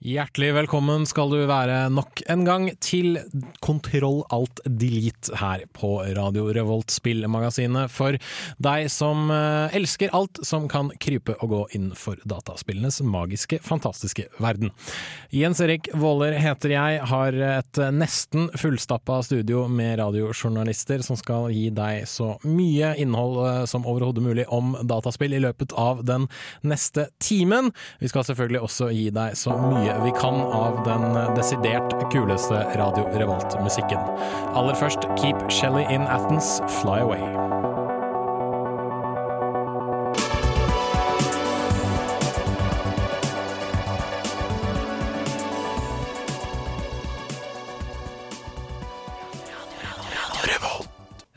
Hjertelig velkommen skal du være nok en gang til Kontroll alt delete her på Radio Revolt spillmagasinet for deg som eh, elsker alt som kan krype og gå innenfor dataspillenes magiske, fantastiske verden. Jens Erik Våler heter jeg, har et nesten fullstappa studio med radiojournalister som skal gi deg så mye innhold eh, som overhodet mulig om dataspill i løpet av den neste timen. Vi skal selvfølgelig også gi deg så mye vi kan av den desidert kuleste Radio Revolt-musikken. Aller først Keep Shelly in Athens, Fly Away.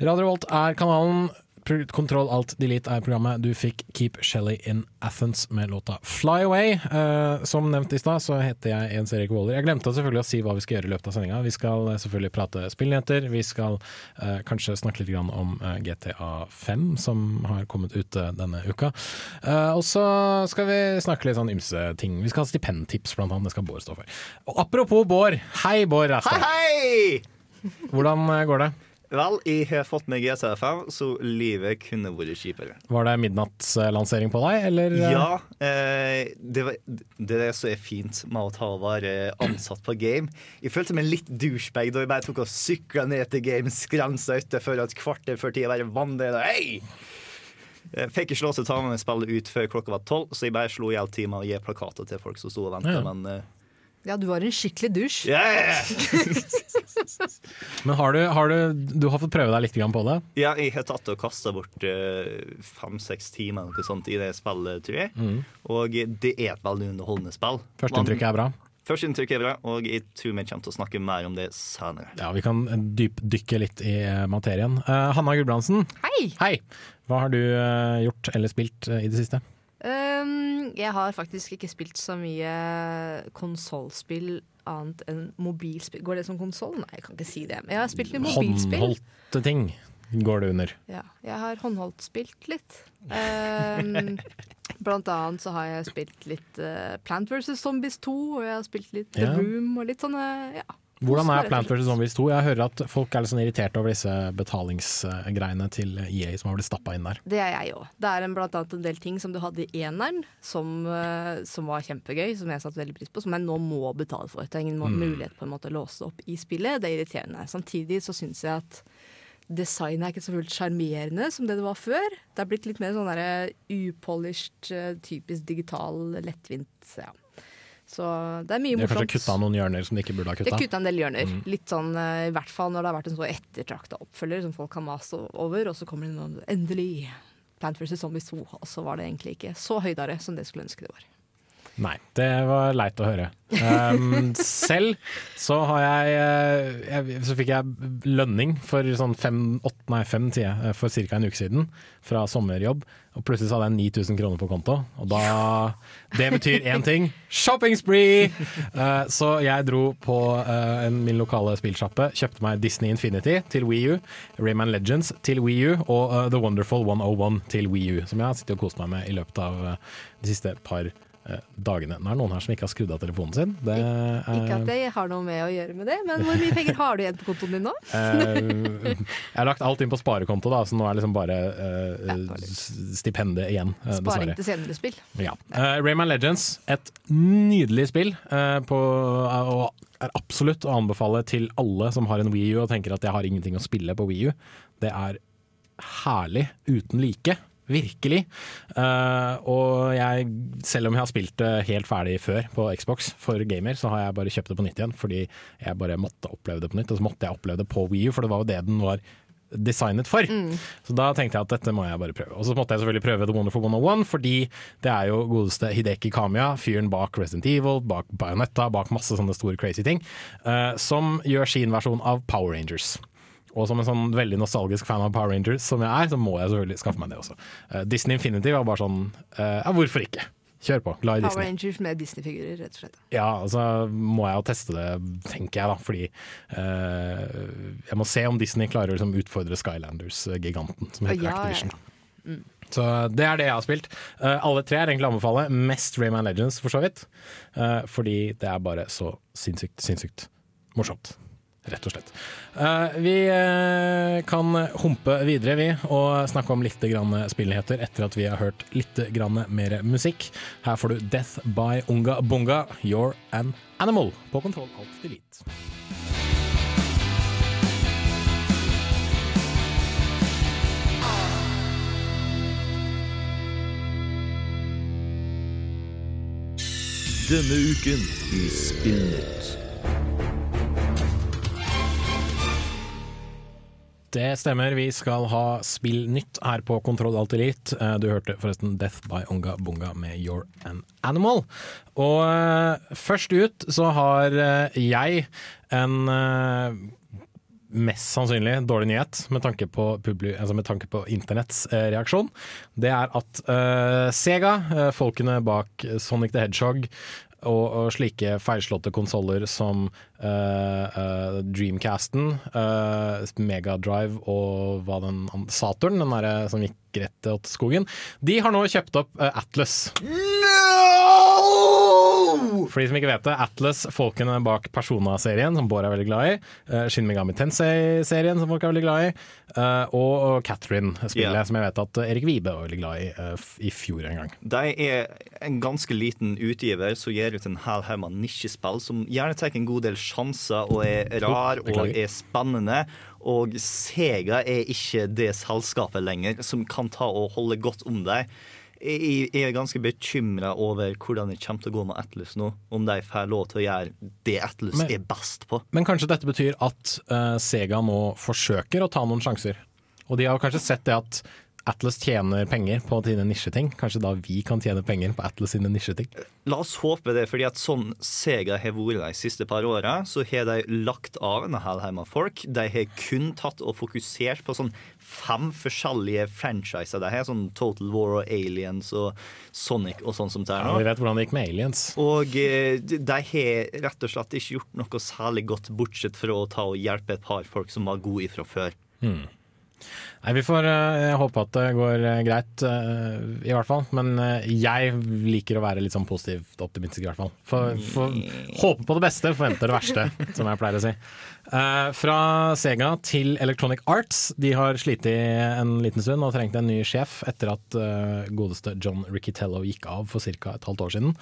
Radio Revolt er kanalen. Kontroll alt delete er programmet. Du fikk Keep Shelly in Athens med låta Fly Away. Uh, som nevnt i stad, så heter jeg Jens Erik Waaler. Jeg glemte selvfølgelig å si hva vi skal gjøre i løpet av sendinga. Vi skal eh, selvfølgelig prate spillnyheter. Vi skal uh, kanskje snakke litt grann om uh, GTA 5, som har kommet ut eh, denne uka. Og så skal vi snakke litt sånn ymse ting. Vi skal ha stipendtips, blant annet. Det skal Bård stå for. Og apropos Bård. Hei, Bård Rastad. Hei! Hvordan eh, går det? Vel, jeg har fått meg GT5, så livet kunne vært kjipere. Var det midnattslansering på deg, eller? eh? Ja, eh, det, var, det er det som er fint med å ta være ansatt på game. Jeg følte meg litt douchebag da jeg bare tok og sykla ned til game, grense utenfor et kvarter før tida bare vandret. Hei! Jeg fikk ikke lov til å ta med meg spillet ut før klokka var tolv, så jeg bare slo i hjel tida og å plakater til folk som sto og venta. Ja. Men eh, Ja, du var en skikkelig dusj. yeah! Men har du, har du, du har fått prøve deg litt på det? Ja, jeg har tatt og kasta bort fem-seks timer noe sånt i det spillet, tror jeg. Og det er et veldig underholdende spill. Førsteinntrykket er bra. Førsteinntrykket er bra, og jeg tror vi kommer til å snakke mer om det senere. Ja, Vi kan dypdykke litt i eh, materien. Uh, Hanna Gulbrandsen, Hei! hei! Hva har du uh, gjort eller spilt eh, i det siste? Um, jeg har faktisk ikke spilt så mye konsollspill annet enn mobilspill. Går det som konsoll? Nei, jeg kan ikke si det. Men jeg har spilt litt mobilspill. Håndholdte ting går det under. Ja, jeg har håndholdt spilt litt. Um, blant annet så har jeg spilt litt uh, Plant vs. Zombies 2, og jeg har spilt litt The Ja. Room og litt sånne ja. Hvordan er Plant vs. Zombies 2? Jeg hører at folk er litt sånn irriterte over disse betalingsgreiene til EA som har blitt stappa inn der. Det er jeg òg. Det er en, blant annet en del ting som du hadde i eneren, som, eh, som var kjempegøy, som jeg satte veldig pris på, som jeg nå må betale for. Det er ingen mm. mulighet på en måte å låse opp i spillet. Det er irriterende. Samtidig så syns jeg at designet er ikke så fullt sjarmerende som det det var før. Det er blitt litt mer sånn derre upolished, eh, typisk digital, lettvint. Ja. Så det er mye De har kanskje morsomt. kutta noen hjørner som de ikke burde ha Det kutta. kutta en del hjørner. Litt sånn, eh, I hvert fall når det har vært en så ettertrakta oppfølger som folk har mast over, og så kommer det noen endelig Plant vs. Zombies 2, og så var det egentlig ikke så høydere som det skulle ønske det var. Nei, det var leit å høre. Um, selv så har jeg, eh, jeg Så fikk jeg lønning for sånn fem, åtte, nei, fem tider eh, for ca. en uke siden fra sommerjobb. Og plutselig så hadde jeg 9000 kroner på konto, og da Det betyr én ting shopping spree! Uh, så jeg dro på uh, min lokale spillsjappe, kjøpte meg Disney Infinity til Wii U, Rayman Legends til Wii U og uh, The Wonderful 101 til Wii U, som jeg har sittet og kost meg med i løpet av de siste par eh, dagene. Nå er det noen her som ikke har skrudd av telefonen sin. Det Ikke at jeg det har noe med å gjøre med det, men hvor mye penger har du igjen på kontoen din nå? eh, jeg har lagt alt inn på sparekonto, da, så nå er liksom bare uh, Ja, s- stipendet igjen, eh, Sparing til senere spill. Ja. Uh, Rayman Legends, et nydelig spill, uh, på, og er absolutt å anbefale til alle som har en Wii U og tenker at jeg har ingenting å spille på Wii U. Det er herlig uten like. Virkelig. Uh, og jeg, selv om jeg har spilt det helt ferdig før på Xbox for gamer, så har jeg bare kjøpt det på nytt igjen fordi jeg bare måtte oppleve det på nytt. Og så måtte jeg oppleve det på Wii U, for det var jo det den var designet for. Så da tenkte jeg at dette må jeg bare prøve. Og så måtte jeg selvfølgelig prøve The Wonderful 101, fordi det er jo godeste Hideki Kamiya, fyren bak Resident Evil, bak Bionetta, bak masse sånne store crazy ting, uh, som gjør sin versjon av Power Rangers. Og som en sånn veldig nostalgisk fan av Power Rangers som jeg er, så må jeg selvfølgelig skaffe meg det også. Uh, Disney Infinity var bare sånn uh, Ja, hvorfor ikke? Kjør på. Glad i Power Disney. Rangers med Disney-figurer, rett og slett. Ja, altså må jeg jo teste det, tenker jeg da, fordi uh, jeg må se om Disney klarer å liksom, utfordre Skylanders-giganten, som heter Ja, ja, ja. Activision. Så det er det jeg har spilt. Uh, alle tre er egentlig å anbefale. Mest Rayman Legends, for så vidt. Uh, fordi det er bare så sinnssykt, sinnssykt morsomt. Rett og slett. Eh, vi eh, kan humpe videre, vi, og snakke om litt spillnyheter etter at vi har hørt litt mer musikk. Her får du Death by Unga Bunga, You're an Animal, på kontroll alt delete. Denne uken i Spillnytt. Det stemmer, vi skal ha spill nytt her på Kontroll Alt Elite. Eh, Du hørte forresten Death by Onga Bunga med You're an Animal. Og eh, først ut så har eh, jeg en mest sannsynlig dårlig nyhet med tanke på, altså på internetts reaksjon. Det er at Sega, folkene bak Sonic the Hedgehog og, og slike feilslåtte konsoller som uh, uh, Dreamcasten, uh, Megadrive og hva den Saturn, den der, som gikk rett til skogen, de har nå kjøpt opp eh, For de som ikke vet det, Atlas, folkene bak Persona-serien, som Bård er veldig glad i, uh, Shin Megami Tensei-serien, som folk er veldig glad i, eh, og, Catherine-spillet, yeah. som jeg vet at Erik Vibe var veldig glad i eh, i fjor en gang. De er en ganske liten utgiver som gir ut en hel haug med nisjespill som gjerne tar en god del sjanser og er rar og er spennende. Og Sega er ikke det selskapet lenger som kan ta og holde godt om dem. Jeg jeg er ganske bekymra over hvordan det kommer til å gå med Atlas nå. Om de får lov til å gjøre det Atlas Men- er best på. Men kanskje dette betyr at uh, Sega nå forsøker å ta noen sjanser. Og de har kanskje sett det at Atlas tjener penger på sine nisjeting. Kanskje da vi kan tjene penger på Atlas sine nisjeting. La oss håpe det, fordi at sånn Sega har vært de siste par åra, så har de lagt av en hel haug med folk. De har kun tatt og fokusert på sånn fem forskjellige franchiser. De har sånn Total War og Aliens og Sonic og sånn som det er Ja, vi vet hvordan det gikk med Aliens. Og eh, de har rett og slett ikke gjort noe særlig godt, bortsett fra å ta og hjelpe et par folk som var gode ifra før. Nei, Vi får uh, håpe at det går uh, greit, uh, i hvert fall. Men eh, jeg liker å være litt sånn positivt optimistisk, i hvert fall. For, for, håper på det beste, forventer det verste, som jeg pleier å si. Eh, fra Sega til Electronic Arts. De har slitt en liten stund og trengt en ny sjef etter at eh, godeste John Riccitello gikk av for ca. et halvt år siden.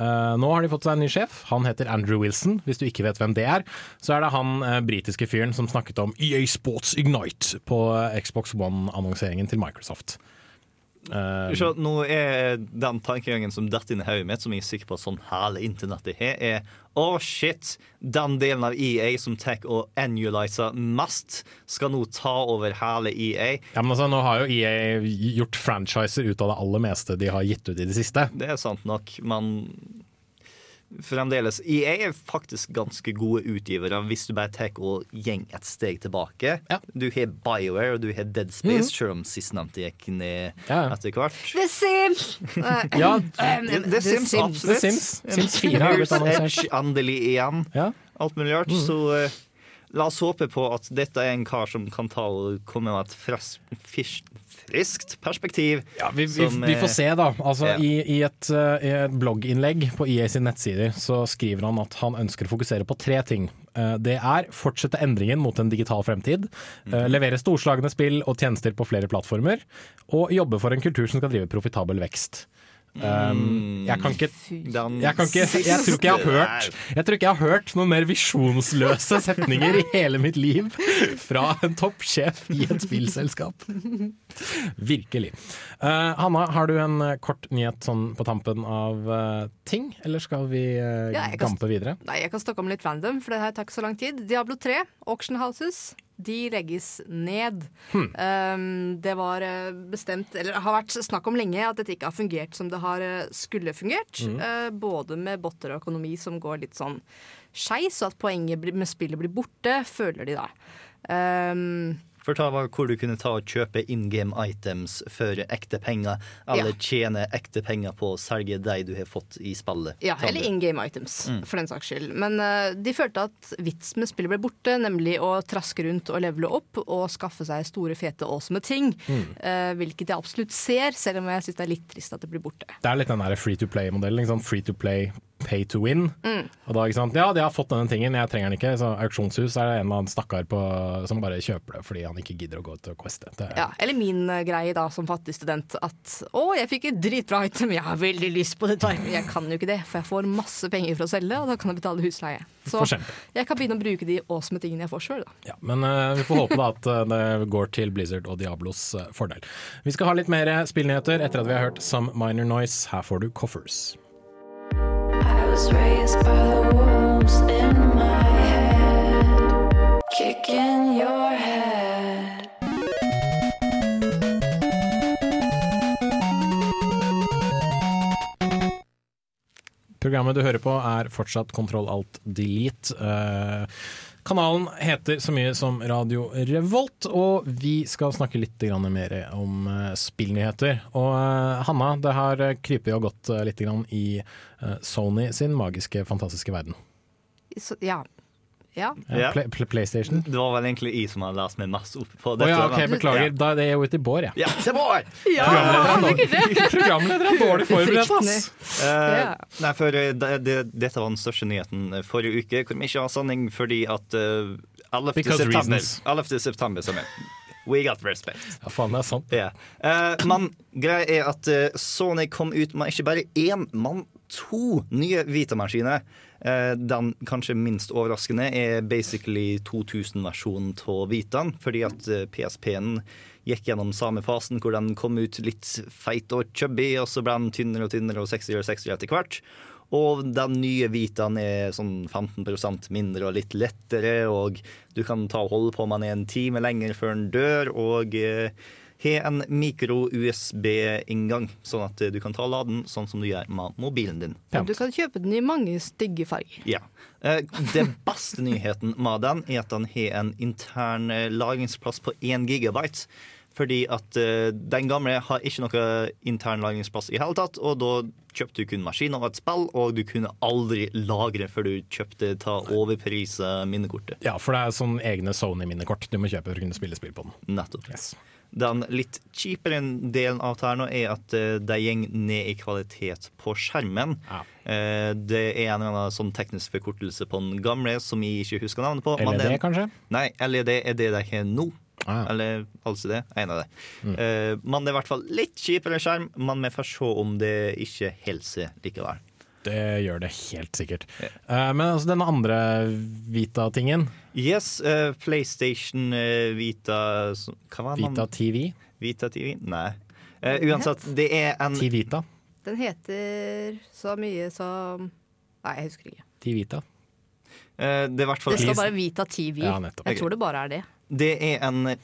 Eh, nå har de fått seg en ny sjef. Han heter Andrew Wilson. Hvis du ikke vet hvem det er, så er det han britiske fyren som snakket om EA Sports Ignite på Xbox One-annonseringen til Microsoft. Eh, Så nå er den tankegangen som detter inn i hodet mitt, som jeg er sikker på at sånn hele internettet har, er å shit, den delen av EA som tar og annualiser mest, skal nå ta over hele EA. ja, men altså, nå har jo EA gjort franchiser ut av det aller meste de har gitt ut i det siste. Det er sant nok, men fremdeles EA er faktisk ganske gode utgivere hvis du bare tar og gjeng et steg tilbake. Ja. Du har BioWare og du har Dead Space, selv om sistnevnte gikk ned Ja, etter hvert. The Sims! Ja, Det, det Sims, Sims, absolutt. The Sims. Sims 4 har blitt annonsert. Endelig igjen. ja. alt mulig rart. Så eh, la oss håpe på at dette er en kar som kan ta og komme med et fresh fisk, friskt perspektiv. Ja, vi, vi, som, vi får eh, se, da. Altså, ja. i, i, et, eh, I et blogginnlegg på EA sin nettsider så skriver han at han ønsker å fokusere på tre ting. Eh, Det er fortsette endringen mot en digital fremtid, mm. levere storslagne spill og tjenester på flere plattformer, og jobbe for en kultur som skal drive profitabel vekst. Um, jeg kan ikke jeg, kan ikke, jeg, tror ikke jeg, har hørt, jeg tror ikke jeg har hørt noen mer visjonsløse setninger i hele mitt liv fra en toppsjef i et spillselskap. Virkelig. Uh, Hanna, har du en kort nyhet sånn på tampen av uh, ting, eller skal vi uh, Ja, gampe videre? Nei, jeg kan snakke om litt random, for det her tar ikke så lang tid. Diablo 3, Auction Houses. De legges ned. Hmm. Um, det var eh, bestemt, eller har vært snakk om lenge, at dette ikke har fungert som det har eh, skulle fungert. Mm. Uh, både med botter og økonomi som går litt sånn skeis, og at poenget med spillet blir borte, føler de da. Um, Fortell meg hvor du kunne ta og kjøpe in game items for ekte penger, eller Ja. tjene ekte penger på å selge de du har fått i spillet. Ja, eller in game items, Mm. for den saks skyld. Men uh, de følte at vits med spillet ble borte, nemlig å traske rundt og levele opp og skaffe seg store, fete, awesome ting. Mm. Uh, hvilket jeg absolutt ser, selv om jeg syns det er litt trist at det blir borte. Det er litt den der free to play-modellen. Free to play, pay to win. Mm. Og da, ikke sant? Ja, de har fått denne tingen, jeg trenger den ikke. Så auksjonshus er det en eller annen stakkar på, som bare kjøper det fordi han ikke gidder å gå til Quest. Det er, Ja, eller min eh, greie da som fattig student at å, jeg fikk et dritbra item, jeg har veldig lyst på det, men Jeg kan jo ikke det, for jeg får masse penger for å selge, og da kan jeg betale husleie. Så jeg kan begynne å bruke de awesome tingene jeg får sjøl, da. Ja, men uh, vi får håpe da at eh, det går til Blizzard og Diablos fordel. Vi skal ha litt mer spillnyheter etter at vi har hørt Some Minor Noise. Her får du Coffers. Programmet du hører på er fortsatt Kontroll Alt Delete. Eh, kanalen heter så mye som Radio Revolt, og vi skal snakke litt mer om eh, spillnyheter. Og eh, Hanna, det har krypet og gått eh, litt i Sony sin magiske, fantastiske verden. Ja. Ja. Ja. Play, Play- PlayStation. Det var vel egentlig jeg som hadde lest meg mest opp på dette. Oh, ja, ok, beklager. Ja. Da er det jo ute i Bård, jeg. Ja, se på Ja, Programlederen er dårlig forberedt, ass! Uh, Ja. Nei, for eh, det, det, dette var den største nyheten eh, forrige uke, hvor vi ikke har sending fordi at uh, 11. Because september, reasons. 11. september stemmer. We got respect. Ja, faen, det er sant. Yeah. Uh, men greia er at Sony kom ut med ikke bare én, men to nye Vita-maskiner. Eh, den kanskje minst overraskende er basically 2000-versjonen av Vitaen, fordi at eh, PSP-en gikk gjennom samme fasen hvor den kom ut litt feit og chubby, og så ble den tynnere og tynnere og sexyere og sexyere etter hvert. Og den nye Vitaen er sånn 15% mindre og litt lettere, og du kan ta og holde på med den en time lenger før den dør, og eh, har en mikro-USB-inngang, sånn at eh, du kan ta laden lade sånn som du gjør med mobilen din. Ja. Du kan kjøpe den i mange stygge farger. Ja. Den beste nyheten med den er at den har en intern eh, lagringsplass på 1 gigabyte. Fordi at eh, den gamle har ikke noe intern lagringsplass i hele tatt. Og da kjøpte du kun maskiner og et spill, og du kunne aldri lagre før du kjøpte ta overprisa minnekortet. Ja, for det er sånn egne Sony-minnekort du må kjøpe for å kunne spille spill på den. Nettopp. Yes. Den litt kjipere delen av det her nå er at eh, det går ned i kvalitet på skjermen. Ja. Eh, Det er en eller annen sånn teknisk forkortelse på den gamle som jeg ikke husker navnet på. men LED, det- kanskje? Nei, LED er det de har nå. Ah, ja. Eller LCD. En av det. Eh, men det er i hvert fall litt kjipere skjerm, men vi får se om det ikke holder seg likevel. Det gjør det helt sikkert. Uh, men altså, den andre Vita-tingen, Yes, uh, PlayStation uh, Vita Hva var den? Vita TV, Vita TV? Nei. Eh, uansett, det er en T-Vita, Den heter så mye som Nei, jeg husker ikke. T-Vita. eh, Det er i hvert fall Det står bare Vita TV. Ja. Jeg tror det bare er det. Det er en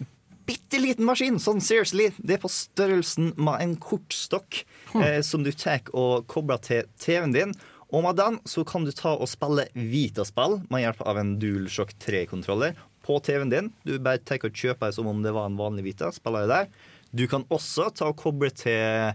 bitte liten maskin. Sånn seriously. Det er på størrelsen med en kortstokk eh, som du tar og kobler til TV-en din. Og med den så kan du ta og spille Vita-spill med hjelp av en DualShock 3-kontroller på TV-en din. Du bare tar og kjøper som om det var en vanlig Vita. Spiller det der. Du kan også ta og koble til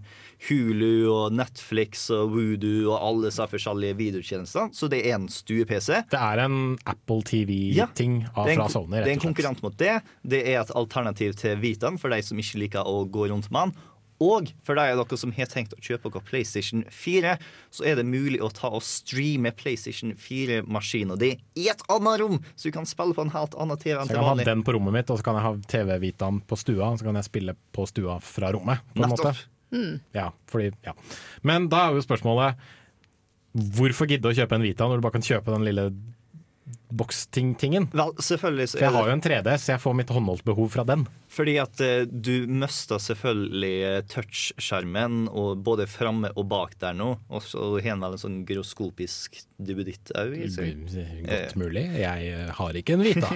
Hulu og Netflix og Voodoo og alle disse forskjellige videotjenester. Så det er en stue-PC. Det er en Apple TV-ting ja, fra Sony, Det er en konkurrent mot det. Det er et alternativ til Vitaen for de som ikke liker å gå rundt med den. Og for deg dere som har tenkt å kjøpe dere PlayStation 4, så er det mulig å ta og streame PlayStation 4-maskiner di i et annet rom, så du kan spille på en helt annen TV enn Så jeg til kan ha den på rommet mitt, og så kan jeg ha TV-Vitaen på stua, og så kan jeg spille på stua fra rommet. På en Nettopp. måte. Ja, fordi, ja. Men da er jo spørsmålet Hvorfor gidde å kjøpe en Vita når du bare kan kjøpe den lille boksting-tingen. Selvfølgelig For jeg har jo en 3D, så jeg får mitt håndholdt-behov fra den. fordi at eh, du mista selvfølgelig eh, touchskjermen og både framme og bak der nå. Og så har han vel en sånn gyroskopisk duppeditt òg. Godt mulig. Jeg eh, har ikke en Vita.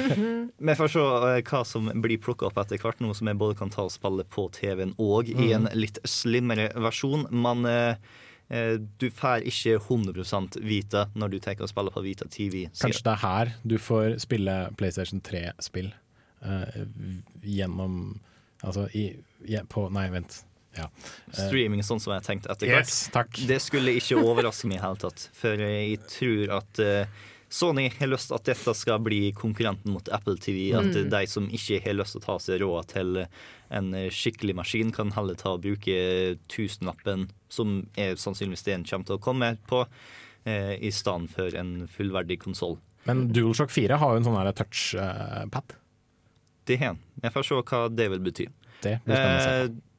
Vi får se eh, hva som blir plukka opp etter hvert, nå som jeg både kan ta og spille på TV-en og i en litt slimmere versjon. Men eh, eh, du får ikke 100 Vita når du tar og spiller på Vita TV. Kanskje det er her du får spille PlayStation 3-spill uh, gjennom Altså i, ja, på Nei, vent. Ja. Streaming sånn som jeg tenkte etter hvert. Yes, takk. Det skulle ikke overraske meg i hele tatt. For jeg tror at uh, Sony har lyst til at dette skal bli konkurrenten mot Apple TV. At Mm. de som ikke har lyst til å ta seg råd til en skikkelig maskin, kan heller ta og bruke tusenlappen, som er sannsynligvis det en kommer til å komme på, eh, i stedet for en fullverdig konsoll. Men DualShock 4 har jo en sånn touchpad. Det har den. Jeg får se hva det vil bety. Det blir spennende å se.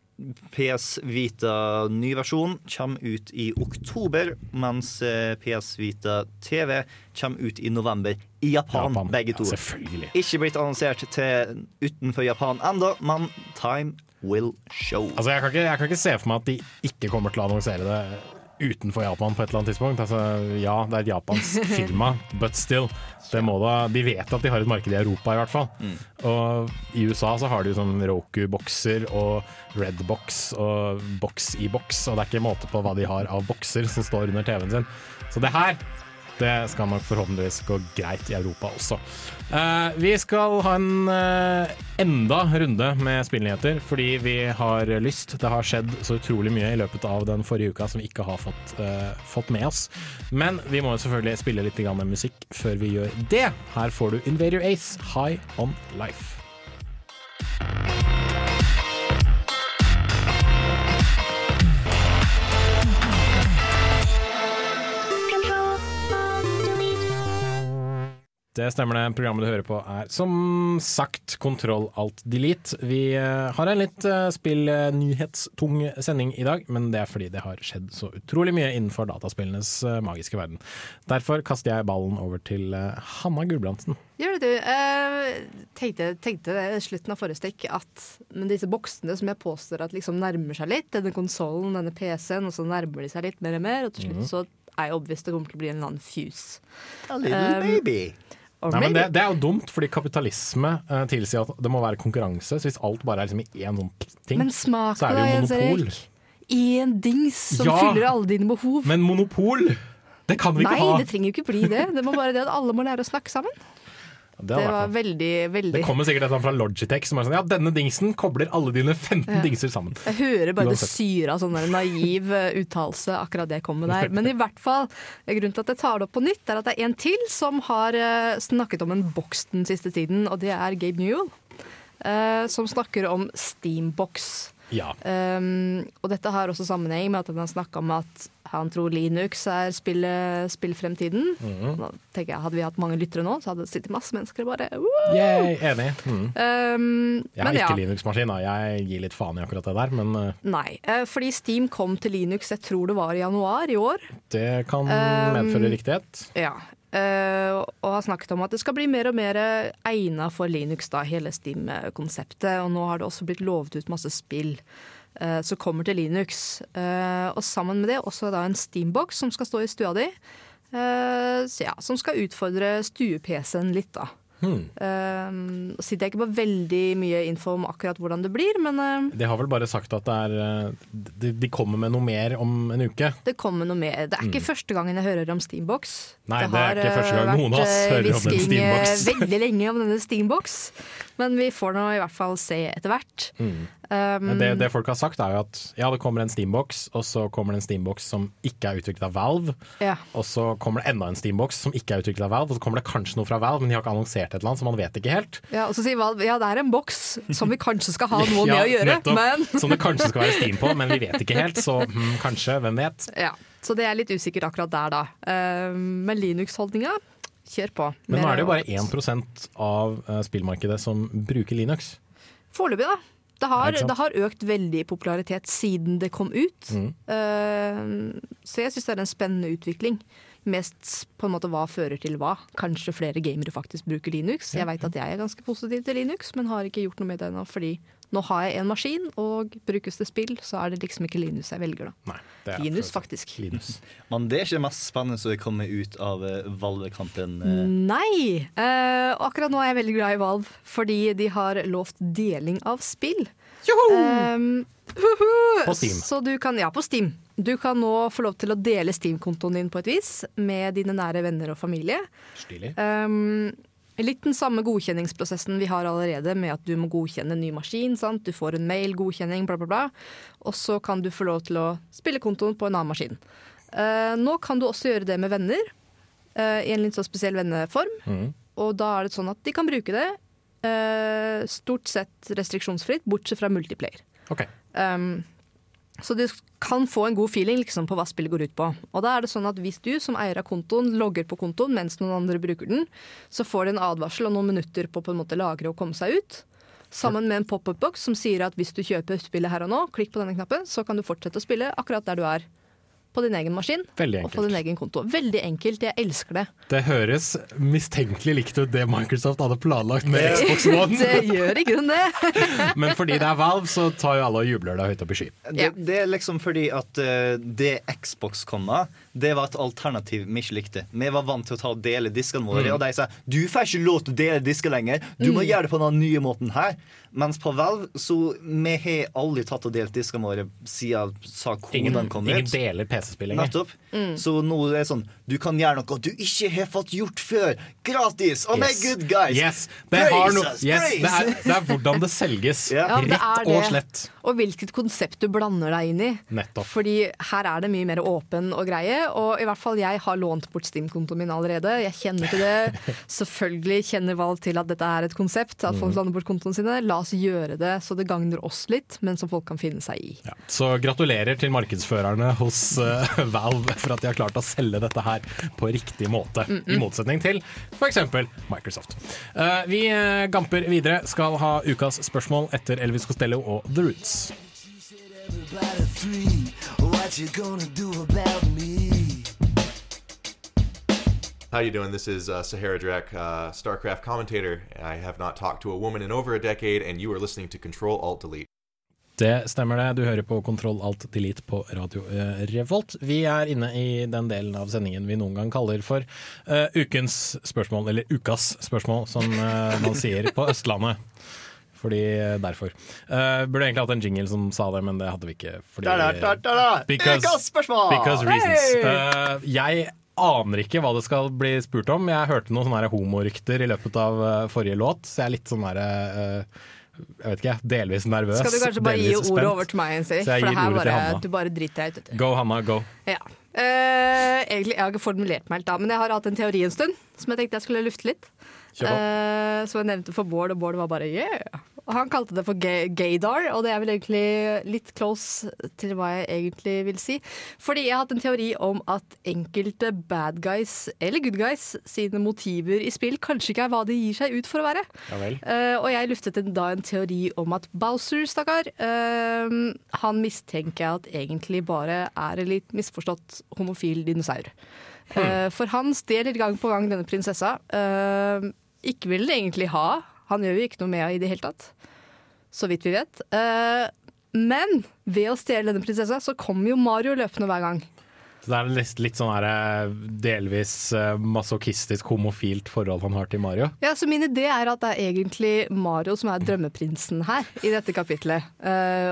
PS Vita ny versjon kommer ut i oktober, mens eh, PS Vita TV kommer ut i november i Japan, Japan. begge to. Ja. Ikke blitt annonsert til utenfor Japan ennå, men time will show. Altså, jeg, kan ikke, jeg kan ikke se for meg at de ikke kommer til å annonsere det utenfor Japan på et eller annet tidspunkt. Altså, ja, det er et japansk firma, but still. Det må da, de vet at de har et marked i Europa, i hvert fall. Og i USA så har de sånn Roku-bokser og Redbox og boks i boks, og det er ikke måte på hva de har av bokser som står under TV-en sin. Så det her det skal nok forhåpentligvis gå greit i Europa også. Eh, vi skal ha en uh, enda runde med spillnyheter, fordi vi har lyst. Det har skjedd så utrolig mye i løpet av den forrige uka som vi ikke har fått, uh, fått med oss. Men vi må jo selvfølgelig spille litt musikk før vi gjør det. Her får du Invader Ace, High On Life. Det stemmer det. Programmet du hører på er som sagt Kontroll alt delete. Vi eh, har en litt uh, spillnyhetstung sending i dag, men det er fordi det har skjedd så utrolig mye innenfor dataspillenes eh, magiske verden. Derfor kaster jeg ballen over til eh, Hanna Gulbrandsen. Gjør det, du. Eh, tenkte, tenkte det i slutten av forrige stikk at med disse boksene som jeg påstår at liksom nærmer seg litt, denne konsollen, denne PC-en, og så nærmer de seg litt mer og mer, og til slutt så er jeg overbevist det kommer til å bli en eller annen fuse. A little Um, baby. Nei, men det, det er jo dumt, fordi kapitalisme eh, tilsier at det må være konkurranse. Så hvis alt bare er liksom i én sånn ting, Men smak så er det, jo monopol. Én dings som Ja. fyller alle dine behov. Men monopol, det kan vi Nei, ikke ha! Nei, det trenger jo ikke bli det. Det må bare det at alle må lære å snakke sammen. Det, Det var noe. veldig, det kommer sikkert et eller annet fra Logitech som er sånn Ja, denne dingsen kobler alle dine 15 Ja. dingser sammen. Jeg hører bare det syre av sånn naiv eh, uttalelse, akkurat det jeg kom med der. Men i hvert fall, grunnen til at jeg tar det opp på nytt, er at det er en til som har eh, snakket om en boks den siste tiden, og det er Gabe Newell. eh, som snakker om Steambox. Ja. Um, og dette har også sammenheng med at han har snakka om at han tror Linux er spill, spillfremtiden. Mm. Nå tenker jeg, Hadde vi hatt mange lyttere nå, så hadde det sittet masse mennesker og bare Woo! Yay, enig. Mm. Um, Jeg har men ja. ikke Linux-maskin, da. Jeg gir litt faen i akkurat det der, men eh, Nei, eh, fordi Steam kom til Linux, jeg tror det var i januar i år. det kan Um, medføre riktighet. Ja. Eh, og har snakket om at det skal bli mer og mer egna for Linux, da, hele Steam-konseptet. Og nå har det også blitt lovet ut masse spill eh, som kommer til Linux. Eh, og sammen med det også da en Steambox som skal stå i stua di. så ja, som skal utfordre stue-PC-en litt, da. Hmm. Uh, sitter jeg ikke på veldig mye info om akkurat hvordan det blir, men uh, De har vel bare sagt at det er eh, de, de kommer med noe mer om en uke. det kommer noe mer. Det er ikke første gangen jeg hører om Steambox. Mm. Nei, det er har, ikke første gang eh, noen av oss eh, hører om en har vært Steambox. veldig lenge om denne Steambox, men vi får nå i hvert fall se etter hvert. Mm. Um, Det, det folk har sagt er jo at ja, det kommer en Steambox, og så kommer det en Steambox som ikke er utviklet av Valve. ja. Og så kommer det enda en Steambox som ikke er utviklet av Valve, og så kommer det kanskje noe fra Valve, men de har ikke annonsert et eller annet, så man vet ikke helt. ja, og så sier Valve ja, det er en boks som vi kanskje skal ha noe Ja, med å gjøre, nettopp. men Som det kanskje skal være Steam på, men vi vet ikke helt, så hm, kanskje, hvem vet. ja. Så det er litt usikkert akkurat der, da. Uh, men Linux-holdninga, kjør på. Men nå er det jo bare 1 av eh, spillmarkedet som bruker Linux. Foreløpig, da. Det har, det har økt veldig i popularitet siden det kom ut. Mm. Uh, så jeg syns det er en spennende utvikling. mest på en måte hva fører til hva. Kanskje flere gamere faktisk bruker Linux. Jeg vet at jeg er ganske positiv til Linux, men har ikke gjort noe med det ennå. Fordi nå har jeg en maskin, og brukes det spill, så er det liksom ikke Linus jeg velger, da. Nei, det er Linus, faktisk. Linus. Men det er ikke det mest spennende som er kommet ut av eh, Valve-kampen. eh. Nei! Eh, og akkurat nå er jeg veldig glad i Valve, fordi de har lovt deling av spill. Um, huhu! På Steam. Så du kan, ja, på Steam. Du kan nå få lov til å dele Steam-kontoen din på et vis med dine nære venner og familie. Stilig. Um, litt den samme godkjenningsprosessen vi har allerede, med at du må godkjenne en ny maskin. Sant? Du får en mail, godkjenning, bla, bla, bla. Og så kan du få lov til å spille kontoen på en annen maskin. Uh, nå kan du også gjøre det med venner, uh, i en litt så spesiell venneform. Mm. Og da er det sånn at de kan bruke det uh, stort sett restriksjonsfritt, bortsett fra multiplayer. Ok. Um, så du kan få en god feeling liksom, på hva spillet går ut på. Og da er det sånn at Hvis du som eier av kontoen logger på kontoen mens noen andre bruker den, så får du en advarsel og noen minutter på å lagre og komme seg ut. Sammen med en pop-up-boks som sier at hvis du kjøper spillet her og nå, klikk på denne knappen, så kan du fortsette å spille akkurat der du er. På din egen maskin og på din egen konto. Veldig enkelt. Jeg elsker det. Det høres mistenkelig likt ut det Microsoft hadde planlagt med Xbox One. det gjør i grunnen det. Men fordi det er Valve, så tar jo alle og jubler deg høyt opp i sky. Det, det er liksom fordi at eh, det Xbox kom med, det var et alternativ vi ikke likte. Vi var vant til å ta og dele diskene våre, Mm. og de sa du får ikke lov til å dele disker lenger. Du må Mm. gjøre det på den nye måten her. Mens på Valve så vi har aldri tatt og delt diskene våre siden sa Ingen, koden kom ingen ut. deler PC-spill lenger. Nettopp. Mm. Så nå er det sånn Du kan gjøre noe du ikke har fått gjort før. Gratis! Og er Yes. good guys! Yes, det, har no, yes, det, er, det er hvordan det selges. Ja. Ja, det Rett og slett. Og hvilket konsept du blander deg inn i. Nettopp. Fordi her er det mye mer åpen og greie, og i hvert fall jeg har lånt bort Steam-kontoen min allerede. Jeg kjenner til det. Selvfølgelig kjenner Valg til at dette er et konsept, at folk Mhm. låner bort kontoene sine. La oss gjøre det så det gagner oss litt, men som folk kan finne seg i. Ja. Så gratulerer til markedsførerne hos uh, Valve for at de har klart å selge dette her på riktig måte. I motsetning til f.eks. Microsoft. Uh, vi eh, gamper videre, skal ha ukas spørsmål etter Elvis Costello og The Roots. What you gonna do about me? How you doing? This is uh, Sahara Drek, uh, StarCraft commentator. I have not talked to a woman in over a decade, and you are listening to Control Alt Delete. Det stemmer det. Du hører på Kontroll Alt Delete på Radio eh, Revolt. Vi er inne i den delen av sendingen vi noen gang kaller for uh, ukens spørsmål, eller ukas spørsmål, som uh, man sier på Østlandet. Fordi eh, derfor. Uh, burde egentlig hatt en jingle som sa det, men det hadde vi ikke. Fordi, Da, da, da, da, da. Because- Ukas spørsmål! Because reasons. Hey! Jeg aner ikke hva det skal bli spurt om. Jeg hørte noen sånne homorykter i løpet av eh, forrige låt, så jeg er litt sånn derre eh, jeg vet ikke, delvis nervøs. Skal du kanskje bare gi ordet over til meg, jeg For det her bare, du bare driter deg ut. Go, Hanna, go. Ja. Uh, egentlig, jeg har ikke formulert meg helt da, men jeg har hatt en teori en stund som jeg tenkte jeg skulle lufte litt. Eh, som jeg nevnte for Bård, og Bård var bare yeah. Han kalte det for gay gaydar, og det er vel egentlig litt close til hva jeg egentlig vil si. Fordi jeg har hatt en teori om at enkelte bad guys, eller good guys, sine motiver i spill kanskje ikke er hva de gir seg ut for å være. Ja. Eh, og jeg luftet en, da en teori om at Bowser, stakkar, uh, han mistenker jeg at egentlig bare er en litt misforstått homofil dinosaur. Hmm. for han stjeler gang på gang denne prinsessa. Eh, ikke vil det egentlig ha. Han gjør jo ikke noe med henne i det hele tatt. Så vidt vi vet. Eh, men ved å stjele denne prinsessa, så kommer jo Mario løpende hver gang. Så det er litt, litt sånn her, eh, delvis eh, masochistisk homofilt forhold han har til Mario. Ja, så Min idé er at det er egentlig Mario som er drømmeprinsen her i dette kapitlet.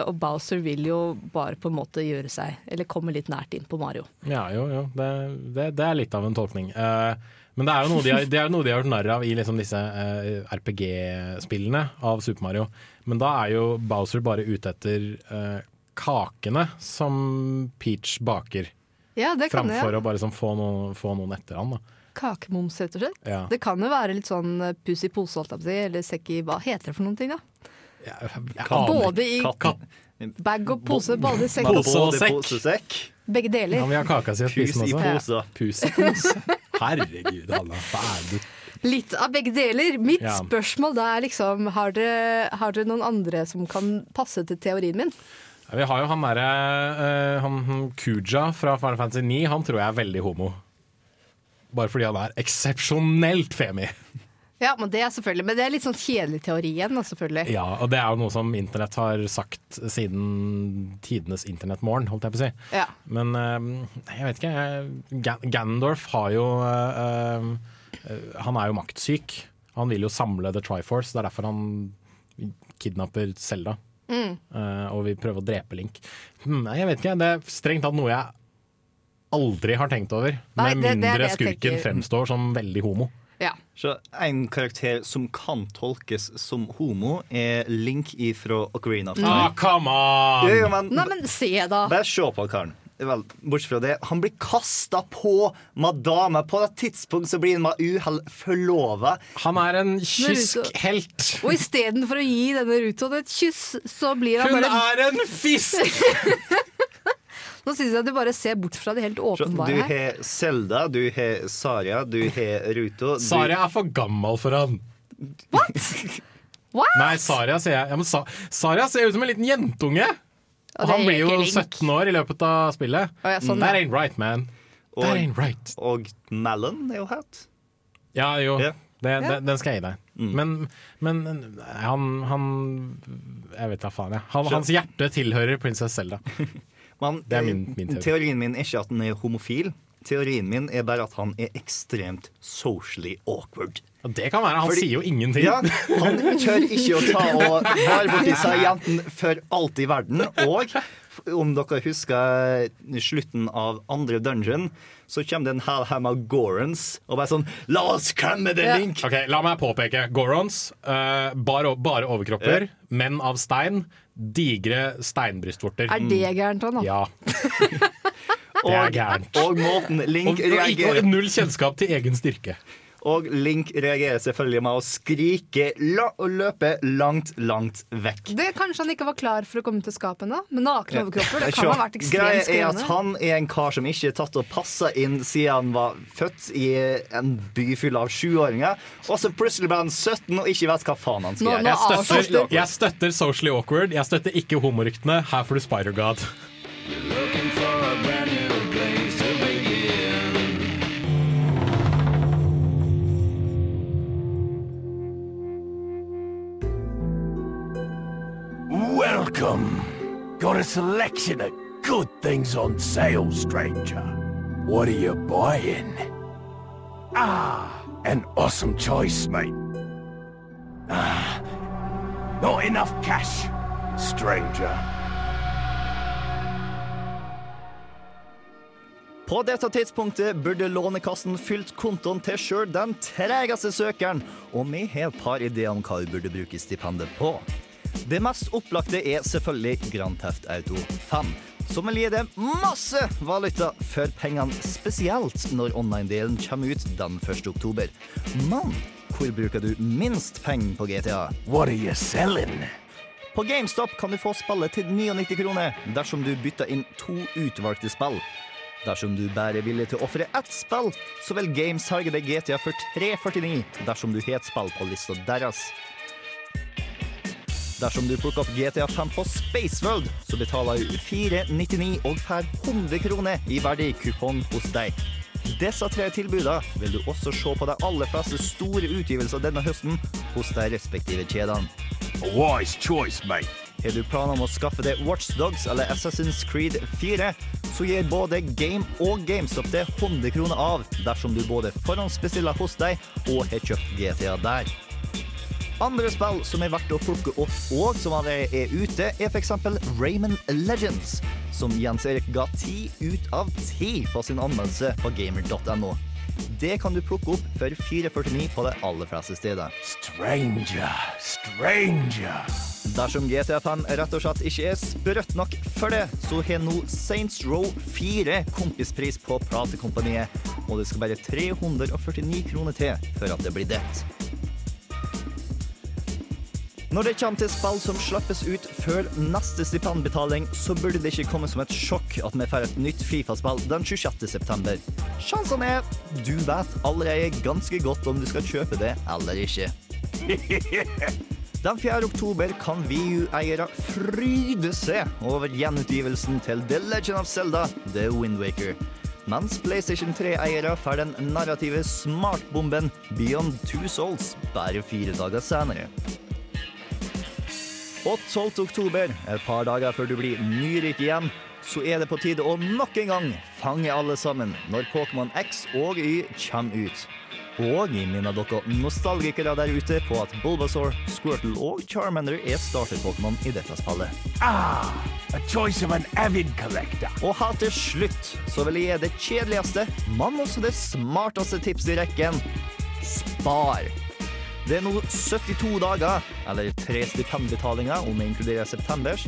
Og Bowser vil jo bare på en måte gjøre seg, eller komme litt nært inn på Mario. Ja, jo, jo. Det, det, det er litt av en tolkning. Eh, men det er jo noe de har, det er noe de har gjort narr av i liksom disse uh, RPG-spillene av Super Mario. Men da er jo Bowser bare ute etter uh, kakene som Peach baker. Ja, det kan Framfor jeg. å bare sånn få, noen, få noen etter han. Da. Kakemums, rett og slett. Ja. Det kan jo være litt sånn eh, puss i pose, holdt jeg på å si, eller sekk i Hva heter det for noen ting, da? Jeg Både i bag og pose, både i sekk Pose og sekk. pose og sekk. begge deler. Ja, vi har kaka si og spise Pus i pose, også. pose. Pus i pose. Herregud, Hanna. Er det? Litt av begge deler. Mitt Ja. spørsmål da er liksom Har dere, har dere noen andre som kan passe til teorien min? Ja, Vi har jo han derre han Kuja fra Final Fantasy 9. Han tror jeg er veldig homo. bare fordi han er eksepsjonelt femi. Ja, men det er selvfølgelig Men det er litt sånn kjedelig teori igjen, da, selvfølgelig. Ja, og det er jo noe som internett har sagt siden tidenes internettmorgen, holdt jeg på å si. Ja. Men eh, jeg vet ikke. Gandorf har jo eh, eh, Han er jo maktsyk. Han vil jo samle The Triforce. Det er derfor han kidnapper Selda. Mm. og vil prøve å drepe Link. Hmm, nei, jeg vet ikke. Det er strengt tatt noe jeg aldri har tenkt over. Nei, med mindre det det skurken fremstår som veldig homo. Ja. Så En karakter som kan tolkes som homo, er Link ifra Ocarina of Time. Ah, come on! Ja, ja, men, Nei, men se, da. Bare se på karen. Vel, bortsett fra det, Han blir kasta på madame. På et tidspunkt så blir han med uhell forlova. Han er en kysk helt. Og istedenfor å gi denne Ruton et kyss, så blir han Hun bare er en fisk! Nå syns jeg du bare ser bort fra det helt åpenbare her. Du har Selda, du har Saria, du har Ruto. Du, Saria er for gammel for han. What? Nei, Saria ser jeg ja, men Sa Saria ser ut som en liten jentunge! Og Og han blir jo 17 år i løpet av spillet. Oh, ja, sånn, That ja. ain't right, man. og, That ain't right. og Mellon er jo het. Ja, jo. Yeah. Det, yeah. Den, den skal jeg gi deg. Mm. Men, men han, han Jeg vet da faen, jeg. Han, hans hjerte tilhører prinsesse Selda. Men Det er min- min teori. teorien min er ikke at han er homofil. Teorien min er bare at han er ekstremt socially awkward. Det kan være. Han Fordi- sier jo ingenting. Ja, Han tør ikke å ta og være borti seg jenten for alt i verden. Og om dere husker slutten av andre dungeon, så kommer det en hel haug med Gorons og bare sånn La oss klemme det, Ja. Link! Ok, La meg påpeke. Gorons, uh, bare, bare overkropper, menn av stein, digre steinbrystvorter. Er det gærent, han, da? Ja. Det er gærent. og måten Link Og, og, ikke, og null kjennskap til egen styrke. Og Link reagerer selvfølgelig med å skrike la og løpe langt, langt vekk. Det Kanskje han ikke var klar for å komme til skapet ennå? Med nakne overkropper? Det kan ha vært Greia ekstremt er at han er en kar som ikke er tatt og passa inn siden han var født i en by full av sjuåringer. Og så plutselig ble han 17 og ikke vet hva faen han skal Nå- gjøre. nå Jeg støtter, jeg støtter socially awkward. Jeg støtter ikke homoryktene. Her får du Spider-God. Welcome. Got a selection of good things on sale, stranger. What are you buying? Ah, an awesome choice, mate. Ah, not enough cash, stranger. På dette tidspunktet burde Lånekassen fylt kontoen til sjøl den tregeste søkeren, og vi har et par ideer om hva vi burde bruke stipendet på. Det mest opplagte er selvfølgelig Grand Theft Auto 5, som vil gi dem masse valuta for pengene, spesielt når online-delen kommer ut den 1. oktober. Men hvor bruker du minst penger på GTA? What are you selling? På GameStop kan du få spillet til 99 kroner dersom du bytter inn to utvalgte spill. Dersom du bare er villig til å ofre ett spill, så vil Games harge deg GTA for 349 dersom du har et spill på lista deres. Dersom du plukker opp GTA 5 på Spaceworld, så betaler du 499 og får 100 kroner i verdikupong hos deg. Disse tre tilbudene vil du også se på de aller fleste store utgivelser denne høsten hos de respektive kjedene. Wise choice, mate. Har du planer om å skaffe deg Watchdogs eller Assassin's Creed 4, så gir både Game og GameStop det 100 kroner av dersom du både forhåndsbestiller hos deg og har kjøpt GTA der. Andre spill som er verdt å plukke opp og som allerede er ute, er f.eks. Rayman Legends, som Jens Erik ga 10 ut av 10 på sin anmeldelse på gamer.no. Det kan du plukke opp for 449 på de aller fleste steder. Stranger, stranger. Dersom GTA 5 rett og slett ikke er sprøtt nok for det, så har nå Saints Row 4 kompispris på platekompaniet, og det skal bare 349 kroner til for at det blir det. Når det kommer til spill som slippes ut før neste stipendbetaling, så burde det ikke komme som et sjokk at vi får et nytt Fifa-spill den 26. september. Sjansene er du vet allerede ganske godt om du skal kjøpe det eller ikke. Den 4. oktober kan VU-eiere fryde seg over gjenutgivelsen til The Legend of Zelda, The Wind Waker. mens PlayStation 3-eiere får den narrative smartbomben Beyond Two Souls bare fire dager senere. Og 12. oktober, et par dager før du blir nyrik igjen, så er det på tide å nok en gang fange alle sammen når Pokémon X og Y kommer ut. Og jeg minner dere nostalgikere der ute på at Bulbasaur, Squirtle og Charmander er starter-Pokémon i dette spillet. Ah, a choice of an avid collector. Og helt til slutt så vil jeg gi det kjedeligste, men også det smarteste tipset i rekken. Spar. Det er nå 72 dager, eller tre stipendbetalinger om jeg inkluderer septembers,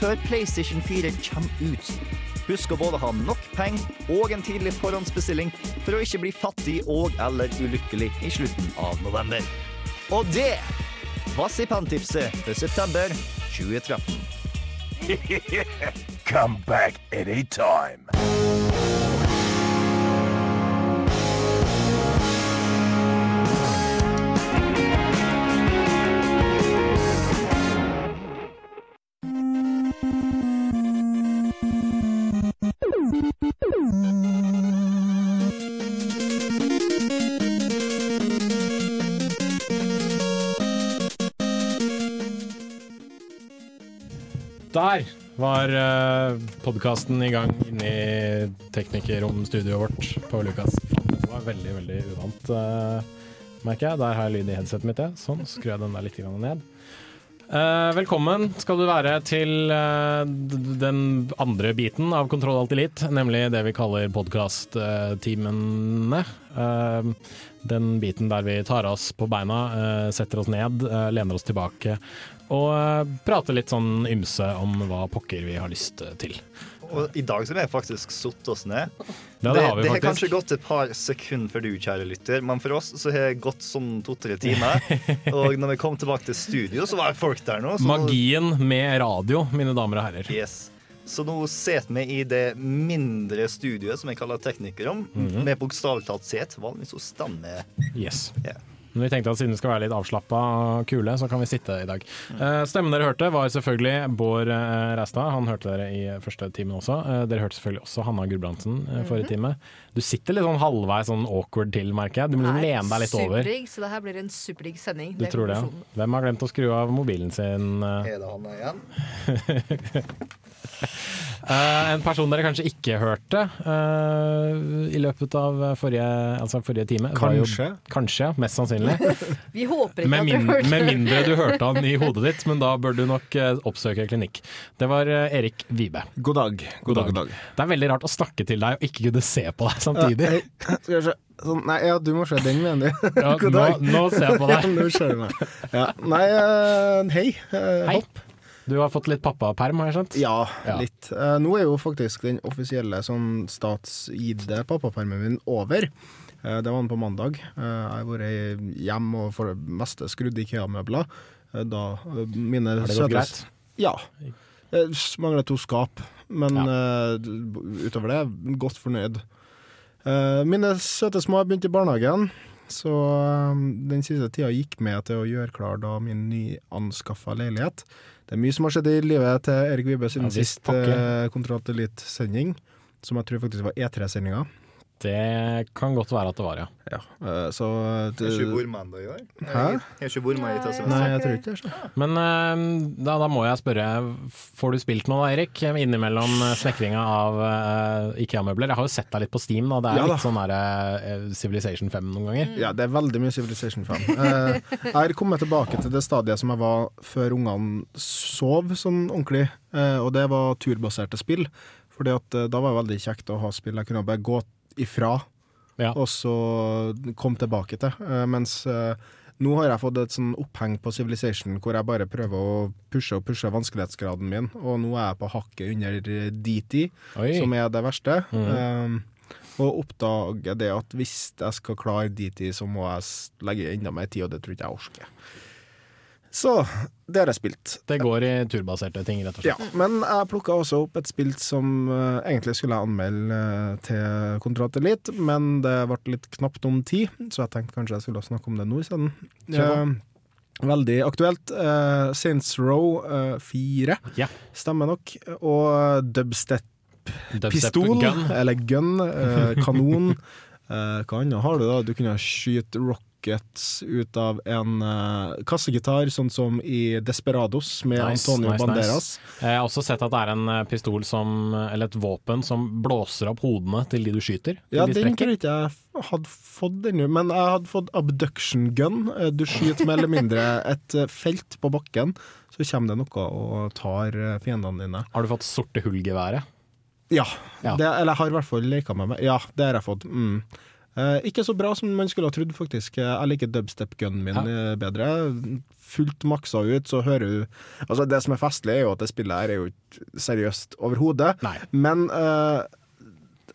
før PlayStation 4 kommer ut. Husk å både ha nok penger og en tidlig forhåndsbestilling for å ikke bli fattig og eller ulykkelig i slutten av november. Og det var stipendtipset for september 2013. Come back anytime. Der var uh, podkasten i gang inni teknikerromstudioet vårt på Lukas. Det var veldig, veldig uvant, uh, merker jeg. Der har jeg lyd i headsetet mitt. Jeg. Sånn, skrur jeg den der litt ned. Uh, velkommen skal du være til uh, den andre biten av Kontroll Alt Elite, nemlig det vi kaller podkast-timene. Uh, den biten der vi tar oss på beina, eh, setter oss ned, eh, lener oss tilbake og prate litt sånn ymse om hva pokker vi har lyst eh, til. Og i dag så har vi faktisk satt oss ned. Det, det har vi det har kanskje gått et par sekunder for du, kjære lytter, men for oss så har det gått sånn to-tre timer. og når vi kom tilbake til studio, så var det folk der nå. så Magien med radio, mine damer og herrer. Yes. Så nå sitter vi i det mindre studioet som jeg kaller teknikerrom, Mhm. med bokstavelig talt set. Vanligvis så stemmer Yes. Ja. Men vi tenkte at siden vi skal være litt avslappa og kule, så kan vi sitte i dag. Eh, stemmen dere hørte var selvfølgelig Bård uh, Ræstad. Han hørte dere i første timen også. Eh, dere hørte selvfølgelig også Hanna Gulbrandsen eh, forrige time. Du sitter litt sånn halvveis sånn awkward til, merker jeg. Du må liksom lene deg litt over. Superdigg, så det her blir en superdigg sending. Du tror det? ja. Hvem har glemt å skru av mobilen sin? eh? Er det han igjen? Eh, en person dere kanskje ikke hørte uh, i løpet av forrige, altså forrige time. Kanskje. jo- Kanskje. Mest sannsynlig. Vi håper ikke Med, at du dere hørte med mindre du hørte han i hodet ditt, men da bør du nok uh, oppsøke klinikk. Det var Erik Vibe. God dag. God dag, god dag. Det er veldig rart å snakke til deg og ikke kunne se på deg samtidig. Skal jeg se. Sånn, nei, ja, du må se den, mener du. Ja, God nå- dag. nå ser jeg på deg. Ja, nå ser jeg meg. Ja. Nei, hei. Hei. Hopp. Du har fått litt pappaperm, har jeg skjønt? Ja, Ja. litt. Uh, nå er jo faktisk den offisielle sånn statsgitte pappapermen min over. Uh, det var den på mandag. Uh, jeg har vært hjemme og for det meste skrudd IKEA-møbler. Da mine Har det gått greit? Ja. Jeg Mangler to skap, men ja. utover det, godt fornøyd. Mine søte små har begynt i barnehagen, så eh, den siste tida gikk med til å gjøre klar da min nyanskaffa leilighet. Det er mye som har skjedd i livet til Erik Vibe siden Ja, sist eh, Kontroll Elite-sending, som jeg tror faktisk var E3-sendinga. Det kan godt være at det var, ja. Ja, Uh, så Jeg Er ikke med i år. Hæ? Jeg er ikke med i semesteret. Nei, jeg tror ikke det. Men uh, da, da må jeg spørre, får du spilt noe da, Erik? Innimellom eh, snekringa av uh, IKEA-møbler. Jeg har jo sett deg litt på Steam, da. Det er Ja da. litt sånn der, Civilization 5 noen ganger. Ja, det er veldig mye Civilization 5. Eh, jeg har kommet tilbake til det stadiet som jeg var før ungene sov sånn ordentlig, og det var turbaserte spill. Fordi at da var det veldig kjekt å ha spill jeg kunne bare gå ifra, og så kom tilbake til. Eh, mens eh, nå har jeg fått et sånn oppheng på Civilization hvor jeg bare prøver å pushe og pushe vanskelighetsgraden min, og nå er jeg på hakket under eh, DT, Oi. som er det verste. Mm. Eh, og oppdager det at hvis jeg skal klare DT, så må jeg legge enda mer tid, og det tror ikke jeg orker. Så det har jeg spilt. Det går i turbaserte ting, rett og slett. Ja, men jeg plukka også opp et spill som uh, egentlig skulle jeg anmelde uh, til Kontrat Elite, men det ble litt knapt om tid, så jeg tenkte kanskje jeg skulle snakke om det nå isteden. Uh. Eh, veldig aktuelt. Uh, Saints Row eh, 4 stemmer nok, og dubstep dubstep-pistol, gun. eller gun, kanon. Hva annet har du da? Du kunne skyte rockets ut av en uh, kassegitar, sånn som i Desperados med Nice, Antonio nice, Banderas. nice. Jeg har også sett at det er en eh, pistol som, eller et våpen som blåser opp hodene til de du skyter. Ja, de den tror ikke jeg hadde fått ennå, men jeg hadde fått abduction gun. Eh, Du skyter mer eller mindre et felt på bakken, så kommer det noe og tar fiendene dine. Har du fått sorte hull-geværet? Ja, Ja. Det, eller jeg har i hvert fall leka med meg. Ja, det har jeg fått. Mm. Eh, ikke så bra som man skulle ha trodd, faktisk. Jeg liker dubstep-gunnen min ja. bedre. Fullt maksa ut, så hører du Altså, det som er festlig, er jo at det spillet her er jo ikke seriøst overhodet. Men uh,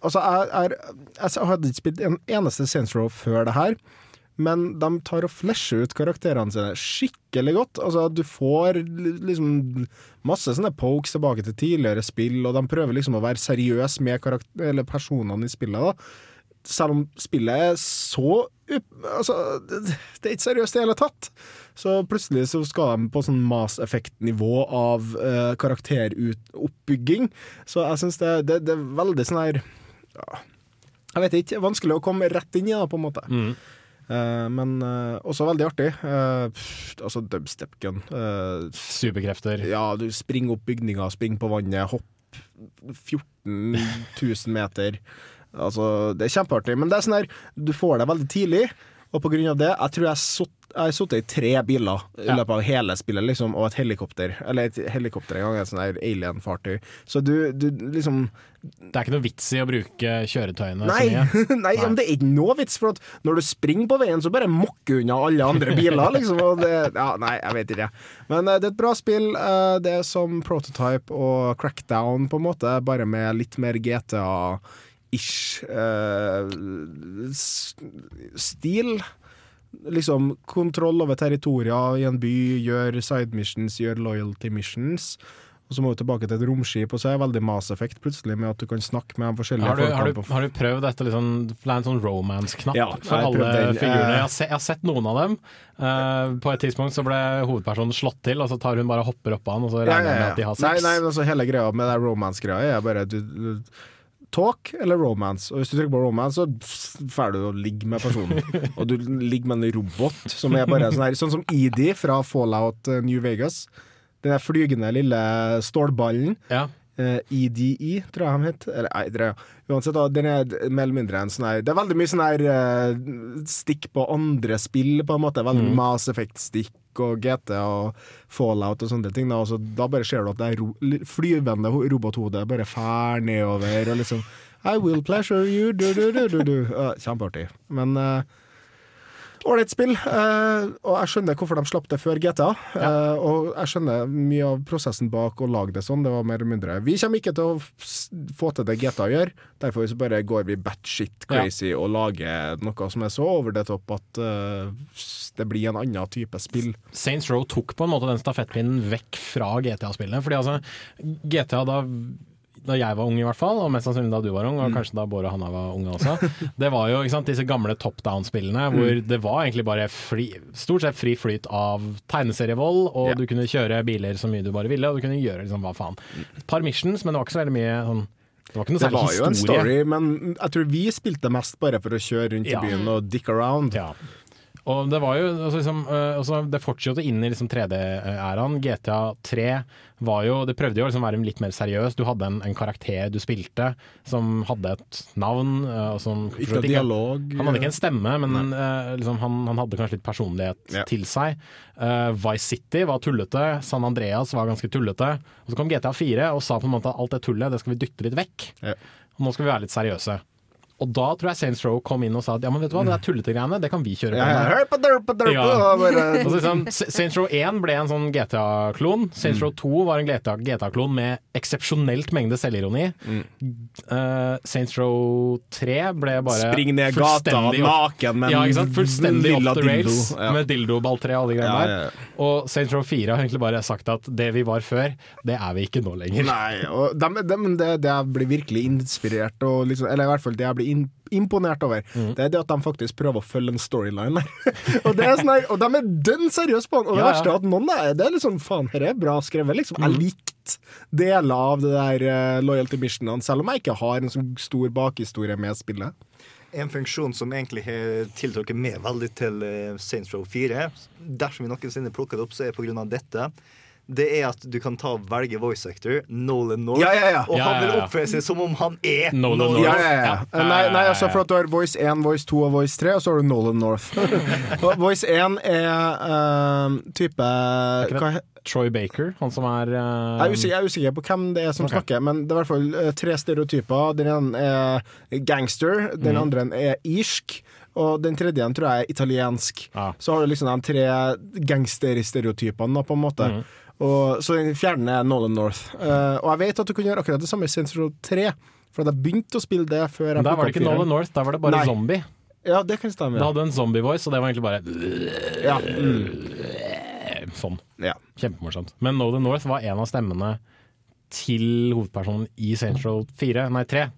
altså, jeg, jeg, jeg hadde ikke spilt en eneste Saints Row før det her. Men de tar og flasher ut karakterene sine skikkelig godt. Altså, du får liksom masse sånne pokes tilbake til tidligere spill, og de prøver liksom å være seriøse med eller personene i spillet. da. Selv om spillet er så upp... Altså, det, det er ikke seriøst i det hele tatt. Så plutselig så skal de på sånn Mass Effect-nivå av uh, karakteroppbygging. Så jeg syns det, det, det er veldig sånn her ja, Jeg vet ikke. Vanskelig å komme rett inn i det, på en måte. Eh, men uh, også veldig artig. Uh, pff, altså dubstep-gun. Uh, Superkrefter. Ja, du springer opp bygninger, springer på vannet, hopp 14 000 meter. Altså, det er kjempeartig. Men det er sånn her, du får det veldig tidlig, og på grunn av det Jeg tror jeg har sittet i tre biler i løpet av hele spillet, liksom, og et helikopter. Eller et helikopter en gang, et sånn her alien-fartøy. Så du, du liksom Det er ikke noe vits i å bruke kjøretøyene Nei, så mye. nei, men det er ikke noe vits, for at når du springer på veien, så bare mokker du unna alle andre biler, liksom. Det, ja, nei, jeg vet ikke. Men eh, det er et bra spill. eh, det er som Prototype og Crackdown, på en måte, bare med litt mer GTA-ish eh, s- stil. Liksom kontroll over territorier i en by, gjør side missions, gjør loyalty missions. Og så må du tilbake til et romskip, og så er det veldig Mass Effect plutselig, med at du kan snakke med de forskjellige Har du, har, du, har du prøvd dette liksom, Det er en sånn romance-knapp Ja, for alle figurene. eh. Jeg har, se, jeg har sett noen av dem. Uh, på et tidspunkt så ble hovedpersonen slått til, og så tar hun bare hopper av han, og så Ja, regner ja, jeg med at de har sex. nei, men altså hele greia med det romance-greia er bare du, du, Talk eller romance. Og hvis du trykker på romance, så får du å ligge med personen. Og du ligger med en robot som er bare sånn her Sånn som ED fra Fallout eh, New Vegas. Den der flygende lille stålballen. Ja. Uh, EDE, tror jeg han het. Eller nei, det er, uansett, da, den er mer eller mindre en sånn her Det er veldig mye sånn her uh, stikk på andre spill, på en måte. Veldig Mm. Mass Effect-stikk og GT og Fallout og sånne ting. Da. Og da bare ser du at det er ro flyvende ho- robothode bare fær nedover og liksom I will pleasure you, du, du, du, du, du. Ja, Kjempeartig. Men eh, Ålreit spill, Uh, og jeg skjønner hvorfor de slapp det før GTA. eh, og jeg skjønner mye av prosessen bak å lage det sånn. Det var mer eller mindre Vi kommer ikke til å få til det GTA gjør, derfor så bare går vi batshit crazy og lager noe som er så over det topp at uh, det blir en annen type spill. Saints Row tok på en måte den stafettpinnen vekk fra GTA-spillene. Fordi altså, GTA da da jeg var ung i hvert fall, og mest sannsynlig da du var ung, og Mm. kanskje da Bård og Hanna var unge også, det var jo sant, disse gamle top down-spillene hvor Mm. det var egentlig bare fri, stort sett fri flyt av tegneserievold, og Ja. du kunne kjøre biler så mye du bare ville, og du kunne gjøre liksom hva faen. Et par missions, men det var ikke så veldig mye sånn Det var Det var jo en story, men jeg tror vi spilte mest bare for å kjøre rundt Ja. i byen og dick around. Ja. Og det var jo altså liksom, øh, altså Det fortsatte inn i liksom 3D-æraen. GTA 3 var jo Det prøvde jo å liksom være litt mer seriøs. Du hadde en, en karakter du spilte som hadde et navn. og som ikke Ikke dialog. Han hadde ikke en stemme, men liksom, han, han hadde kanskje litt personlighet til seg. Uh, Vice City var tullete. San Andreas var ganske tullete. Og så kom GTA 4 og sa på en måte at alt det tullet det skal vi dytte litt vekk. Og nå skal vi være litt seriøse. Og da tror jeg Saints Row kom inn og sa at ja, men vet du hva, det der tullete greiene, det kan vi kjøre på Ja, derpa, derpa, Ja. S- Saints Row 1 ble en sånn GTA-klon. Saints Row 2 var en GTA-klon med eksepsjonelt mengde selvironi. Uh, Saints Row 3 ble bare Spring ned gata naken med ja? Fullstendig lilla off the rails dildo. Ja. med dildoballtre og alle de greiene der. Og Saints Row 4 har egentlig bare sagt at det vi var før, det er vi ikke nå lenger. Nei, og de, de, det, de jeg blir virkelig inspirert og liksom, Eller i hvert fall det jeg blir blir in imponert over, Mm. det er det at de faktisk prøver å følge en storyline der. og, det er sånn og de er dønn seriøse på den. Og det Ja, ja. verste er at noen er, det er litt sånn faen, dette er bra skrevet, liksom. Mm. Jeg likte deler av det der eh, loyalty missionene, selv om jeg ikke har en så stor bakhistorie med spillet. En funksjon som egentlig har tiltrukket meg veldig til uh, Saints Row 4, dersom vi noensinne plukker det opp, så er det pga. dette. Det er at du kan ta og velge voice actor, Nolan North, Ja, ja, ja. og han vil oppføre seg som om han er Nolan Nolan North. Ja, ja, ja. Nei, nei, altså for at du har Voice 1, Voice 2 og Voice 3, og så har du Nolan North. Voice 1 er uh, type hva, Troy Baker, han som er uh, jeg, er usikker, jeg er usikker på hvem det er som okay. snakker, men det er i hvert fall eh, tre stereotyper. Den ene er gangster, den Mhm. andre er irsk, og den tredje en tror jeg er italiensk. Så har du liksom de tre gangsterstereotypene, på en måte. Mhm. Og, så den fjerde er Nolan North. Uh, og jeg vet at du kunne gjøre akkurat det samme i Saints Row 3, for jeg begynte å spille det før jeg Der var det ikke. Nolan North, der var det bare Nei. zombie. Ja, det kan stemme. Det hadde en zombie-voice, og det var egentlig bare Ja. Mm. Sånn. Ja. Kjempemorsomt. Men Nolan North var en av stemmene til hovedpersonen i Saints Row 4, nei 3,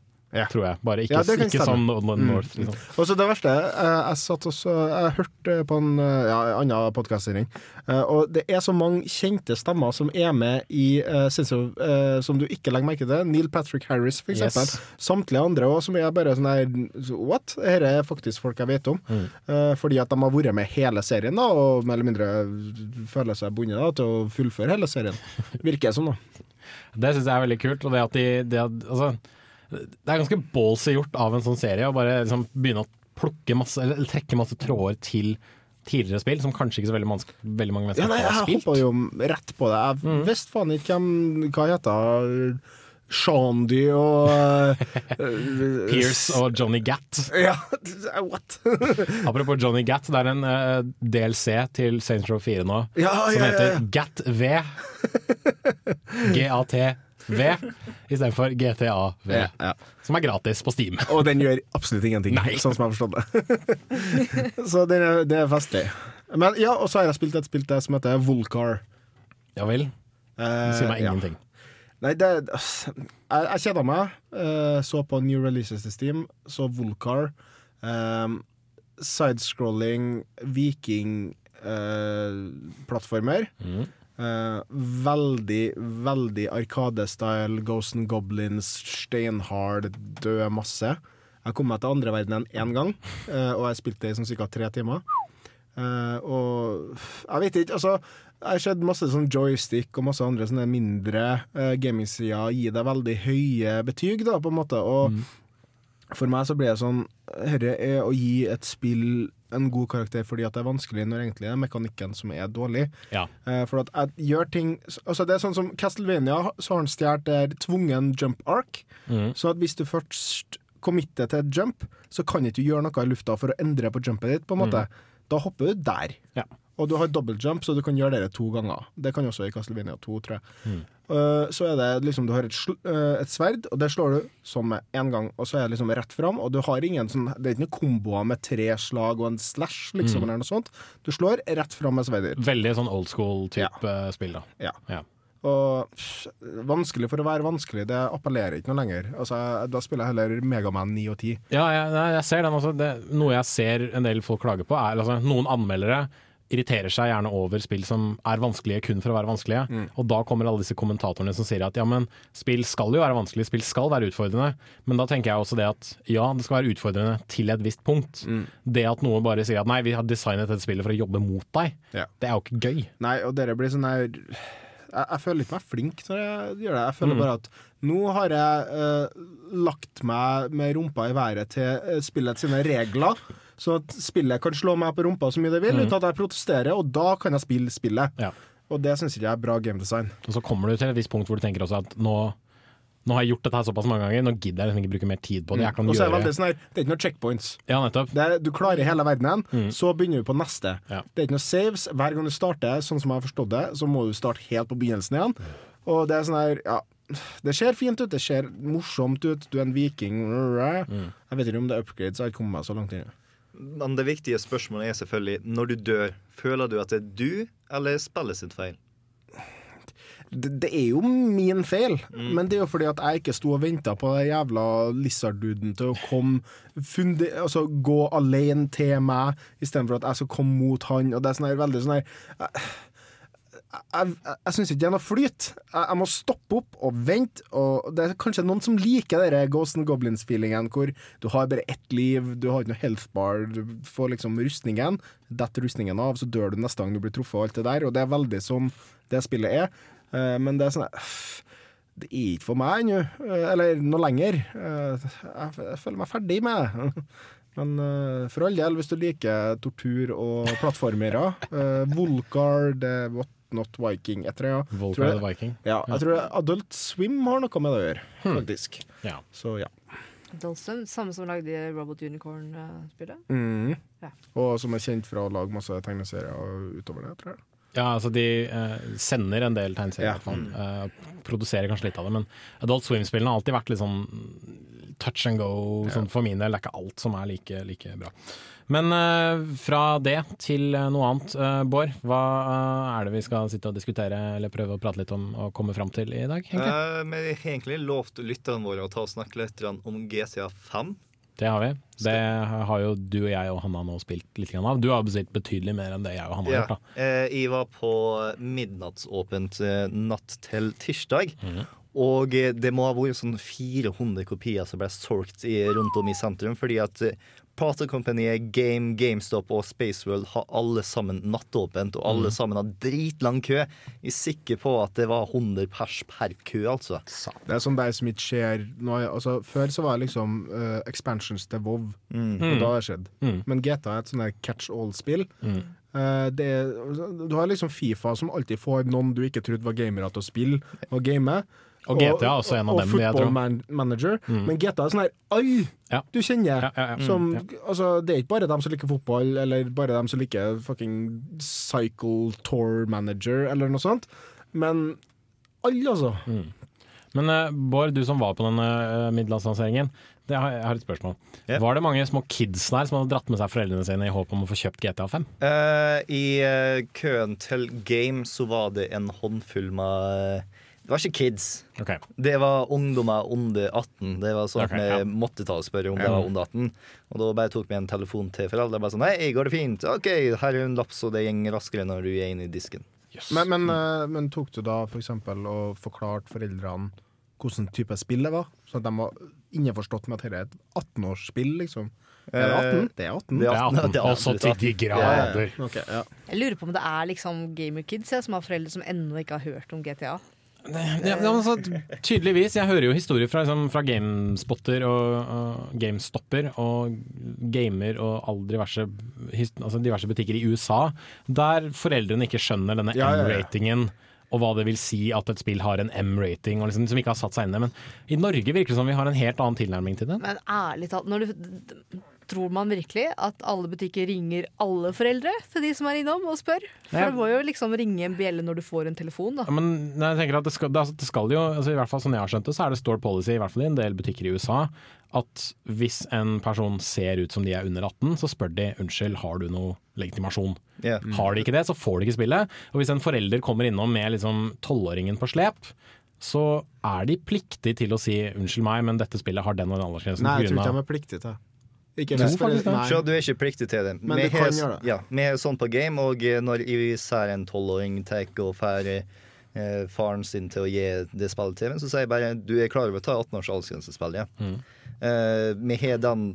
tror jeg. Bare ikke, Ja, ikke sånn som Mm. North. Liksom. Og så det verste, eh, jeg satt også Jeg hørte på en eh, ja, en annen podkastsending, og det er så mange kjente stemmer som er med i uh, som du ikke legger merke til. Neil Patrick Harris, for eksempel. Yes. Samtlige andre òg, som er bare sånn her What? Dette er faktisk folk jeg vet om. Mm. Uh, fordi at de har vært med hele serien, da, og mer eller mindre føler seg bundet til å fullføre hele serien. Virker det som, da. Det syns jeg er veldig kult. Og det at de, de altså, det er ganske ballsy gjort av en sånn serie å bare liksom, begynne å plukke masse, eller trekke masse tråder til tidligere spill, som kanskje ikke så veldig, mans- veldig mange mennesker Ja, nei, har jeg spilt. hoppa jo rett på det. Jeg visste faen ikke hvem Hva heter Shandy og uh, Pierce og Johnny Gatt. Ja, what? Apropos Johnny Gatt, det er en uh, DLC til Saints Row 4 nå Ja, som ja, heter ja. GAT-V. G-A-T-V istedenfor GTA-V. Ja, ja. Som er gratis på Steam. Og den gjør absolutt ingenting, Nei. sånn som jeg har forstått det. Så det er, det er festlig. Men ja, og så har jeg spilt et spill som heter Volcar. Ja vel? Det sier meg ja. ingenting. Nei, det Jeg, jeg kjeda meg. eh, så på New Releases til Steam, så Volcar. Um, Sidescrolling viking eh, plattformer. Eh, veldig, veldig Arkade-style, Ghost and Goblins, steinhard, død masse. Jeg kom meg til andre verdenen én gang, uh, og jeg spilte det i sånn ca. tre timer. Uh, og jeg vet ikke, altså Jeg har sett masse sånn joystick og masse andre sånne mindre uh, gamingsider gi deg veldig høye betyg, da, på en måte. Og for meg så blir det sånn Dette er å gi et spill en god karakter fordi at det er vanskelig, når egentlig det er mekanikken som er dårlig. Ja. Uh, for at jeg gjør ting Altså Det er sånn som Castlevania, så har han stjålet tvungen jump arc. Mm. Så at hvis du først committer til et jump, så kan ikke du gjøre noe i lufta for å endre på jumpet ditt. på en måte Da hopper du der. Ja. Og du har double jump, så du kan gjøre det to ganger. Det kan også i Castlevania 2, tror jeg. Mm. Eh, så er det liksom Du har et, eh, et sverd, og det slår du sånn med én gang. Og så er det liksom rett fram, og du har ingen sånn Det er ikke noen komboer med tre slag og en slash, liksom, Mm. eller noe sånt. Du slår rett fram med sverdet. Veldig sånn old school-type spill, da. Ja. Ja. Og vanskelig for å være vanskelig, det appellerer ikke noe lenger. Altså, da spiller jeg heller Megaman 9 og 10. Ja, jeg, jeg ser den også. Det, noe jeg ser en del folk klage på, er altså, noen anmeldere irriterer seg gjerne over spill som er vanskelige kun for å være vanskelige. Mm. Og da kommer alle disse kommentatorene som sier at ja, men spill skal jo være vanskelig, spill skal være utfordrende. Men da tenker jeg også det at ja, det skal være utfordrende til et visst punkt. Mm. Det at noen bare sier at nei, vi har designet dette spillet for å jobbe mot deg, Ja. det er jo ikke gøy. Nei, og dere blir sånn her jeg, jeg føler ikke meg flink når jeg gjør det. Jeg føler Mm. bare at nå har jeg eh, lagt meg med rumpa i været til uh, spillet sine regler. Så at spillet kan slå meg på rumpa så mye det vil, Mm. uten at jeg protesterer, og da kan jeg spille spillet. Ja. Og det syns ikke jeg er bra gamedesign. Og så kommer du til et visst punkt hvor du tenker også at nå, nå har jeg gjort dette her såpass mange ganger, nå gidder jeg liksom ikke bruke mer tid på det. Jeg kan Og så er det veldig sånn her, det er ikke noen checkpoints. Ja, nettopp. Det er, du klarer hele verdenen, Mm. så begynner du på neste. Ja. Det er ikke noe saves. Hver gang du starter, sånn som jeg har forstått det, så må du starte helt på begynnelsen igjen. Og det er sånn her, ja Det ser fint ut, det ser morsomt ut, du er en viking Mm. Jeg vet ikke om det er upgrades, jeg har ikke kommet meg så langt inn. Men det viktige spørsmålet er selvfølgelig når du dør, føler du at det er du eller spillet sitt feil? Det, det er jo min feil, Mm. men det er jo fordi at jeg ikke sto og venta på den jævla Lizard-duden til å komme funde, altså gå alene til meg, istedenfor at jeg skal komme mot han. Og det er sånn her, veldig sånn her jeg, jeg, jeg, syns ikke det er noe flyt. Jeg, jeg må stoppe opp og vente. Og det er kanskje noen som liker den Ghost and Goblins-feelingen, hvor du har bare ett liv, du har ikke noe health bar, du får liksom rustningen. Detter rustningen av, så dør du neste gang du blir truffet, og alt det der. Og det er veldig som det spillet er. Eh, Men det er sånn eh, Det er ikke for meg ennå. Eh, Eller noe lenger. Eh, Jeg, jeg føler meg ferdig med det. Men uh, for all del, hvis du liker tortur og plattformere uh, Volgar, er What Not Viking etter det, ja. Volgar Tror jeg- the Viking. Ja, Ja. jeg tror Adult Swim har noe med det å gjøre, Hmm. faktisk. Ja. Så ja. Dolsum, samme som lagde Robot Unicorn-spillet. Mm. Ja. Og som er kjent fra å lage masse tegneserier utover det, tror jeg. Ja, altså de eh, sender en del tegneserier, i hvert fall. Eh, produserer kanskje litt av det, men Adult Swim-spillene har alltid vært litt sånn touch and go sånn for min del. Det er ikke alt som er like, like bra. Men eh, fra det til eh, noe annet. Eh, Bård, hva eh, er det vi skal sitte og diskutere eller prøve å prate litt om og komme fram til i dag? egentlig? Eh, vi har egentlig lovt lytterne våre å ta og snakke litt om GTA 5. Det har vi. Det har jo du og jeg og Hanna nå spilt litt av. Du har bestilt betydelig mer enn det jeg og Hanna har gjort. Eh, jeg var på midnattsåpent eh, natt til tirsdag. Mm. Og eh, det må ha vært sånn 400 kopier som ble solgt rundt om i sentrum. Fordi at eh, platekompaniet Game, GameStop og Spaceworld har alle sammen nattåpent, og alle Mhm. sammen har dritlang kø. Jeg er sikker på at det var 100 pers per kø, altså. Det er sånn det som ikke skjer nå, altså, Før så var det liksom uh, expansions til WoW, Mm. og da har det skjedd. Mm. Men GTA er et sånn catch all-spill. Mm. Eh, det er- du har liksom Fifa, som alltid får noen du ikke trodde var gamere til å spille og game. Og GTA er også en av og dem, Og. Football man Manager. Mm. Men GTA er sånn her Ai! Ja. du kjenner. Ja, ja, ja. Som, Mm, altså, det er ikke bare dem som liker fotball, eller bare dem som liker fucking Cycle Tour Manager, eller noe sånt. Men alle, altså. Mm. Men uh, Bård, du som var på denne uh, middellandslanseringen. Jeg har et spørsmål. Ja. Var det mange små kids der som hadde dratt med seg foreldrene sine i håp om å få kjøpt GTA 5? Uh, I eh, køen til Game så var det en håndfull med Det var ikke kids. Okay. Det var ungdommer under 18. Det var sånn Ok, at vi ja. måtte ta og spørre om det var under 18. Og da bare tok vi en telefon til foreldre. Bare sånn Hei, går det fint? OK, her er en laps, og det går raskere når du er inne i disken. Men, men, eh, men tok du da for eksempel og forklarte foreldrene hvilken type spill det var? Så at de var innforstått med at dette er et 18-årsspill, liksom? Er det 18? Det er 18. Det er 18. Det er også til de grader. Ok, ja. Jeg lurer på om det er liksom gamerkids jeg, som har foreldre som ennå ikke har hørt om GTA. Ja, altså, tydeligvis. Jeg hører jo historier fra, liksom, fra GameSpotter og, og GameStopper og Gamer og all diverse, altså diverse butikker i USA, der foreldrene ikke skjønner denne Ja, ja, ja. M-ratingen. Og hva det vil si at et spill har en M-rating, liksom, som ikke har satt seg inn i det. Men i Norge virker det som vi har en helt annen tilnærming til det. Men ærlig talt, når du, tror man virkelig at alle butikker ringer alle foreldre til de som er innom og spør? For det må jo liksom ringe en bjelle når du får en telefon, da. Ja, men nei, jeg tenker at det skal, det, altså, det skal jo, altså, i hvert fall sånn jeg har skjønt det, så er det store policy, i hvert fall i en del butikker i USA, at hvis en person ser ut som de er under 18, så spør de unnskyld, har du noe legitimasjon? Ja. Har de ikke det, så får de ikke spille. Og hvis en forelder kommer innom med liksom tolvåringen på slep, så er de pliktig til å si unnskyld meg, men dette spillet har den og den aldersgrensen. Nei, jeg tror ikke de er pliktige til det. Ikke. Nei. Så du er ikke pliktig til det. Men Vi du kan gjøre det. Ja, vi er sånn på game, og eh, når ser en tolvåring tar og får eh, faren sin til å gi det spillet til meg, så sier jeg bare du er klar over å ta 18 års aldersgrensespill, ja. Mm. Eh, vi har den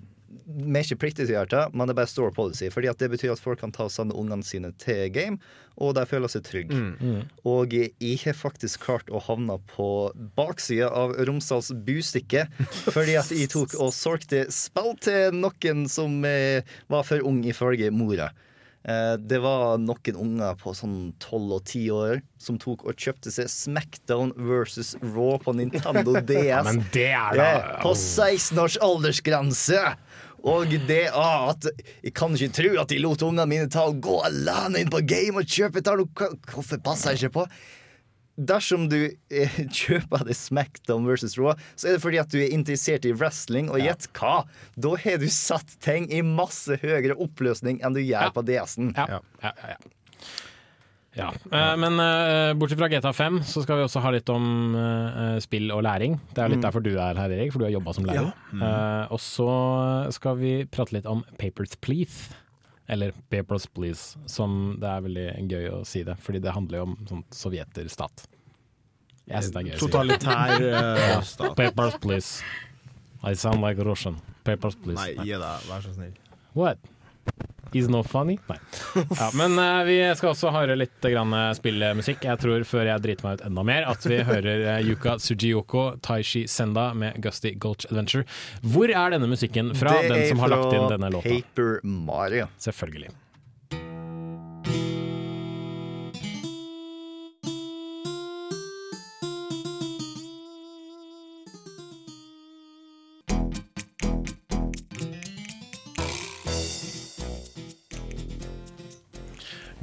vi er ikke pliktige til å gjøre det, men det er bare store policy. Fordi at Det betyr at folk kan ta og sende ungene sine til game, og de føler seg trygge. Mm. Og jeg har faktisk klart å havne på baksida av Romsdals bustikke. Fordi at jeg tok og solgte spill til noen som eh, var for ung ifølge mora. Eh, det var noen unger på sånn 12 og 10 år som tok og kjøpte seg Smackdown versus Raw på Nintendo DS. Ja, men det er da Ja, På 16 års aldersgrense! Og det ah, at Jeg kan ikke tro at de lot ungene mine ta og gå alene inn på game og kjøpe det. Hvorfor passer jeg ikke på? Dersom du eh, kjøper det Smackdown versus Raw, så er det fordi at du er interessert i wrestling. Og gjett hva? Da har du satt ting i masse høyere oppløsning enn du gjør på DS-en. Ja, ja, ja, ja. Ja, eh, Men eh, bortsett fra GTA 5, så skal vi også ha litt om eh, spill og læring. Det er litt Mm. derfor du er her, Erik, for du har jobba som lærer. Ja. Mm. Og så skal vi prate litt om Papers Please. Eller Papers Please, som det er veldig gøy å si det, fordi det handler jo om sånn sovjeterstat. Jeg synes det er gøy å si. Totalitær stat. Papers Please. I sound like Russian. Papers Please. Nei, gi deg, vær så snill. What? Is no funny? Nei. Ja, men uh, vi skal også høre litt grann eh, spillmusikk. Jeg tror før jeg driter meg ut enda mer, at vi hører uh, Yuka Tsujiyoko, Taishi Senda med Gusty Gulch Adventure. Hvor er denne musikken fra? Den som har lagt inn denne låta? Det er fra Paper Mario. Selvfølgelig.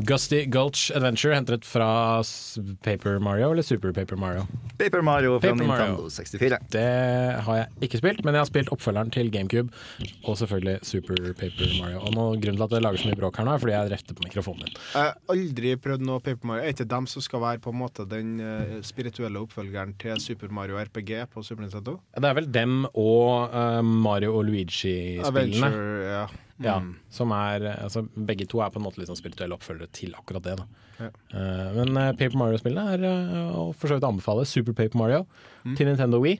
Gusty Gulch Adventure hentet fra Paper Mario eller Super Paper Mario? Paper Mario fra Paper Mario. Nintendo 64. Det har jeg ikke spilt, men jeg har spilt oppfølgeren til GameCube og selvfølgelig Super Paper Mario. Og nå, Grunnen til at det lager så mye bråk her nå, er fordi jeg refter på mikrofonen min. Jeg har aldri prøvd noe Paper Mario. Er ikke dem som skal være på en måte den eh, spirituelle oppfølgeren til Super Mario RPG på Super Nintendo? Det er vel dem og uh, Mario og Luigi-spillene. Adventure, ja. Ja, Mm. som er, altså, begge to er på en måte sånn spirituelle oppfølgere til akkurat det. Da. Ja. Uh, men eh, Paper Mario-spillene er uh, å for så vidt anbefale. Super Paper Mario Mm. til Nintendo Wii.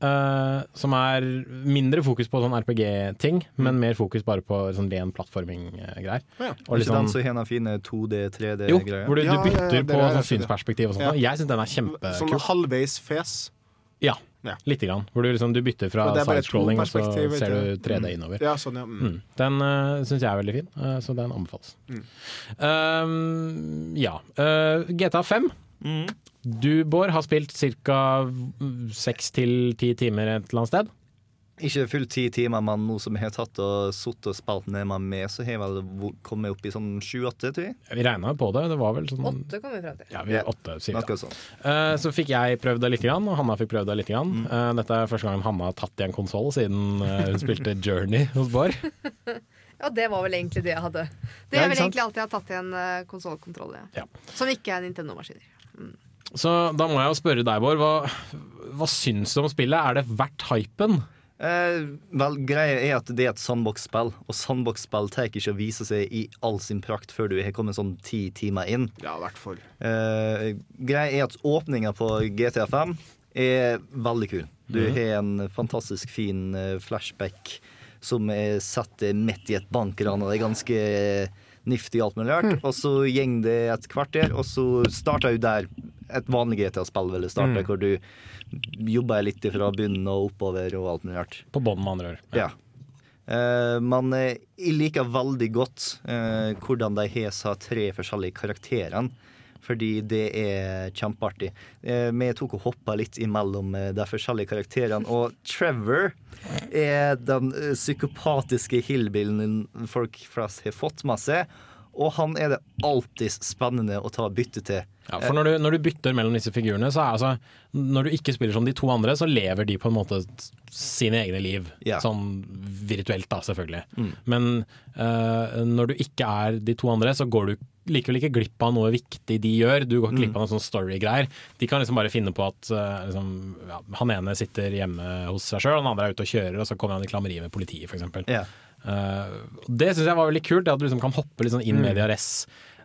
Uh, som er mindre fokus på sånn RPG-ting, men mer fokus bare på sånn ren plattforming-greier. Ja. Og Ikke liksom- den som fine 2D, jo, 3D-greier? hvor du, du bytter på har jeg sånn synsperspektiv og sånt. Ja. Jeg syns den er Sånn kjempekul. halvveis fes. Ja, Ja. lite grann. Hvor du, liksom, du bytter fra sidescrolling, og så ser du du. 3D Mm. innover. Ja, sånn, ja. Mm. Mm. Den uh, syns jeg er veldig fin, uh, så den anbefales. Mm. Uh, ja. Uh, GTA 5. Du, Bård, har spilt ca. seks til ti timer et eller annet sted. Ikke fullt ti timer, men nå som jeg har tatt og sittet og spilt ned meg med, så har jeg vel kommet opp i sånn sju-åtte, tror jeg. Vi regna på det. Det var vel sånn Åtte kom vi fram til. Ja, vi er åtte, sier vi. Sånn. uh, så fikk jeg prøvd det litt, grann, og Hanna fikk prøvd det litt. Grann. Eh, dette er første gang Hanna har tatt i en konsoll siden eh, hun spilte Journey hos Bård. Ja, det var vel egentlig det jeg hadde. Det Ja, er vel egentlig alt jeg har tatt i en uh, konsollkontroll, ja. Ja. Som ikke er Nintendo-maskiner. Så da må jeg jo spørre deg, Bård. Hva, hva syns du om spillet? Er det verdt hypen? Eh, vel, greia er at det er et sandbox-spill, og sandbox-spill tar ikke å vise seg i all sin prakt før du har kommet sånn ti timer inn. Ja, hvert fall. Eh, greia er at åpninga på GTA5 er veldig kul. Du mm. har en fantastisk fin eh, flashback som er satt midt i et bankran, og det er ganske nifty alt mulig rart. Og så går det et kvarter, og så starter jo der et vanlig GTA-spill ville starte, Mm. hvor du jobber litt fra bunnen og oppover og alt mulig rart. På bånn, med andre ord. Ja. Eh, men eh, jeg liker veldig godt uh, hvordan de har så tre forskjellige karakterene. Fordi det er kjempeartig. Eh, vi tok og hoppa litt imellom de forskjellige karakterene. Og Trevor er den psykopatiske hillbillen folk flest har fått med seg. Og han er det alltid spennende å ta bytte til. Ja, for når du, når du bytter mellom disse figurene, så er altså Når du ikke spiller som de to andre, så lever de på en måte sine egne liv. Ja. Sånn virtuelt, da, selvfølgelig. Mm. Men uh, når du ikke er de to andre, så går du likevel ikke glipp av noe viktig de gjør. Du går ikke glipp av noen sånn story-greier. De kan liksom bare finne på at uh, liksom, ja, han ene sitter hjemme hos seg sjøl, han andre er ute og kjører, og så kommer han i klammeri med politiet, f.eks. Ja. Uh, det syns jeg var veldig kult, det at du liksom kan hoppe litt sånn inn Mm. de res